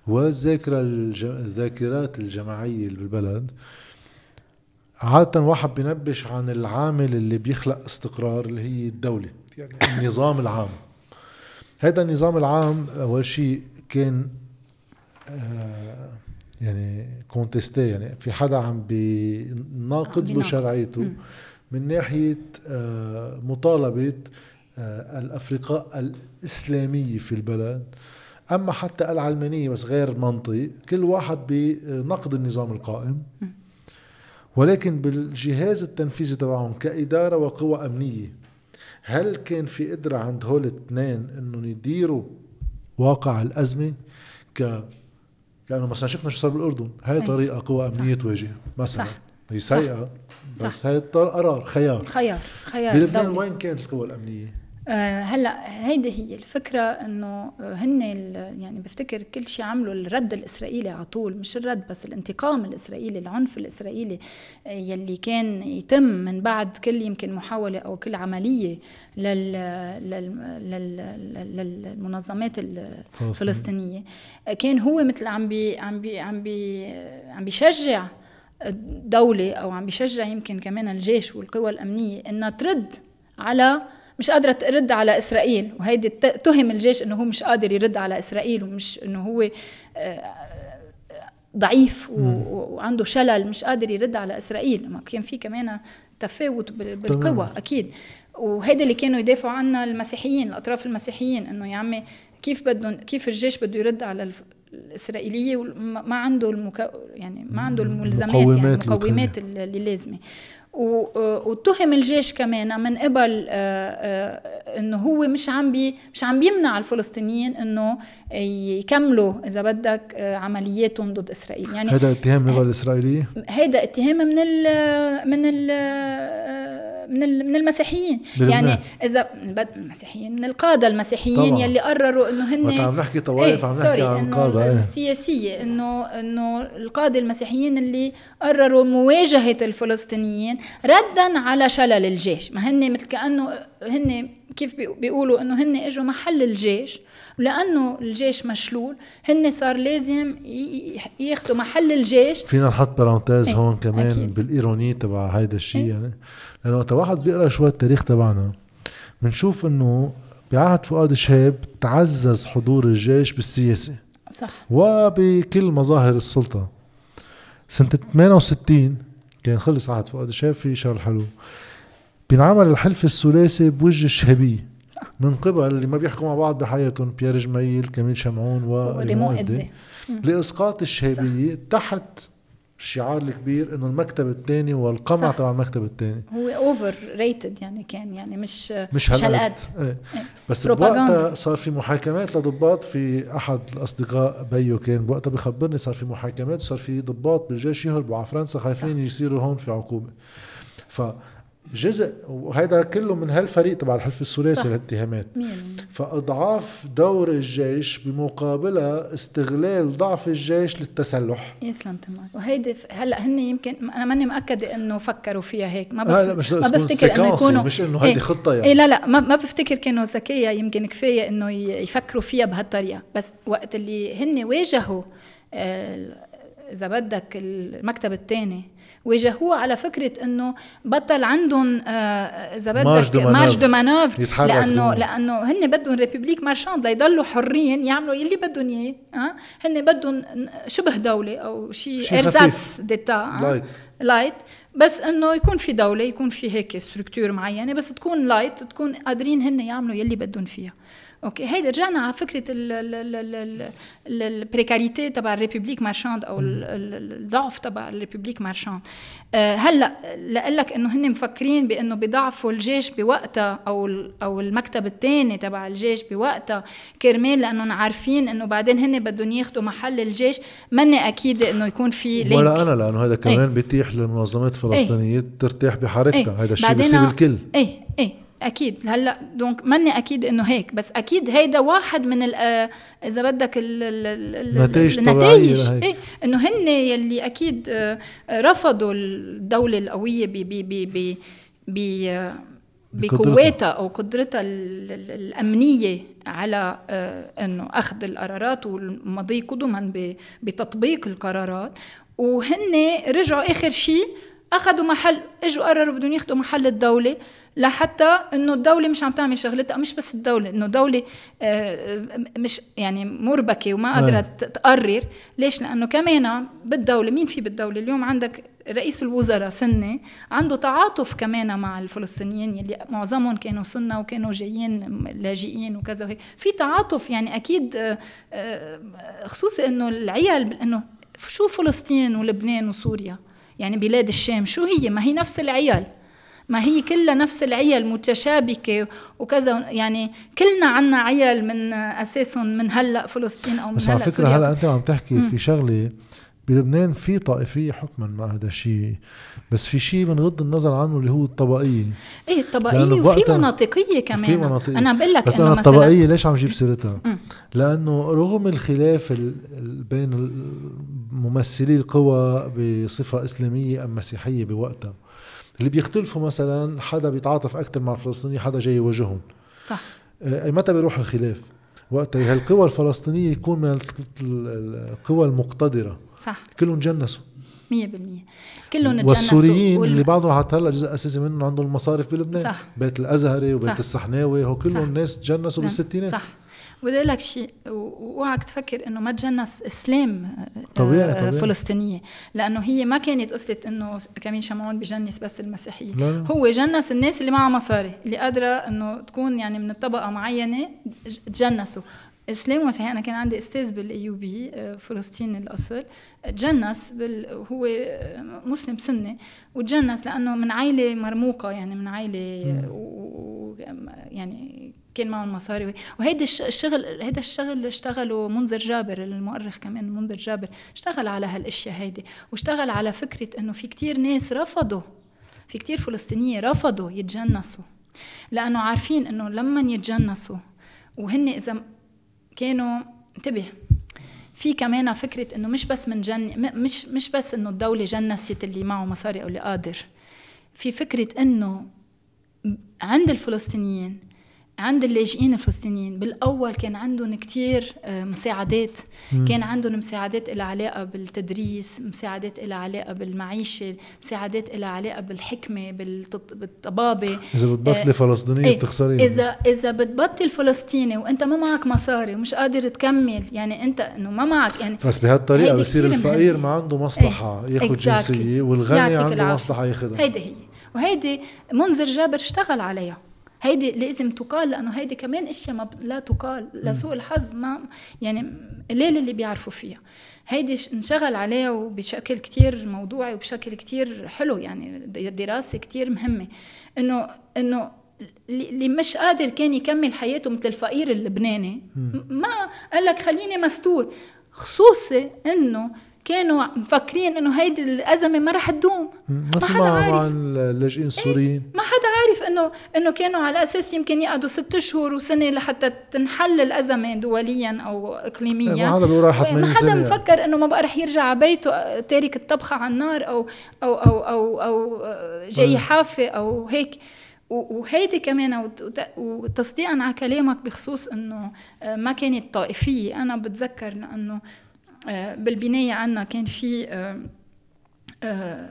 والذاكرة الج... الذاكرات الجماعية اللي بالبلد عادة واحد بينبش عن العامل اللي بيخلق استقرار اللي هي الدولة يعني النظام العام. هذا النظام العام أول شيء كان آه يعني كونتستي يعني في حدا عم بيناقض له. شرعيته. من ناحية آه، مطالبة آه، الأفرقاء الإسلامية في البلد أما حتى العلمانية بس غير منطق كل واحد بنقد النظام القائم ولكن بالجهاز التنفيذي تبعهم كإدارة وقوى أمنية هل كان في قدرة عند هول الاثنين انهم يديروا واقع الأزمة ك لأنه مثلا شفنا شو صار بالأردن هاي أي. طريقة قوى أمنية تواجه مثلا صح. هي سيئة صح. بس هاي قرار خيار خيار خيار بلبنان. وين كانت القوى الأمنية؟ آه هلا هيدي هي الفكرة إنه هن يعني بفتكر كل شيء عملوا الرد الإسرائيلي على طول مش الرد بس الانتقام الإسرائيلي العنف الإسرائيلي آه، يلي كان يتم من بعد كل يمكن محاولة أو كل عملية لل لل لل لل- للمنظمات الفلسطينية. كان هو مثل عم بي عم بي عم بي عم بيشجع الدولة أو عم بيشجع يمكن كمان الجيش والقوى الأمنية إنها ترد على مش قادرة ترد على إسرائيل وهيدي تهم الجيش إنه هو مش قادر يرد على إسرائيل ومش إنه هو آه، ضعيف وعنده شلل مش قادر يرد على إسرائيل. ما كان في كمان تفاوت بال- بالقوى. أكيد. وهيدا اللي كانوا يدافعوا عنها المسيحيين الأطراف المسيحيين إنه يا عمي كيف بدهم كيف الجيش بده يرد على الإسرائيلية؟ وما ما عنده المكو يعني ما عنده الملزمات يعني المقومات اللي المقومات اللي لازمة. واتهم الجيش كمان من قبل آه، آه، إنه هو مش عم بي مش عم بيمنع الفلسطينيين إنه يكملوا إذا بدك آه، عملياتهم ضد إسرائيل يعني هذا اتهام من قبل الإسرائيلية؟ هيدا اتهام من ال من ال من ال من المسيحيين. يعني إذا المسيحيين من القادة المسيحيين طبعاً. يلي قرروا إنه هن عم نحكي طوائف عم نحكي عن إنه القادة إيه السياسية إنه إنه القادة المسيحيين اللي قرروا مواجهة الفلسطينيين ردا على شلل الجيش ما هن مثل كأنه هن كيف بيقو- بيقولوا إنه هن إجوا محل الجيش ولأنه الجيش مشلول هن صار لازم ياخذوا محل الجيش. فينا نحط بارانتيز إيه، هون كمان أكيد. بالايرونيه تبع هيدا الشيء يعني. لأنه وقت واحد بيقرأ شوي التاريخ تبعنا بنشوف إنه بعهد فؤاد شهاب تعزز حضور الجيش بالسياسة. صح. وبكل مظاهر السلطة. سنة 68 كان خلص عهد فؤاد شهاب في شغل حلو. بينعمل الحلف الثلاثي بوجه الشهابية. من قبل اللي ما بيحكوا مع بعض بحياتهم بيير جميل كميل شمعون إده. لإسقاط الشهابيه تحت الشعار الكبير إنه المكتب الثاني والقمع تبع المكتب الثاني هو overrated يعني كان يعني مش مش هالقد. إيه. إيه. بس بوقتها صار في محاكمات لضباط في أحد الأصدقاء بيّو كان بوقتها بخبرني صار في محاكمات وصار في ضباط بالجيش يهربوا على فرنسا خايفين يصيروا هون في عقوبة. ف جزء وهذا كله من هالفريق تبع الحلف الثلاثي الاتهامات فأضعاف دور الجيش بمقابلها استغلال ضعف الجيش للتسلح. يسلم تمام. وهيدي هلأ هن يمكن أنا ماني مأكده إنه فكروا فيها هيك. ما, بف... مش ما بفتكر إنه يكونوا مش إنه هيدي إيه. خطة يعني. إيه لا لا ما, ما بفتكر كانوا ذكية يمكن كفاية إنه يفكروا فيها بهالطريقة. بس وقت اللي هن واجهوا آه إذا بدك المكتب الثاني واجهوه على فكرة إنه بطل عندهم آه، إذا بدك marge de manœuvre. لأنه لأنه هن بدهم république marchande ليضلوا حرين يعملوا يلي بدهم إياه آه؟ هن بدهم شبه دولة أو شيء ersatz d'état light light بس إنه يكون في دولة يكون في هيك structure معينة بس تكون light تكون قادرين هن يعملوا يلي بدهم فيها. okay هيدا رجعنا على فكره ال précarité تبع ال république marchande أو الضعف تبع ال république marchande هلا لاقول لك إنه هن مفكرين بإنه بضعفوا الجيش بوقتها أو أو المكتب الثاني تبع الجيش بوقتها. كرمال لأنهم عارفين إنه بعدين هن بدهم ياخذوا محل الجيش. ماني أكيد إنه يكون في link ولا أنا لأنه هذا كمان إيه؟ بيتيح للمنظمات الفلسطينيه إيه؟ ترتاح بحركتها. إيه؟ هذا الشيء بيصير الكل. إيه إيه. أكيد. هلأ donc ماني أكيد إنه هيك بس أكيد هيدا واحد من آه، إذا بدك النتائج النتائج. إيه إنه هن يلي أكيد آه، رفضوا الدولة القوية ب ب ب ب بقوتها أو قدرتها الأمنية على آه، إنه أخذ القرارات والمضي قدما بتطبيق القرارات. وهن رجعوا آخر شيء أخذوا محل إجوا قرروا بدهم ياخذوا محل الدولة. لحتى إنه الدولة مش عم تعمل شغلتها مش بس الدولة إنه دولة آه، مش يعني مربكة وما قادرة تقرر. ليش؟ لأنه كمان بالدولة مين في بالدولة؟ اليوم عندك رئيس الوزراء سنة عنده تعاطف كمان مع الفلسطينيين يلي معظمهم كانوا سنة وكانوا جايين لاجئين وكذا وهيك. في تعاطف يعني أكيد آه، آه، خصوصي إنه العيال إنه شو فلسطين ولبنان وسوريا؟ يعني بلاد الشام شو هي؟ ما هي نفس العيال. ما هي كلها نفس العيال متشابكة وكذا. يعني كلنا عنا عيال من أساسهم من هلأ فلسطين أو من بس على فكرة هلأ أنت عم تحكي في شغلة بلبنان في طائفية حكما مع هذا الشيء بس في شيء بنغض النظر عنه اللي هو الطبقية. إيه الطبقية وفي مناطقية كمان. في مناطقية. أنا بقول لك بس أنا الطبقية ليش عم جيب سيرتها؟ لأنه رغم الخلاف بين ممثلي القوى بصفة إسلامية أم مسيحية بوقتها اللي بيختلفوا مثلا حدا بيتعاطف أكثر مع الفلسطينيين حدا جاي يواجههم. صح. آه، متى بيروح الخلاف؟ وقتها هالقوى الفلسطينية يكون من القوى المقتدرة. صح. كلهم تجنسوا. 100% كلهم تجنسوا. والسوريين وال... اللي بعضهم حتى هلأ جزء أساسي منهم عندهم المصارف بلبنان. صح. بيت الأزهري وبيت صح. السحناوي هو كلهم ناس تجنسوا نعم. بالستينات. صح. بدي لك شيء واوعك تفكر إنه ما تجنس إسلام آه، طبيعي, طبيعي. فلسطينية لأنه هي ما كانت قصة إنه كمين شمعون بجنس بس المسيحية لا. هو جنس الناس اللي معها مصاري اللي قادرة إنه تكون يعني من الطبقة معينة تجنسوا إسلام ومسيحي أنا كان عندي أستاذ بالأيوبي آه، فلسطيني الأصل تجنس بال هو مسلم سني وتجنس لأنه من عائله مرموقة يعني من عائله و... يعني كان معهم مصاري. وهيدي الشغل هيدا الشغل اشتغلوا منذر جابر المؤرخ كمان منذر جابر اشتغل على هالأشياء هيدي واشتغل على فكرة إنه في كتير ناس رفضوا في كتير فلسطينيه رفضوا يتجنسوا لأنه عارفين إنه لما يتجنسوا وهن إذا كانوا انتبه في كمان فكرة إنه مش بس من جن مش مش بس إنه الدولة جنست اللي معه مصاري أو اللي قادر في فكرة إنه عند الفلسطينيين عند اللاجئين الفلسطينيين. بالأول كان عندهم كثير آه، مساعدات. كان عندهم مساعدات لها علاقة بالتدريس مساعدات لها علاقة بالمعيشة مساعدات لها علاقة بالحكمة بالطبابة. إذا بتبطلي آه فلسطينية إيه بتخسري إذا إذا بتبطل فلسطيني وأنت ما معك مصاري ومش قادر تكمل يعني أنت إنه ما معك يعني بس بهالطريقة بصير الفقير ما عنده مصلحة إيه ياخذ جنسية والغني عنده العافية. مصلحة ياخذها. هيدي هي. وهيدي منذر جابر اشتغل عليها. هيدي لازم تقال لأنه هيدي كمان أشياء ما لا تقال لسوء الحظ ما يعني قليل اللي بيعرفوا فيها. هيدي انشغل عليها وبشكل كتير موضوعي وبشكل كتير حلو يعني دراسة كتير مهمة. إنه إنه اللي مش قادر كان يكمل حياته مثل الفقير اللبناني ما قال لك خليني مستور. خصوصي إنه كانوا مفكرين إنه هيدي الأزمة ما رح تدوم. ما حدا عارف. مع اللاجئين السوريين. إيه؟ ما حدا عارف انه إنه كانوا على أساس يمكن يقعدوا ست شهور وسنة لحتى تنحل الأزمة دوليا أو اقليميا. إيه، ما حدا بيقول راح ما حدا مفكر إنه ما بقى رح يرجع على بيته تارك الطبخة على النار أو أو أو أو, أو جاي إيه. حافة أو هيك. وهيدي كمان وتصديقا على كلامك بخصوص إنه آه، ما كانت طائفية. أنا بتذكر إنه آه، بالبنايه عنا كان في آه،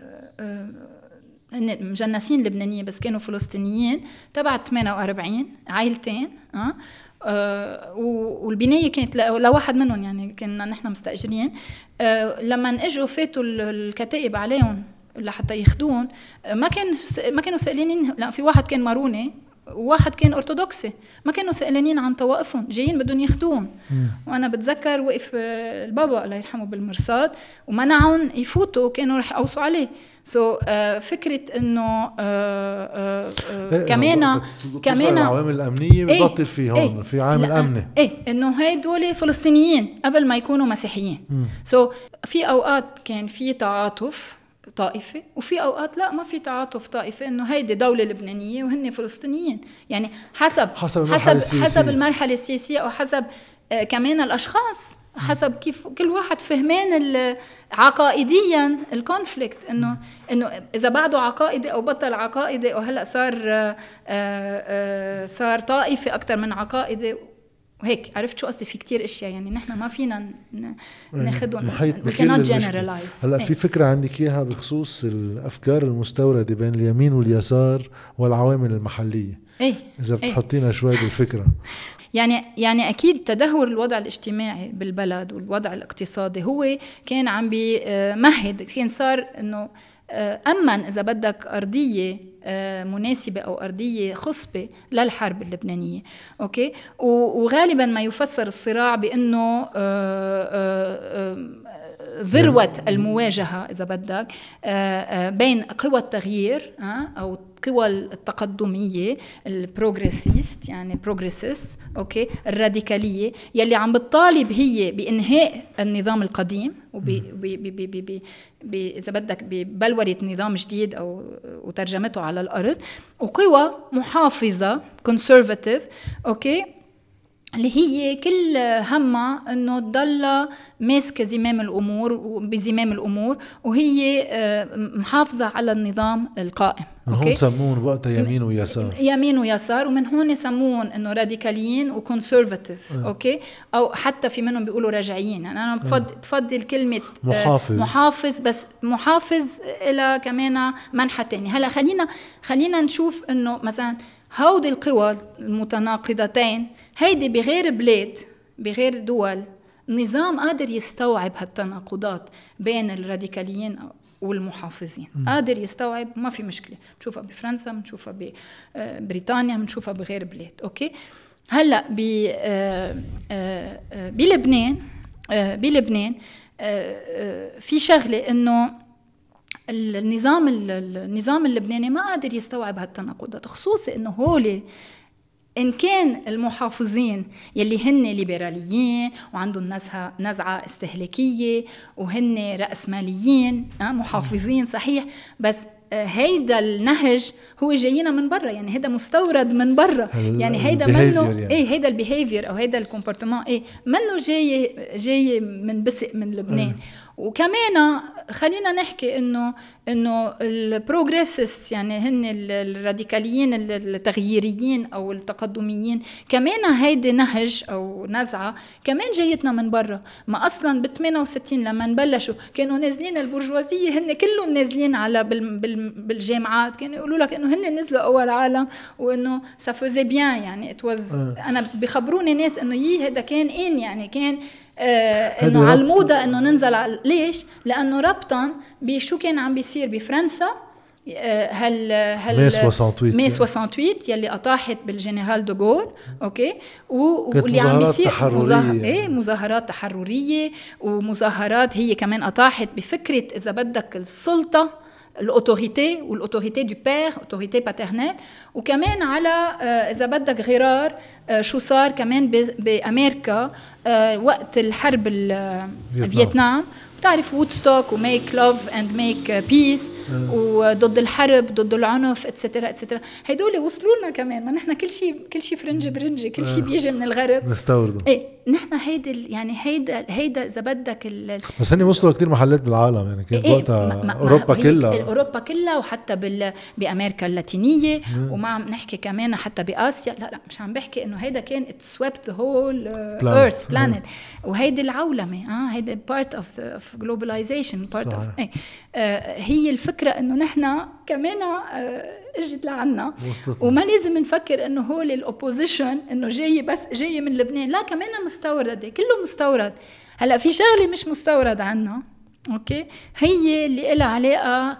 مجنسين لبنانيين بس كانوا فلسطينيين تبع 48 عائلتين آه والبناية كانت لواحد منهم يعني كنا نحن مستأجرين. آه لما إجوا فاتوا الكتائب عليهم لحتى ياخذون ما كان ما كانوا سائلين لا في واحد كان ماروني وواحد كان أرثوذكسي. ما كانوا سائلين عن طوائفهم جايين بدهم ياخذوهم وأنا بتذكر وقف البابا الله يرحمه بالمرصاد ومنعهم يفوتوا كانوا رح يقوصوا عليه. سو so, uh, فكرة إنه uh, uh, uh, كمان كمان العوامل الأمنية إيه، ببطل في هون إيه في عامل أمني. إيه إنه هدول فلسطينيين قبل ما يكونوا مسيحيين. so so, في أوقات كان في تعاطف طائفة وفي أوقات لا ما في تعاطف طائفة إنه هيدي دولة لبنانية وهن فلسطينيين. يعني حسب حسب حسب, حسب المرحلة السياسية أو حسب آه كمان الأشخاص. حسب كيف كل واحد فهمان عقائديا ال conflict إنه إنه إذا بعده عقائدي أو بطل عقائدي أو هلأ صار آه، آآ آه، صار طائفي أكثر من عقائدي وهيك عرفت شو قصدي؟ في كتير أشياء يعني نحن ما فينا ناخذهم cannot generalize. هلأ في إيه. فكرة عندك إياها بخصوص الأفكار المستوردة بين اليمين واليسار والعوامل المحلية. إيه إذا إيه. بتحطينا شوي بالفكرة. يعني يعني أكيد تدهور الوضع الاجتماعي بالبلد والوضع الاقتصادي هو كان عم بيمهد كان صار إنه آه، امن إذا بدك أرضية آه، مناسبة أو أرضية خصبة للحرب اللبنانية okay؟ وغالبا ما يفسر الصراع بأنه آه، ذروة المواجهة إذا بدك بين قوى التغيير أو القوى التقدمية ال progressistes يعني progressistes okay الراديكالية يلي عم بتطالب هي بإنهاء النظام القديم وب إذا بدك ببلورة نظام جديد أو وترجمته على الأرض وقوى محافظة conservatives okay اللي هي كل همها انه تضل ماسكة زمام الأمور بزمام الأمور وهي آه، محافظة على النظام القائم. من هون سمون وقتها يمين ويسار. يمين ويسار ومن هون يسمون انه راديكاليين و conservatives أه. okay؟ أو حتى في منهم بيقولوا رجعيين يعني أنا بفضل, بفضل كلمة آه، محافظ. محافظ بس محافظ إلى كمان منحى ثاني هلأ خلينا خلينا نشوف انه مثلا هودي القوى المتناقضتين هيدي بغير بلاد بغير دول نظام قادر يستوعب هالتناقضات بين الراديكاليين والمحافظين. م. قادر يستوعب ما في مشكلة. بنشوفها بفرنسا بنشوفها ببريطانيا بنشوفها بغير بلاد. okay؟ هلأ ب آه، آه، آه، بلبنان بلبنان في شغلة إنه النظام النظام اللبناني ما قادر يستوعب هالتناقضات خصوصي إنه هول إن كان المحافظين يلي هن ليبراليين وعندهم نزعه نزعة استهلاكية وهن راسماليين محافظين صحيح بس هيدا النهج هو جاينا من برا يعني هيدا مستورد من برا. يعني هيدا منه يعني. إيه هيدا ال behavior أو هيدا ال comportement إيه منه جاي جاي من بسق من لبنان؟ وكمان خلينا نحكي إنه إنه ال progressistes يعني هن الراديكاليين التغييريين أو التقدميين كمان هيدي نهج أو نزعة كمان جايتنا من برا ما أصلا ب 68 لما بلشوا كانوا نازلين البرجوازية هن كلهم نازلين على بالجامعات كانوا يقولوا لك إنه هن نزلوا أول عالم وإنه ça faisait bien يعني ات آه. أنا بخبروني ناس إنه يي هذا كان إن يعني كان إنه على الموضه إنه ننزل على ليش؟ لأنه ربطا بشو كان عم بيصير بفرنسا هل هل مي 68 مي 68 يلي أطاحت بالجنرال دوغول okay واللي عم يصير تحررية. إيه مظاهرات تحررية ومظاهرات هي كمان أطاحت بفكرة إذا بدك السلطة ال autorité وال autorité du père autorité paternelle وكمان على إذا بدك غرار شو صار كمان بأمريكا وقت الحرب الفيتنام بتعرف وودستوك و make love and make peace وضد الحرب ضد العنف et cetera et cetera هدول وصلوا لنا كمان. ما نحن كل شيء كل شيء فرنجي برنجي كل شيء بيجي من الغرب. نستورده. إيه نحن هيدا يعني هيدا هيدا إذا بدك بس هن وصلوا لكثير محلات بالعالم يعني كانت إيه وقتها؟ ما أوروبا كلها. أوروبا كلها وحتى بال بأمريكا اللاتينية وما عم نحكي كمان حتى بآسيا. لا لا مش عم بحكي إنه هيدا كان it swept the whole earth planet وهيدي العولمة آه هيدا part of of globalization part of هي الفكرة إنه نحن كمان آه إجت لعنا. وما لازم نفكر إنه هول ال opposition إنه جاي بس جاي من لبنان. لا كمان مستوردة كله مستورد. هلأ في شغلة مش مستورد عنا okay؟ هي اللي لها علاقة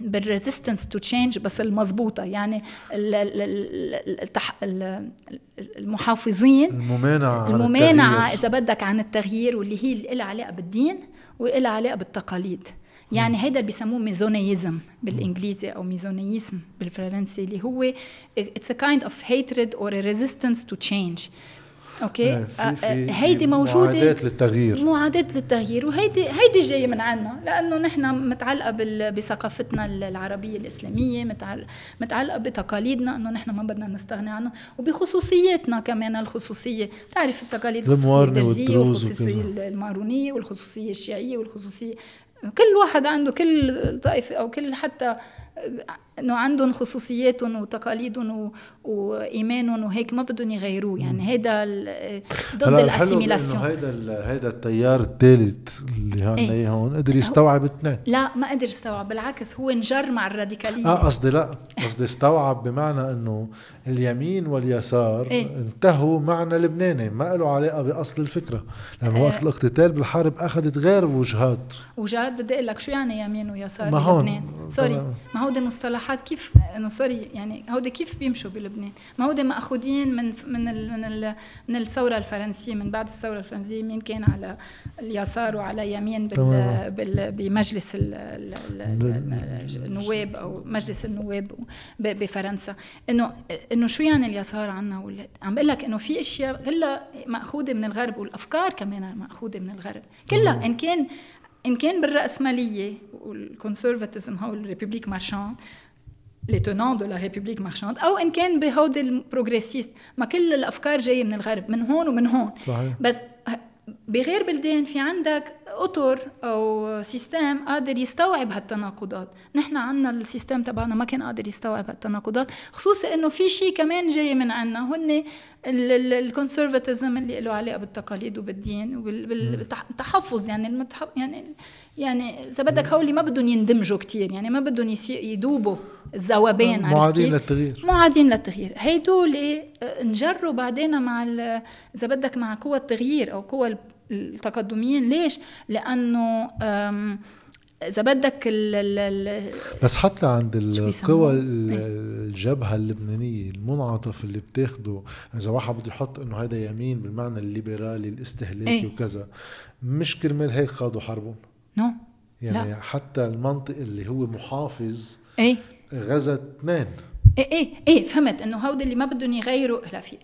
بال resistance to change بس المضبوطه يعني المحافظين الممانعة الممانعة إذا بدك عن التغيير واللي هي اللي لها علاقة بالدين. ولها علاقة بالتقاليد. يعني هيدا اللي بيسموه misoneism بالإنجليزي أو misonéisme بالفرنسي اللي هو it's a kind of hatred or resistance to change أوكي؟ آه، آه، هيدي موجودة. معادات للتغيير. معادات للتغيير وهيدي هيدي جاية من عنا لأنه نحن متعلقة بثقافتنا العربية الإسلامية متعلقة بتقاليدنا إنه نحن ما بدنا نستغني عنه وبخصوصياتنا كمان الخصوصية. بتعرف التقاليد الخصوصية الدرزيه والخصوصيه المارونية والخصوصية الشيعية والخصوصيه كل واحد عنده كل طائفة أو كل حتى إنه عندهم خصوصياتهم وتقاليدهم وإيمانهم وهيك ما بدهم يغيروه. يعني هيدا ضد الأسيميلاسيون. هيدا هيدا التيار الثالث اللي عندنا إيه. هون قدر يستوعب اثنين. لا ما قدر يستوعب. بالعكس هو انجر مع الراديكالية. آه قصدي لا قصدي استوعب بمعنى إنه اليمين واليسار إيه؟ انتهوا معنى لبناني ما له علاقة بأصل الفكرة. لأنه إيه؟ وقت الاقتتال بالحرب أخذت غير وجهات. وجهات بدي أقول لك شو يعني يمين ويسار ما بلبنان؟ sorry ما هودي مصطلحات كيف إنه sorry يعني هودي كيف بيمشوا بلبنان؟ ما هودي مأخوذين من من ال من ال من الثورة الفرنسية من بعد الثورة الفرنسية مين كان على اليسار وعلى يمين بال بال بمجلس النواب أو مجلس النواب بفرنسا. إنه إنه شو يعني اليسار عنا عم بقول لك إنه في أشياء كلها مأخوذة من الغرب والأفكار كمان مأخوذة من الغرب. كلها إن كان إن كان بالرأسمالية وال conservatism هو ال république marchande les tenants de la république marchande أو إن كان بهود ال progressistes. ما كل الأفكار جاية من الغرب من هون ومن هون. صحيح. بس بغير بلدان في عندك أطر أو system قادر يستوعب هالتناقضات. نحن عندنا ال system تبعنا ما كان قادر يستوعب هالتناقضات خصوصا إنه في شيء كمان جاي من عنا هن الكونسرفاتيزم اللي له علاقة بالتقاليد وبالدين وبالتحفظ يعني. يعني يعني إذا بدك هول ما بدهم يندمجوا كثير يعني ما بدهم يدوبوا الذوبان معادين للتغيير. معادين للتغيير. هيدول انجروا بعدين مع إذا بدك مع قوى التغيير أو قوى التقدميين. ليش؟ لأنه إذا بدك ال ال بس حتى عند القوى إيه. الجبهة اللبنانية المنعطف اللي بتاخده. إذا واحد بده يحط إنه هذا يمين بالمعنى الليبرالي الاستهلاكي إيه؟ وكذا مش كرمال هيك خاضوا حربهم. no. يعني لا. حتى المنطق اللي هو محافظ إيه. غزا اثنين. إيه إيه إيه فهمت إنه هود اللي ما بدهم يغيروا لا في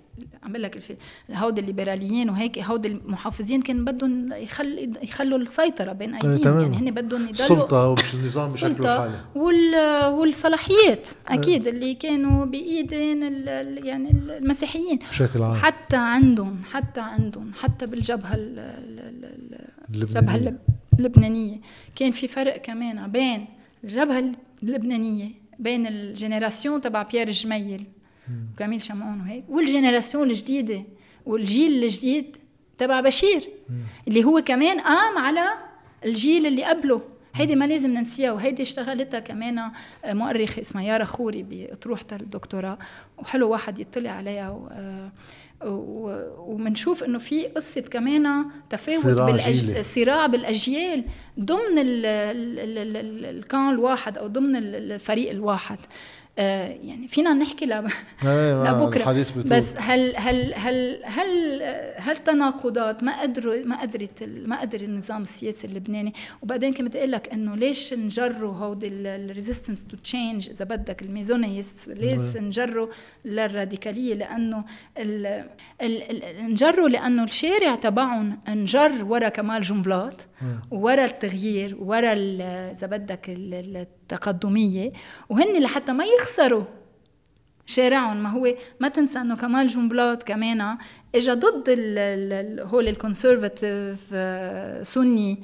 عم بقول لك هود الليبراليين وهيك هود المحافظين كان بدهم يخل يخلوا السيطرة بين إيه، أيديهم. يعني هن بدهم يضلوا السلطة ومش النظام بشكله الحالي وال والصلاحيات أكيد اللي كانوا بإيدين يعني المسيحيين. بشكل عام. حتى عندهم حتى عندهم حتى بالجبهة الجبهة اللبنانية. كان في فرق كمان بين الجبهة اللبنانية بين ال génération تبع بيير جميل. وكميل شمعون وهيك. وال génération الجديدة والجيل الجديد تبع بشير اللي هو كمان قام على الجيل اللي قبله. هيدي ما لازم ننسيها وهيدي اشتغلتها كمان مؤرخة اسمها يارا خوري بأطروحة الدكتوراه. وحلو واحد يطلع عليها وبنشوف إنه في قصة كمان تفاوت بالصراع بالأجيال ضمن الكان الواحد أو ضمن الفريق الواحد. آه، يعني فينا نحكي ل... أيوة، لبكره بس هل هل هل هل هالتناقضات؟ ما قدروا ما قدرت ما قدر النظام السياسي اللبناني. وبعدين كنت أقول لك إنه ليش نجروا هودي ال resistance to change إذا بدك ال misonéistes ليش نجروا للراديكالية؟ لأنه ال... ال... ال... نجروا لأنه الشارع تبعهم انجر ورا كمال جنبلاط ورا التغيير ورا إذا بدك التقدميه وهن لحتى ما يخسروا شارعهم. ما هو ما تنسى إنه كمال جنبلاط كمان اجى ضد هول ال conservative آه، Sunni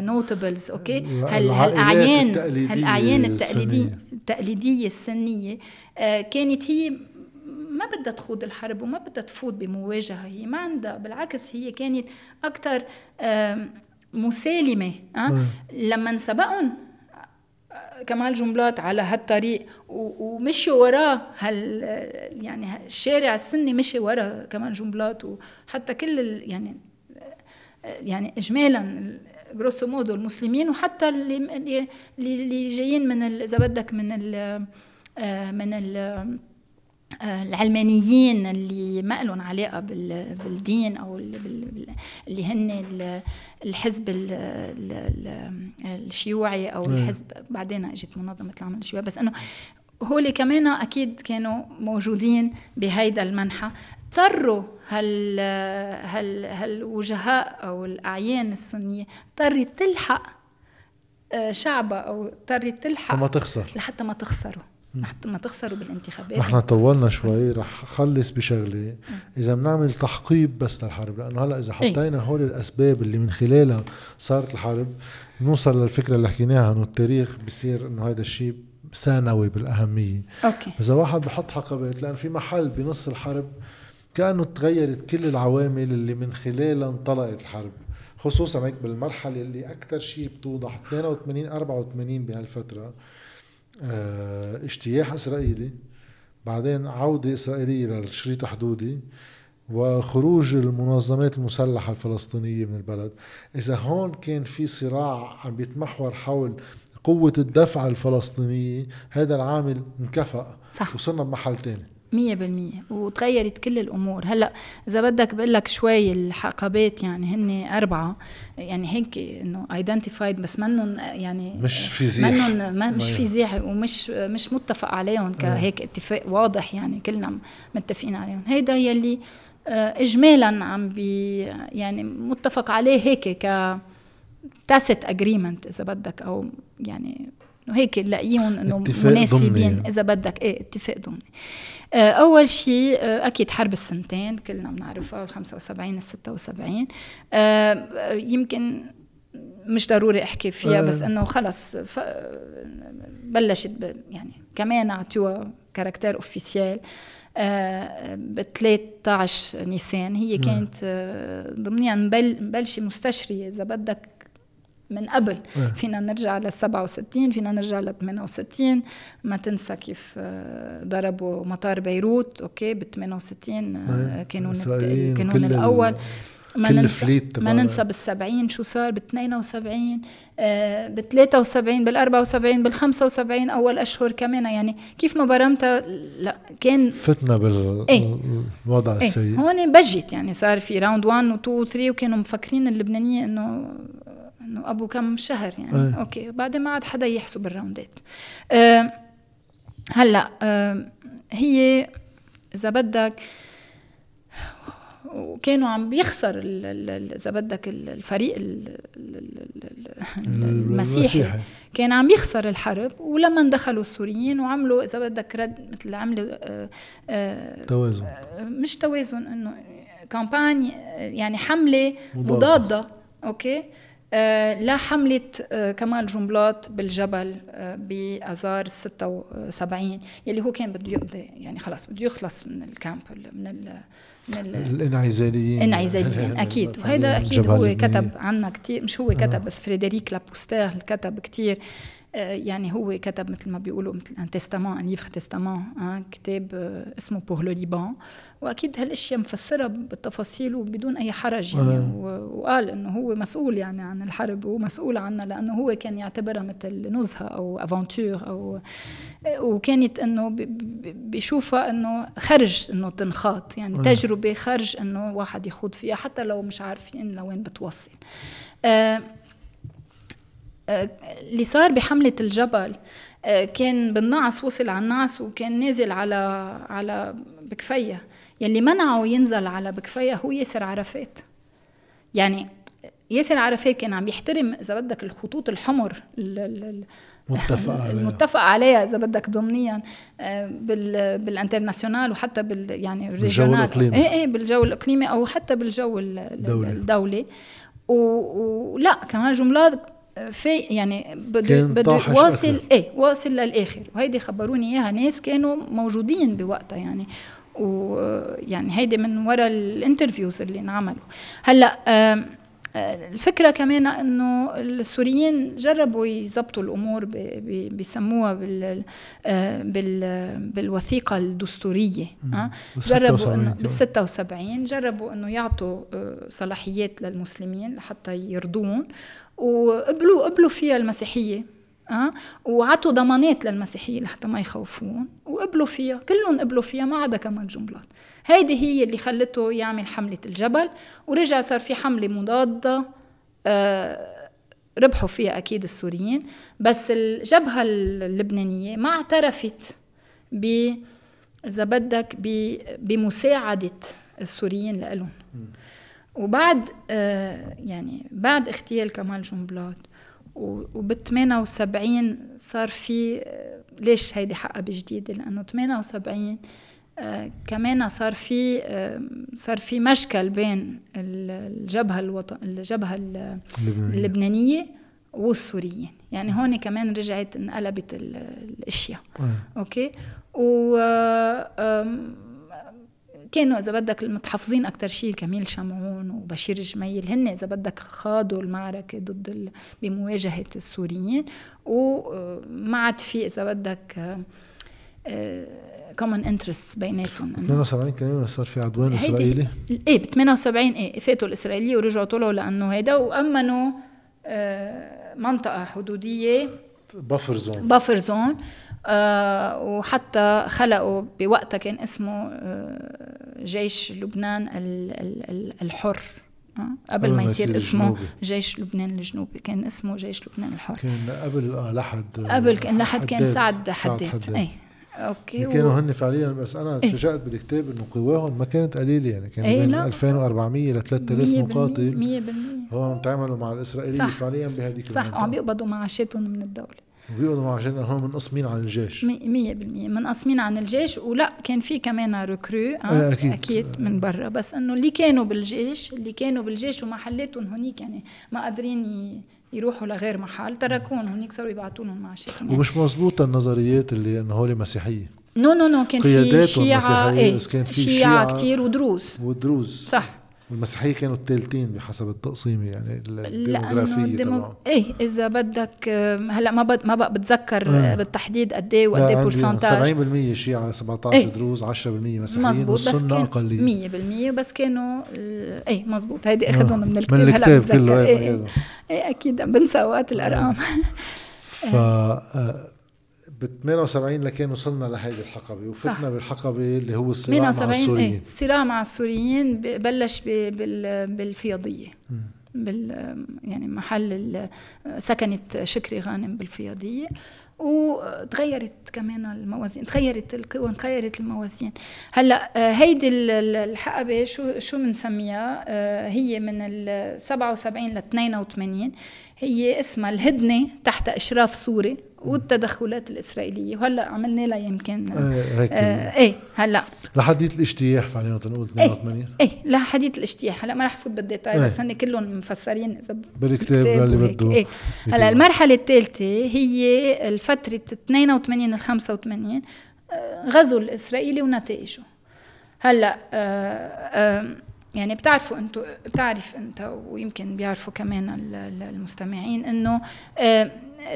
notables آه، okay؟ هالأعيان هالاعيان التقليديه التقليدية السنية آه، كانت هي ما بدها تخوض الحرب وما بدها تفوت بمواجهة. هي ما عندها بالعكس هي كانت أكثر مسالمة أه؟ لما سبقهم كمال جنبلاط على هالطريق ومشوا وراه هال يعني الشارع السني مشي ورا كمال جنبلاط وحتى كل ال يعني يعني اجمالا جروسو مودو المسلمين وحتى اللي اللي جايين من إذا بدك من ال من ال العلمانيين اللي ما لهم علاقه بالدين أو اللي هن الحزب الشيوعي أو الحزب. بعدين اجت منظمة العمل الشيوعي. بس إنه هول كمان أكيد كانوا موجودين بهيدا المنحى اضطروا هال هال هالوجهاء أو الأعيان السنية اضطرت تلحق آه، شعبها أو اضطرت تلحق ما تخسر. لحتى ما تخسروا. حتى ما تخسروا بالانتخابات. نحن طولنا شوي رح خلص بشغلة. إذا بنعمل تحقيب بس للحرب لأنه هلأ إذا إيه. حطينا هول الأسباب اللي من خلالها صارت الحرب نوصل للفكرة اللي حكيناها إنه التاريخ بصير إنه هذا الشيء ثانوي بالأهمية. أوكي. إذا واحد بحط حقبات لأن في محل بنص الحرب كأنه تغيرت كل العوامل اللي من خلالها انطلقت الحرب خصوصا هيك بالمرحلة اللي أكثر شيء بتوضح 82 84 بهالفترة. اجتياح إسرائيلي بعدين عودة إسرائيلية للشريط حدودي وخروج المنظمات المسلحة الفلسطينية من البلد. إذا هون كان في صراع عم بيتمحور حول قوة الدفع الفلسطينية هذا العامل انكفأ. صح. وصلنا بمحل تاني. مية بالمية. وتغيرت كل الأمور. هلأ إذا بدك بقول لك شوي الحقبات يعني هن أربعة. يعني هيك إنه ايدنتيفايد بس منهم يعني مش فيزيح منهم مش فيزيح ومش مش متفق عليهم كهيك اتفاق واضح يعني كلنا متفقين عليهم. هيدا يلي آه، إجمالا عم بي يعني متفق عليه هيك ك tacit agreement إذا بدك أو يعني هيك نلاقيهم إنه مناسبين إذا بدك. إيه اتفاق ضمني. أول شيء آه، أكيد حرب السنتين كلنا بنعرفها ال 75 ال 76 يمكن مش ضروري أحكي فيها بس إنه خلص بلشت يعني كمان أعطوها caractère officiel. ب 13 نيسان هي كانت ضمنيا مبلشه مستشريه إذا بدك من قبل. إيه. فينا نرجع لل 67 فينا نرجع لل 68 ما تنسى كيف آه، ضربوا مطار بيروت okay ب 68 آه، كانون الكانون الأول. ما ننسى ما ننسى بال 70 شو صار بال 72 ب 73 بال 74 بال 75 أول أشهر كمان. يعني كيف ما برمتها لا كان فتنا بالوضع إيه؟ السيء. هون بلشت يعني صار في round 1 و 2 و 3 وكانوا مفكرين اللبنانيين إنه إنه أبو كم شهر يعني. أي. okay بعدين ما عاد حدا يحسب الراوندات. أه هلأ أه هي إذا بدك وكانوا عم بيخسر إذا بدك الفريق المسيحي. كان عم يخسر الحرب ولما دخلوا السوريين وعملوا إذا بدك رد مثل عملوا آه، آه، توازن. مش توازن إنه campagne يعني حملة مضادة. okay؟ لا حملة آه، كمال جنبلاط بالجبل آه، بآذار 76 يلي هو كان بده يقضي يعني خلص بده يخلص من ال camp من ال من الانعزاليين. الانعزاليين أكيد. وهذا أكيد هو كتب عنا كثير مش هو كتب بس فريدريك لابوستير كتب كثير يعني هو كتب مثل ما بيقولوا مثل un testament un livre testament كتاب اسمه Pour le Liban وأكيد هالأشياء مفسرها بالتفاصيل وبدون أي حرج يعني. وقال إنه هو مسؤول يعني عن الحرب ومسؤول عنها لأنه هو كان يعتبرها مثل نزهة أو aventure أو وكانت إنه بيشوفها إنه خرج إنه تنخاط يعني. تجربة خرج إنه واحد يخوض فيها حتى لو مش عارفين لوين بتوصل. آه آه اللي صار بحملة الجبل آه كان بالنعس وصل على النعس وكان نازل على على بكفية. يلي منعه ينزل على بكفية هو ياسر عرفات. يعني ياسر عرفات كان عم يحترم إذا بدك الخطوط الحمر متفق عليها. المتفق عليها إذا بدك ضمنيا آه، بال international وحتى بال يعني ال régional. الإقليمي. إيه إيه بالجو الإقليمي أو حتى بالجو الدولي, الدولي. ولا كمان جملات في يعني بده بده واصل إيه واصل للآخر. وهيدي خبروني إياها. ناس كانوا موجودين بوقتها يعني. ويعني هيدي من وراء ال interviews اللي انعملوا. هلأ الفكرة كمان إنه السوريين جربوا يظبطوا الأمور بيسموها بال بال بالوثيقة الدستورية. جربوا إنه بال 76 جربوا إنه يعطوا آه، صلاحيات للمسلمين لحتى يرضون. وقبلوا قبلوا فيها المسيحية أه؟ وعطوا ضمانات للمسيحية لحتى ما يخوفون وقبلوا فيها كلهم قبلوا فيها ما عدا كمان جملات. هيدي هي اللي خلته يعمل حملة الجبل ورجع صار في حملة مضادة أه ربحوا فيها أكيد السوريين. بس الجبهة اللبنانية ما اعترفت ب إذا بدك بمساعدة السوريين لهم وبعد آه يعني بعد اغتيال كمال جنبلاط وبال 78 صار في ليش هيدي حقبة جديدة لأنه 78 آه كمان صار في آه صار في مشكل بين الجبهة الوطن الجبهة اللبنانية. والسوريين. يعني هون كمان رجعت انقلبت الأشياء. آه. أوكي؟ و كانوا إذا بدك المتحفظين أكثر شيء كميل شمعون وبشير جميل هن إذا بدك خاضوا المعركة ضد ال... بمواجهة السوريين. وما عاد في إذا بدك common interest بيناتهم. 78 كمان صار في عدوان إسرائيلي؟ إيه ب 78 إيه فاتوا الإسرائيلية ورجعوا طلعوا لأنه هيدا وأمنوا آه، منطقة حدودية. بافر زون بافر زون آه وحتى خلقوا بوقتها كان اسمه آه جيش لبنان الحر. آه قبل ما يصير اسمه الجنوبي. جيش لبنان الجنوبي. كان اسمه جيش لبنان الحر. كان قبل لحد قبل كان لحد كان سعد حداد. اي okay. كانوا و... هن فعليا بس أنا؟ تفاجات إيه؟ بالكتاب إنه قواهم ما كانت قليلة يعني. كان إيه بين 2400 ل 3000 مقاتل. 100% هو تعاملوا مع الإسرائيليين فعليا بهذيك صح. وعم بيقبضوا معاشاتهم من الدولة. بيقعدوا مع عشان هم منقسمين عن الجيش. 100% منقسمين عن الجيش ولا كان في كمان recrues آه أكيد. أكيد من برا. بس إنه اللي كانوا بالجيش اللي كانوا بالجيش ومحلاتهم هنيك يعني ما قادرين يروحوا لغير محل تركون هنيك صاروا يبعثوا لهم معاشات يعني. ومش مزبوطة النظريات اللي إنه هول مسيحية. no no no كان في شيعة إيه كان في شيعة, شيعة كثير ودروز ودروز صح. والمسيحية كانوا الثالثين بحسب التقسيمه يعني الديموغرافيه تبعهم. إيه إذا بدك هلا ما بد ما بقى بتذكر آه. بالتحديد قد إيه وقد إيه pourcentage 70% شيعة 17 إيه. دروز 10% مسيحيين مزبوط بس كان أقلية. 100% بس كانوا إيه مزبوط هيدي أخذهم من الكتاب من الكتاب هلا بتذكر. كله إيه, إيه, إيه أكيد بنسى اوقات الارقام ف آه، ب 78 لكان وصلنا لهيدي الحقبة. وفتنا صح. بالحقبة اللي هو الصراع مع السوريين إيه الصراع مع السوريين بلش بالفيضيه بال يعني محل سكنت شكري غانم بالفياضية. وتغيرت كمان الموازين تغيرت القوى تغيرت الموازين. هلأ آه، هيدي الحقبة شو شو بنسميها آه، هي من ال 77 ل 82 هي اسمها الهدنة تحت إشراف سوري والتدخلات الإسرائيلية. وهلأ عملنا لها يمكن آه آه إيه هلأ. لحديث الاجتياح فعليا نقول 82 إيه, إيه لحديث الاجتياح. هلأ ما رح فوت بالديتاي إيه. بس هن كلهم مفسرين إذا بالكتاب اللي بده إيه. هلأ المرحلة الثالثة هي الفترة 82 ل 85 غزو الإسرائيلي ونتائجه. هلأ آه آه يعني بتعرفوا أنتم بتعرف انت ويمكن بيعرفوا كمان المستمعين انه آه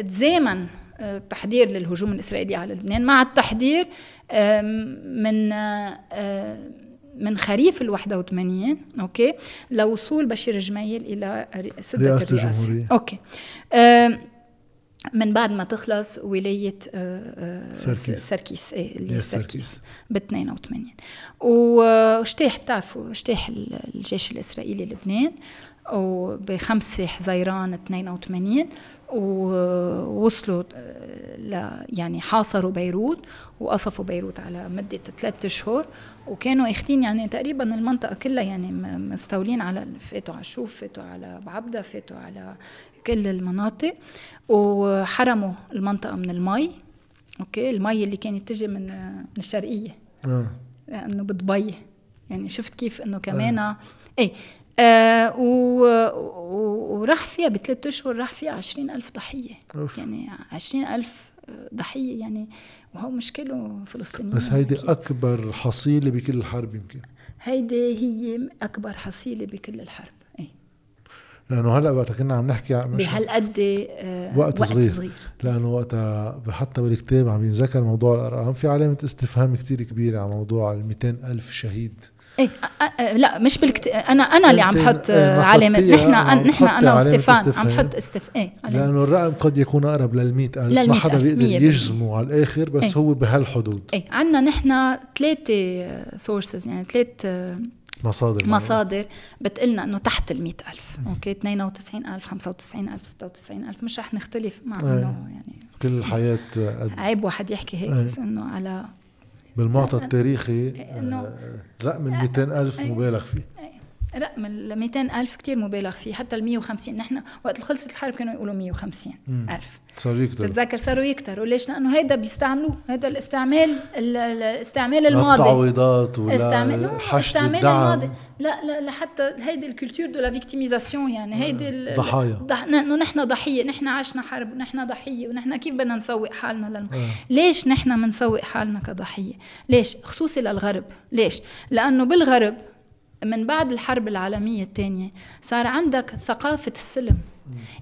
تزامن تحضير للهجوم الإسرائيلي على لبنان مع التحضير من من خريف ال 81 okay لوصول بشير جميل إلى سده الرئاسة الجمهورية. okay من بعد ما تخلص ولاية سركيس. سركيس. إيه اللي سركيس. ب 82 واجتاح بتعرفوا اجتاح الجيش الإسرائيلي لبنان وبخمسة حزيران 82 ووصلوا ل يعني حاصروا بيروت وقصفوا بيروت على مدة ثلاثة أشهر وكانوا اخذين يعني تقريبا المنطقة كلها يعني مستولين على فاتوا على الشوف فاتوا على بعبدة فاتوا على كل المناطق وحرموا المنطقة من المي. أوكي؟ المي اللي كانت تجي من من الشرقية. آه. انه بضبي يعني شفت كيف إنه كمان إيه. آه و... و... وراح فيها بثلاث أشهر راح فيها عشرين ألف ضحية. أوف. يعني عشرين ألف ضحية يعني. وهو مشكلة فلسطينيين بس هيدي أكيد. أكبر حصيلة بكل الحرب يمكن. هيدي هي أكبر حصيلة بكل الحرب. لأنه هلأ وقت كنا عم نحكي مش بهالقد آه وقت وقت صغير. صغير لأنه وقتها حتى بالكتاب عم ينذكر موضوع الأرقام في علامة استفهام كتير كبيرة على موضوع ال 200 ألف شهيد إيه أ- أ- لا مش بالكت... أنا أنا اللي عم بحط إيه، علامة نحن عم نحن أنا وستيفان عم استفهام. نحط استف إيه. لأنه الرقم قد يكون أقرب لل 100 ألف لل ما حدا 100,000 بيقدر. يجزمه على الآخر بس إيه. هو بهالحدود إيه عندنا نحن ثلاثة سورسز يعني ثلاث مصادر مصادر بتقلنا إنه تحت ال ألف. أوكي؟ 92000 95000 96000 مش رح نختلف مع. إنه يعني كل الحياة قد. عيب واحد يحكي هيك. بس إنه على بالمعطى التاريخي إنه- آه، رقم ال 200 ألف إيه. مبالغ فيه. رقم ال 200 ألف كتير مبالغ فيه حتى ال 150 نحن وقت خلصت الحرب كانوا يقولوا 150 مم. ألف. صار يكتر تتذكر صاروا يكتروا. ليش؟ لأنه هيدا بيستعملوه. هيدا الاستعمال ال- ال- الاستعمال الماضي. التعويضات ولا استعمال استعمال الدعم. الماضي. لا لا لحتى هيدي ال culture de la victimisation يعني هيدي ال- ضحايا. ضح... إنه نحن ضحية نحن عشنا حرب ونحن ضحية ونحن كيف بدنا نسوق حالنا للم... آه. ليش نحن بنسوق حالنا كضحية؟ ليش؟ خصوصي للغرب. ليش؟ لأنه بالغرب من بعد الحرب العالمية الثانية صار عندك ثقافة السلم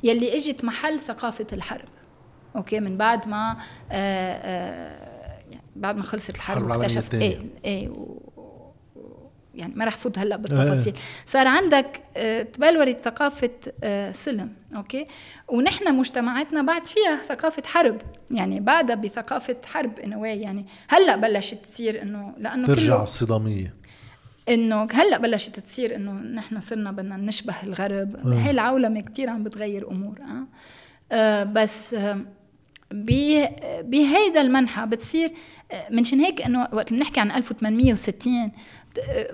يلي إجت محل ثقافة الحرب. okay من بعد ما آه آه يعني بعد ما خلصت الحرب واكتشف. إيه إيه يعني ما رح فوت هلأ بالتفاصيل. صار عندك آه، تبلورت ثقافة سلم. okay؟ ونحن مجتمعاتنا بعد فيها ثقافة حرب. يعني بعدها بثقافة حرب in a way يعني هلأ بلشت تصير إنه لأنه ترجع كله الصدامية. إنه هلأ بلشت تصير إنه نحن صرنا بدنا نشبه الغرب آه. هي العولمة كتير عم بتغير أمور آه, آه بس آه بهيدا المنحى بتصير آه، منشان هيك إنه وقت بنحكي عن 1860 بت- آه،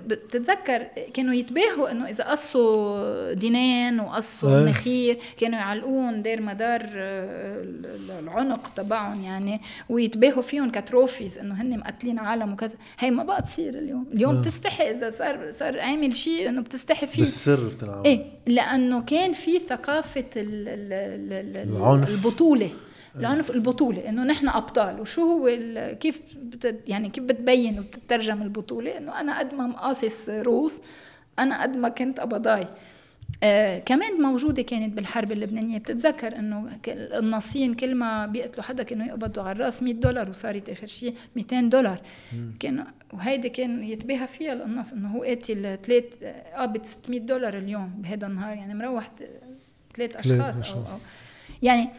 بتتذكر كانوا يتباهوا إنه إذا قصوا دينين وقصوا إيه. مناخير كانوا يعلقون دير مدار آه، ال- ال- العنق تبعهم يعني ويتباهوا فيهم ك trophies إنه هن مقتلين عالم وكذا هي ما بقى تصير اليوم اليوم آه. بتستحي إذا صار صار عامل شيء إنه بتستحي فيه بالسر بتنعمل إيه لأنه كان في ثقافة ال ال ال العنف. البطولة العنف البطولة إنه نحن أبطال. وشو هو كيف يعني كيف بتبين وبتترجم البطولة؟ إنه أنا قد ما مقاصص روس أنا قد ما كنت قبضاي. آه كمان موجودة كانت بالحرب اللبنانية. بتتذكر إنه القناصين كل ما بيقتلوا حدا كانوا يقبضوا على الرأس 100 دولار وصارت آخر شيء 200 دولار. كانوا وهيدي كان يتباهى فيها القناص إنه هو قاتل ثلاث قابض 600 دولار اليوم بهذا النهار. يعني مروح ثلاث أشخاص أو. أو يعني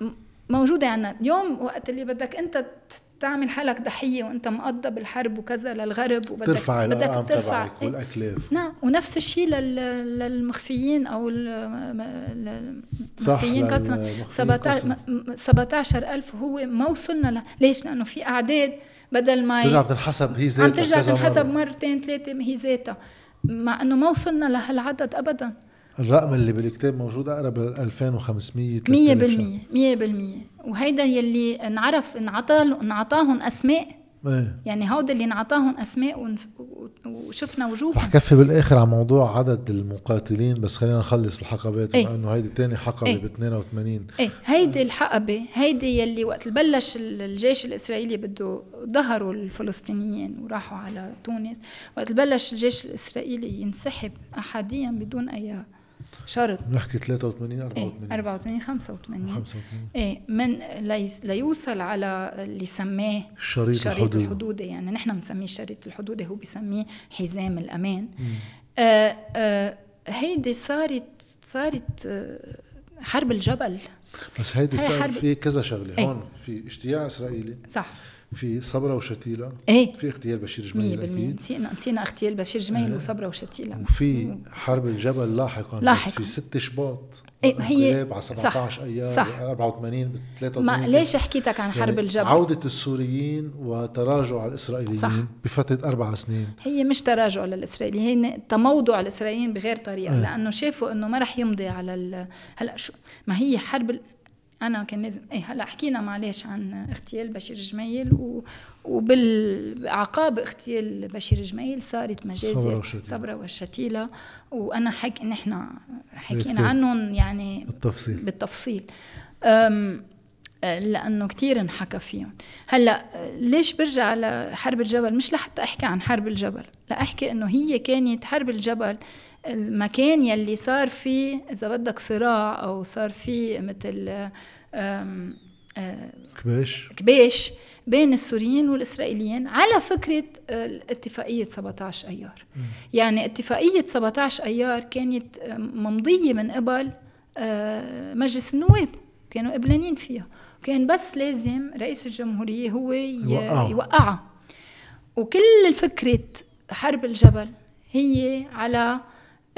م- موجودة عنا اليوم وقت اللي بدك أنت ت- تعمل حالك ضحية وأنت مقضى بالحرب وكذا للغرب وبدك ترفع بدك ترفع تبعك. والأكلاف نعم ونفس الشيء لل- للمخفيين صح المخفيين للمخفيين 17 كسرا. م- م- 17000 هو ما وصلنا ل... ليش؟ لأنه في أعداد بدل ما ترجع بتنحسب هي ذاتها عم ترجع تنحسب. مرتين ثلاثة هي ذاتها مع إنه ما وصلنا لهالعدد ابدا الرقم اللي بالكتاب موجود أقرب ل 2500 مية 3000 شهر. بالمية مية بالمية. وهيدا يلي انعرف انعطى انعطاهم أسماء. إيه. يعني هود اللي انعطاهم أسماء وشفنا رح وجوههم كفي بالآخر على موضوع عدد المقاتلين بس خلينا نخلص الحقبات. إيه. بما انه هيدي تاني حقبة إيه. ب 82 إيه. هيدي الحقبة هيدي يلي وقت بلش ال- الجيش الإسرائيلي بده ظهروا الفلسطينيين وراحوا على تونس. وقت بلش الجيش الإسرائيلي ينسحب أحاديا بدون أي شرط بنحكي 83 إيه 84 84 85 85 إيه من ليس- ليوصل على اللي سماه الشريط الشريط الحدود. الحدودي يعني نحن بنسميه الشريط الحدودي هو بيسميه حزام الأمان. آه آه هيدي صارت صارت آه حرب الجبل. بس هيدي هي صار حرب- في كذا شغلة إيه. هون في اجتياع إسرائيلي. صح. في صبرا وشتيلة. إيه. في اغتيال بشير 100% جميل أكيد. نسينا نسينا اغتيال بشير جميل وصبرا وشتيلة. وفي حرب الجبل لاحقا, لاحقاً. في ست شباط. إيه، هي- على 17 ايار صح. 84 ب 83 ما ليش حكيتك عن حرب يعني الجبل؟ عودة السوريين وتراجع الإسرائيليين صح. بفترة أربع سنين. هي مش تراجع للإسرائيليين هي تموضع الإسرائيليين بغير طريقة. إيه. لأنه شافوا إنه ما رح يمضي على ال... هلأ شو ما هي حرب. أنا كان لازم إيه هلا حكينا معلش عن اغتيال بشير جميل و... وبالعقاب اغتيال بشير جميل صارت مجازر. صبرا والشتيلة وأنا حك نحن حكينا. عنهم يعني بالتفصيل. بالتفصيل. أم لأنه كثير انحكى فيهم. هلا ليش برجع لحرب الجبل؟ مش لحتى أحكي عن حرب الجبل لا احكي إنه هي كانت حرب الجبل المكان يلي صار فيه إذا بدك صراع أو صار فيه مثل كباش كباش بين السوريين والإسرائيليين على فكرة اتفاقيه 17 أيار. يعني اتفاقية 17 أيار كانت ممضية من قبل مجلس النواب. كانوا قبلانين فيها. كان بس لازم رئيس الجمهورية هو. يوقعها وكل فكرة حرب الجبل هي على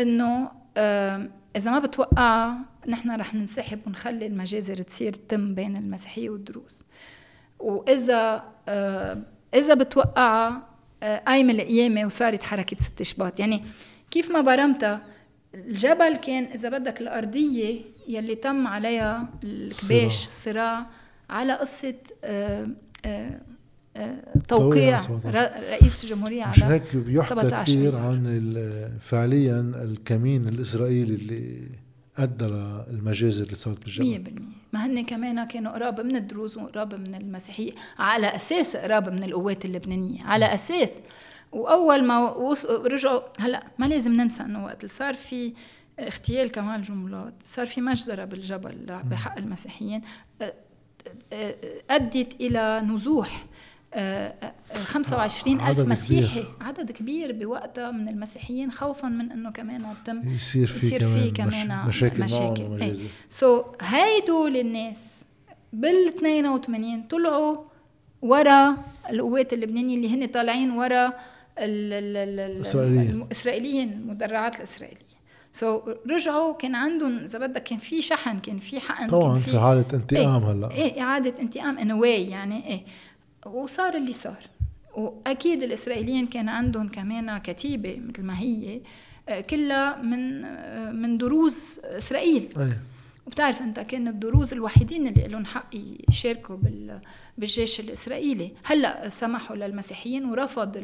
إنه إذا ما بتوقعها نحن رح ننسحب ونخلي المجازر تصير تتم بين المسيحية والدروز وإذا إذا بتوقعها آه، قايمة القيامة وصارت حركة ست شباط. يعني كيف ما برمتها الجبل كان إذا بدك الأرضية يلي تم عليها الكباش الصراع على قصة توقيع توقيع 17. ر- رئيس الجمهوريه مشان على هيك بيحكى 17 كثير. عن فعليا الكمين الإسرائيلي اللي أدى للمجازر اللي صارت بالجبل مية بالمية ما هن كمان كانوا قراب من الدروز وقراب من المسيحية على أساس قراب من القوات اللبنانية على أساس وأول ما. رجعوا هلأ ما لازم ننسى إنه وقت اللي صار في اغتيال كمال جملات صار في مجزرة بالجبل بحق المسيحيين أدت إلى نزوح 25 عدد ألف كبير. مسيحي. عدد كبير بوقتها من المسيحيين خوفا من أنه كمان تم يصير في يصير كمان, في كمان مش... مشاكل, مشاكل. سو so, هيدول الناس بال 82 طلعوا ورا القوات اللبنانية اللي هن طالعين ورا ال- ال- ال- ال- الإسرائيليين. الاسرائيليين المدرعات الإسرائيلية. so so, رجعوا كان عندهم إذا بدك كان في شحن كان في حقن طبعا كان في حالة انتقام إيه. هلأ. إيه إعادة انتقام in a way يعني إيه. وصار اللي صار. وأكيد الإسرائيليين كان عندهم كمان كتيبة مثل ما هي آه، كلها من آه، من دروز إسرائيل. أيه. وبتعرف أنت كان الدروز الوحيدين اللي لهم حق يشاركوا بال بالجيش الإسرائيلي. هلأ سمحوا للمسيحيين ورفض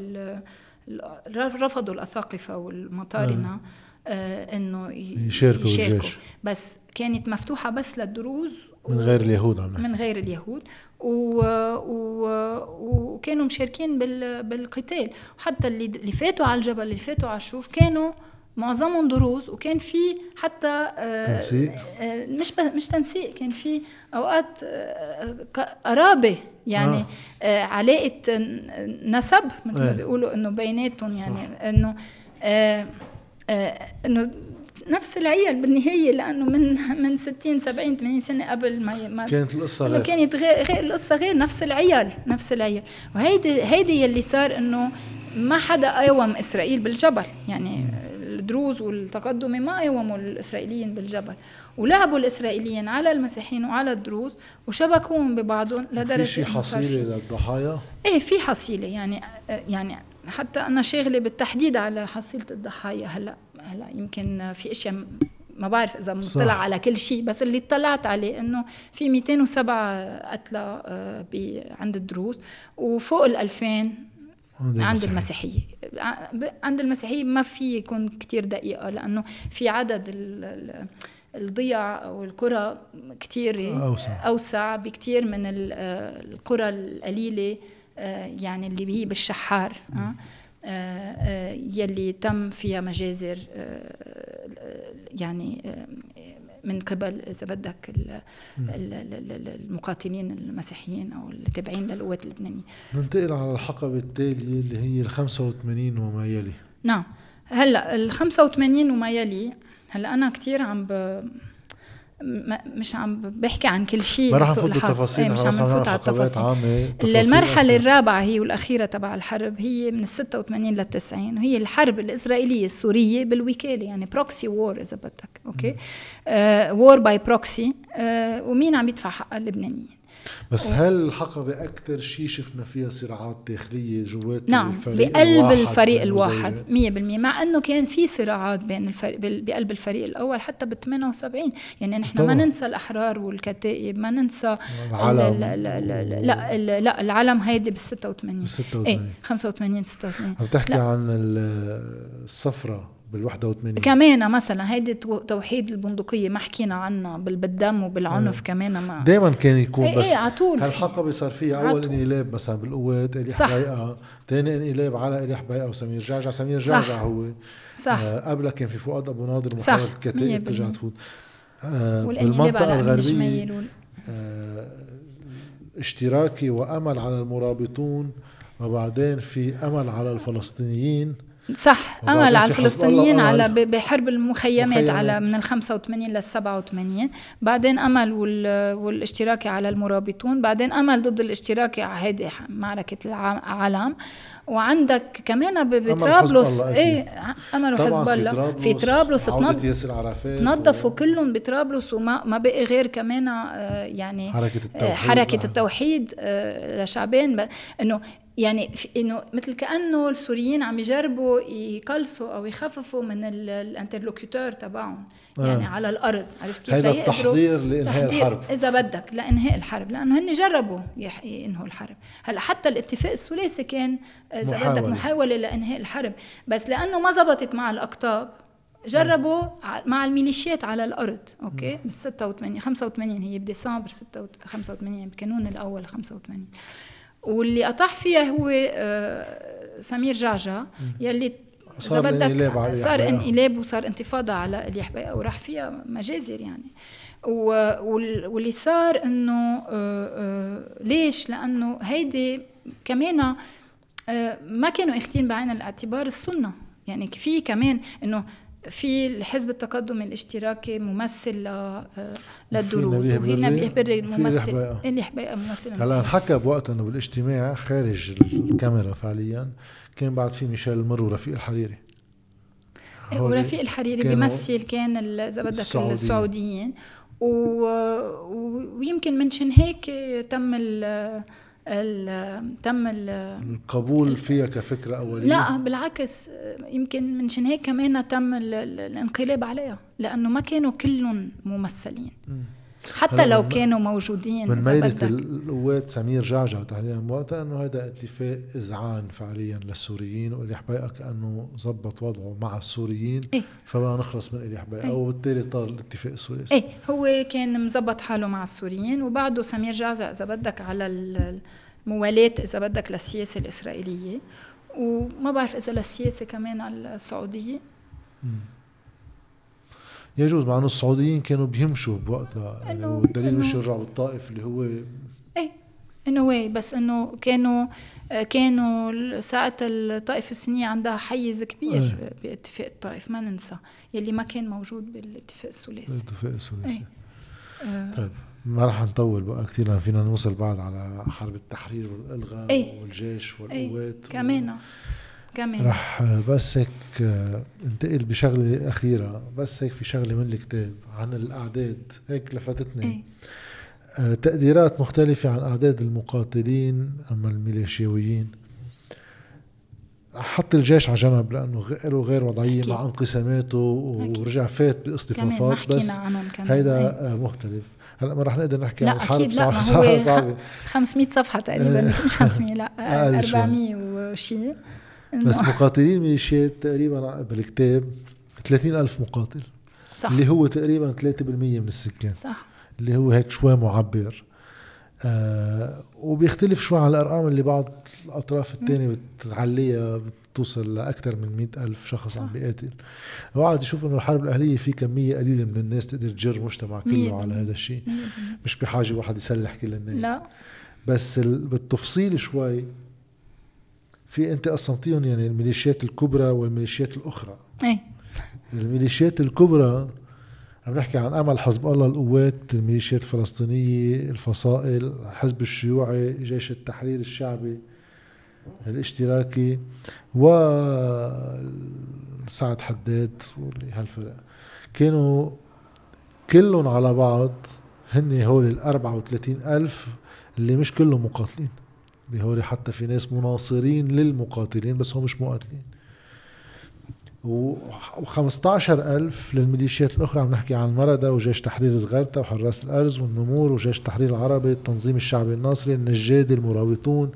رفضوا الاساقفه والمطارنة آه إنه ي- يشاركوا بالجيش. بس كانت مفتوحة بس للدروز من غير اليهود عم من غير اليهود. و... و... وكانوا مشاركين بال... بالقتال وحتى اللي اللي فاتوا على الجبل اللي فاتوا على الشوف كانوا معظمهم دروز وكان في حتى آه، تنسيق؟ آه، مش ب... مش تنسيق كان في أوقات آه، قرابة يعني آه. علاقة نسب مثل ما إيه. بيقولوا إنه بيناتهم. يعني إنه إنه نفس العيال بالنهاية لأنه من من 60 70 80 سنة قبل ما ما كانت القصة إنه غير. كانت غير, غير القصة غير نفس العيال نفس العيال. وهيدي هيدي يلي صار إنه ما حدا قاوم إسرائيل بالجبل. يعني الدروز والتقدمي ما قاوموا الإسرائيليين بالجبل. ولعبوا الإسرائيليين على المسيحيين وعلى الدروز وشبكوهم ببعضهم لدرجة في في- حصيلة للضحايا؟ إيه في حصيلة. يعني يعني حتى أنا شاغلة بالتحديد على حصيلة الضحايا هلأ. هلا يمكن في اشياء م- ما بعرف إذا. مطلع على كل شيء بس اللي اطلعت عليه إنه في 207 قتلى آه، عند الدروز وفوق ال 2000 عند المسيحية. المسيحية عند المسيحية ما في يكون كتير دقيقة لأنه في عدد ال- ال- الضيع أو القرى كتير أوسع. أوسع بكتير من آه، القرى القليلة آه، يعني اللي هي بالشحار آه، يلي تم فيها مجازر آه، يعني آه، من قبل إذا بدك المقاتلين المسيحيين أو التابعين للقوات اللبنانية. ننتقل على الحقبة التالية اللي هي ال 85 وما يلي. نعم هلأ ال 85 وما يلي هلأ أنا كثير عم ب... مش عم بحكي عن كل شيء ما رح نفوت بالتفاصيل إيه مش عم نفوت على التفاصيل. المرحلة الرابعة هي والأخيرة تبع الحرب هي من ال 86 لل 90 وهي الحرب الإسرائيلية السورية بالوكالة يعني proxy war إذا بدك okay؟ war by proxy ومين عم يدفع حق اللبنانيين؟ بس هل الحقبة أكثر شيء شفنا فيها صراعات داخلية جوات نعم الفريق بقلب الفريق الواحد 100% مع أنه كان في صراعات بين الفريق بقلب الفريق الأول حتى بال 78 يعني نحن ما ننسى الأحرار والكتائب ما ننسى العلم. لا لا لا, لا, لا, لا العلم هيدي بال 86 بال 86 إيه 85 86 عم تحكي عن الصفرة. بال 81 كمان مثلا هيدي توحيد البندقية ما حكينا عنها بالدم وبالعنف آه. كمان ما دائما كان يكون إيه بس إيه عطول هالحقبه صار فيها أول انقلاب مثلا بالقوات إلي حبيقة ثاني انقلاب على إلي حبيقة وسمير جعجع. سمير صح. جعجع هو صح. آه قبلها كان في فؤاد أبو ناظر محاولة الكتائب ترجع تفوت. آه بالمنطقة الغربية آه اشتراكي وأمل على المرابطون وبعدين في أمل على الفلسطينيين. صح. امل على الفلسطينيين على بحرب المخيمات مخيمات. على من ال 85 لل 87 بعدين أمل والاشتراكي على المرابطون. بعدين أمل ضد الاشتراكي على هيدي معركه العالم وعندك كمان بطرابلس. إيه أمل وحزب الله. في طرابلس تنظفوا و... كلهم بطرابلس وما ما بقي غير كمان آه، يعني حركة التوحيد حركة التوحيد آه، لشعبين. إنه يعني إنه مثل كأنه السوريين عم يجربوا يقلصوا أو يخففوا من الانترلوكيتور تبعهم آه. يعني على الأرض. عرفت كيف؟ هذا التحضير لإنهاء الحرب. إذا بدك لإنهاء الحرب. لأنه هن جربوا ينهوا الحرب. هلأ حتى الاتفاق الثلاثي كان إذا بدك محاولة. لإنهاء الحرب. بس لأنه ما زبطت مع الأقطاب جربوا مع الميليشيات على الأرض. أوكي؟ بال 86 85 هي بديسمبر 85 بكانون الأول 85 واللي اطاح فيها هو آه، سمير جعجع يلي صار بدك انقلاب صار انقلاب وصار انتفاضة على اليحباء وراح فيها مجازر يعني. واللي صار إنه آه، آه، ليش؟ لأنه هيدي كمان ما كانوا أخذين بعين الاعتبار السنة. يعني في كمان إنه في الحزب التقدم الاشتراكي ممثل للدروز وهنا بيحبر ممثل اللي حبايقه ممثل هلا انحكى بوقت انه بالاجتماع خارج الكاميرا فعليا كان بعد في ميشيل المر ورفيق الحريري. ورفيق الحريري بيمثل كان إذا بدك السعوديين. و... ويمكن منشان هيك تم ال تم القبول فيها كفكرة أولية؟ لا بالعكس يمكن منشان هيك كمان تم الانقلاب عليها لأنه ما كانوا كلهم ممثلين. حتى لو كانوا موجودين من ميلة القوات سمير جعجع تحديدا وقتها إنه هذا اتفاق اذعان فعليا للسوريين والي حبيقه كانه زبط وضعه مع السوريين إيه؟ فبقى نخلص من الي حبيقه إيه؟ وبالتالي طار الاتفاق الثلاثي. إيه هو كان مزبط حاله مع السوريين وبعده سمير جعجع إذا بدك على الموالاه إذا بدك للسياسة الإسرائيلية. وما بعرف إذا للسياسة كمان السعودية. يجوز مع أنه السعوديين كانوا بيمشوا بوقتها يعني والدليل مش يرجع بالطائف اللي هو إيه إنه واي بس إنه كانوا كانوا ساعتها الطائفة السنية عندها حيز كبير إيه. باتفاق الطائف ما ننسى يلي ما كان موجود بالاتفاق الثلاثي الاتفاق الثلاثي إيه. طيب ما رح نطول بقى كثير لأن فينا نوصل بعد على حرب التحرير والإلغاء إيه. والجيش والقوات إيه. كمان و... كمان. رح بس هيك انتقل بشغلة أخيرة. بس هيك في شغلة من الكتاب عن الأعداد. هيك لفتتني. إيه؟ آه، تقديرات مختلفة عن أعداد المقاتلين أما الميليشياويين. حط الجيش على جنب لأنه له غير وضعية مع انقساماته ورجع فات باصطفافات. بس هيدا إيه؟ مختلف. هلا ما رح نقدر نحكي عن الحرب صعبة. صعبة, صعبة 500 صفحة تقريبا مش 500 لا 400 وشيء بس مقاتلين ميليشيات تقريبا بالكتاب 30 ألف مقاتل. صح. اللي هو تقريبا 3% من السكان. صح. اللي هو هيك شوي معبر. آه وبيختلف شوي عن الأرقام اللي بعض الأطراف الثانية بتعليها توصل لأكثر من مئة ألف شخص عم بيقاتل. وقعد يشوف إنه الحرب الأهلية في كمية قليلة من الناس تقدر تجر مجتمع كله على هذا الشيء. مش بحاجة واحد يسلح كل الناس. لا. بس بالتفصيل شوي في أنت قسمتيهم يعني الميليشيات الكبرى والميليشيات الأخرى. إيه. الميليشيات الكبرى عم نحكي عن أمل حزب الله القوات الميليشيات الفلسطينية الفصائل الحزب الشيوعي جيش التحرير الشعبي الاشتراكي و سعد حداد هالفرق. كانوا كلهم على بعض هن هول ال 34 ألف اللي مش كلهم مقاتلين. اللي حتى في ناس مناصرين للمقاتلين بس هم مش مقاتلين. و15 ألف للميليشيات الأخرى عم نحكي عن المردة وجيش تحرير زغرتا وحراس الأرز والنمور وجيش تحرير العربي التنظيم الشعبي الناصري النجادي المراوطون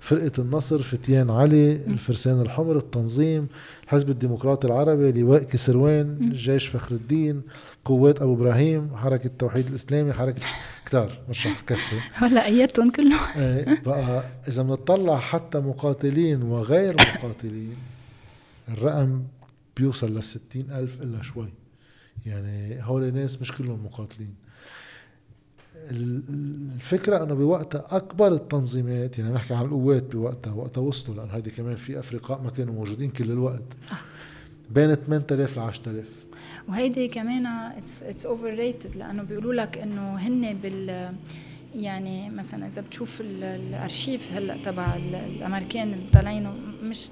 فرقة النصر فتيان علي الفرسان الحمر التنظيم الحزب الديمقراطي العربي لواء كسروان جيش فخر الدين. قوات أبو إبراهيم حركة التوحيد الإسلامي حركة كتار. مش رح كفي هلا ايدتهم كلهم. إيه، بقى إذا بنطلع حتى مقاتلين وغير مقاتلين الرقم بيوصل لستين ألف إلا شوي. يعني هول ناس مش كلهم مقاتلين. الفكرة إنه بوقتها أكبر التنظيمات يعني نحكي عن القوات بوقتها وقتها وصلوا لأن هيدي كمان في افرقاء ما كانوا موجودين كل الوقت. صح. بين 8000 ل 10000 وهيدي كمان it's overrated لأنه بيقولوا لك إنه هن بال يعني مثلا إذا بتشوف الأرشيف هلأ تبع الأمريكان اللي طالعينه مش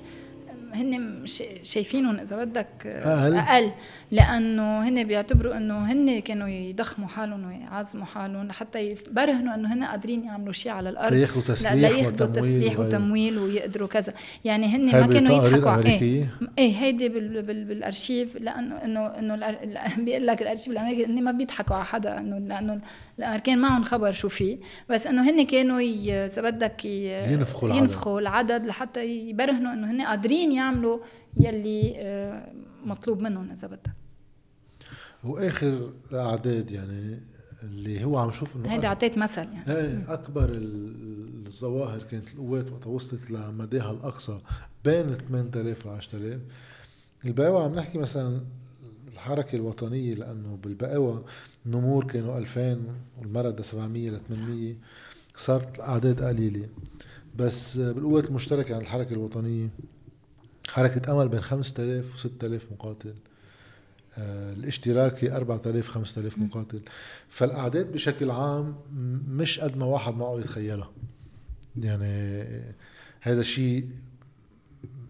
هن شايفينهم إذا بدك أقل؟ أقل. لأنه هن بيعتبروا إنه هن كانوا يضخموا حالهم ويعظموا حالهم لحتى يبرهنوا إنه هن قادرين يعملوا شيء على الأرض. لياخذوا تسليح لياخذوا تسليح وتمويل ويقدروا كذا. يعني هن ما كانوا يضحكوا. على إيه إيه هيدي بال بال بالأرشيف. لأنه إنه إنه بيقول لك الأرشيف الأمريكي انه ما بيضحكوا على حدا. إنه لأنه الأمريكان معهم خبر شو في. بس إنه هن كانوا إذا بدك ينفخوا العدد. ينفخوا العدد لحتى يبرهنوا إنه هن قادرين يعملوا يلي آه، مطلوب منهم إذا بدك. واخر الاعداد يعني اللي هو عم شوف إنه هيدي أعطيت مثل يعني. أكبر الظواهر كانت القوات وقت وصلت لمداها الأقصى بين 8000 ل 10000 البقاوة عم نحكي مثلا الحركة الوطنية لأنه بالبقاوة النمور كانوا 2000 والمردة 700 ل 800 صارت الأعداد قليلة. بس بالقوات المشتركة عند الحركة الوطنية حركة أمل بين 5000 و 6000 مقاتل. آه الاشتراكي 4000 5000 مقاتل. فالأعداد بشكل عام مش قد ما واحد معه يتخيلها. يعني هذا شيء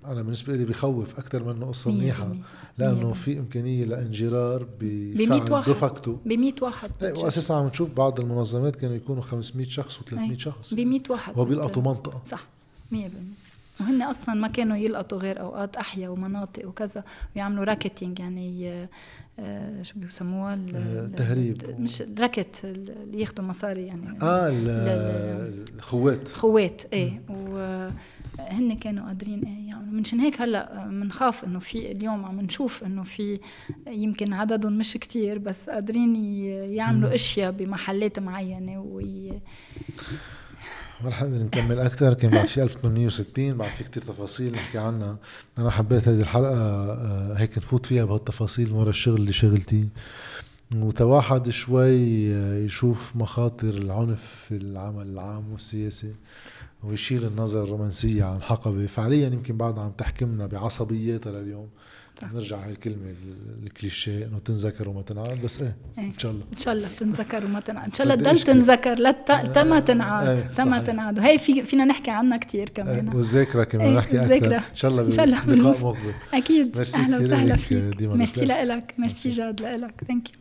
أنا بالنسبة لي بخوف أكثر منه قصة منيحة لأنه في إمكانية لإنجرار بفعل دفكته ب 100 واحد إيه، واساسا عم نشوف بعض المنظمات كانوا يكونوا 500 شخص و300 شخص. ب 100 واحد وبيلقطوا منطقة. صح. 100% وهن أصلا ما كانوا يلقطوا غير أوقات أحياء ومناطق وكذا ويعملوا racketeering يعني آه شو بيسموها؟ التهريب مش racket اللي ياخذوا مصاري يعني. آه الخوات. خوات إيه. وهن كانوا قادرين إيه يعني منشان هيك هلأ بنخاف إنه في اليوم عم نشوف إنه في يمكن عددهم مش كتير بس قادرين يعملوا أشياء بمحلات معينة وي ما رح نقدر نكمل أكثر كان بعد في 1860 بعد في كثير تفاصيل نحكي عنها. أنا حبيت هذه الحلقة آه، هيك نفوت فيها بهالتفاصيل ورا الشغل اللي شغلتي. وتواحد شوي آه، يشوف مخاطر العنف في العمل العام والسياسي ويشيل النظر الرومانسية عن حقبة. فعليا يمكن بعد عم تحكمنا بعصبياتها لليوم. نرجع هاي الكلمة الكليشيه إنه تنذكر وما تنعاد بس إيه, إيه. إن شاء الله. إن شاء الله تنذكر وما تنعاد. إن شاء الله تضل تنذكر لا تما تنعاد إيه تما تنعاد. وهي في فينا نحكي عنها كثير كمان. إيه والذاكرة كمان إيه نحكي أكثر إن شاء الله إن شاء الله لقاء مقبل أكيد. أهلا وسهلا فيك. ميرسي لك ميرسي جاد لك thank you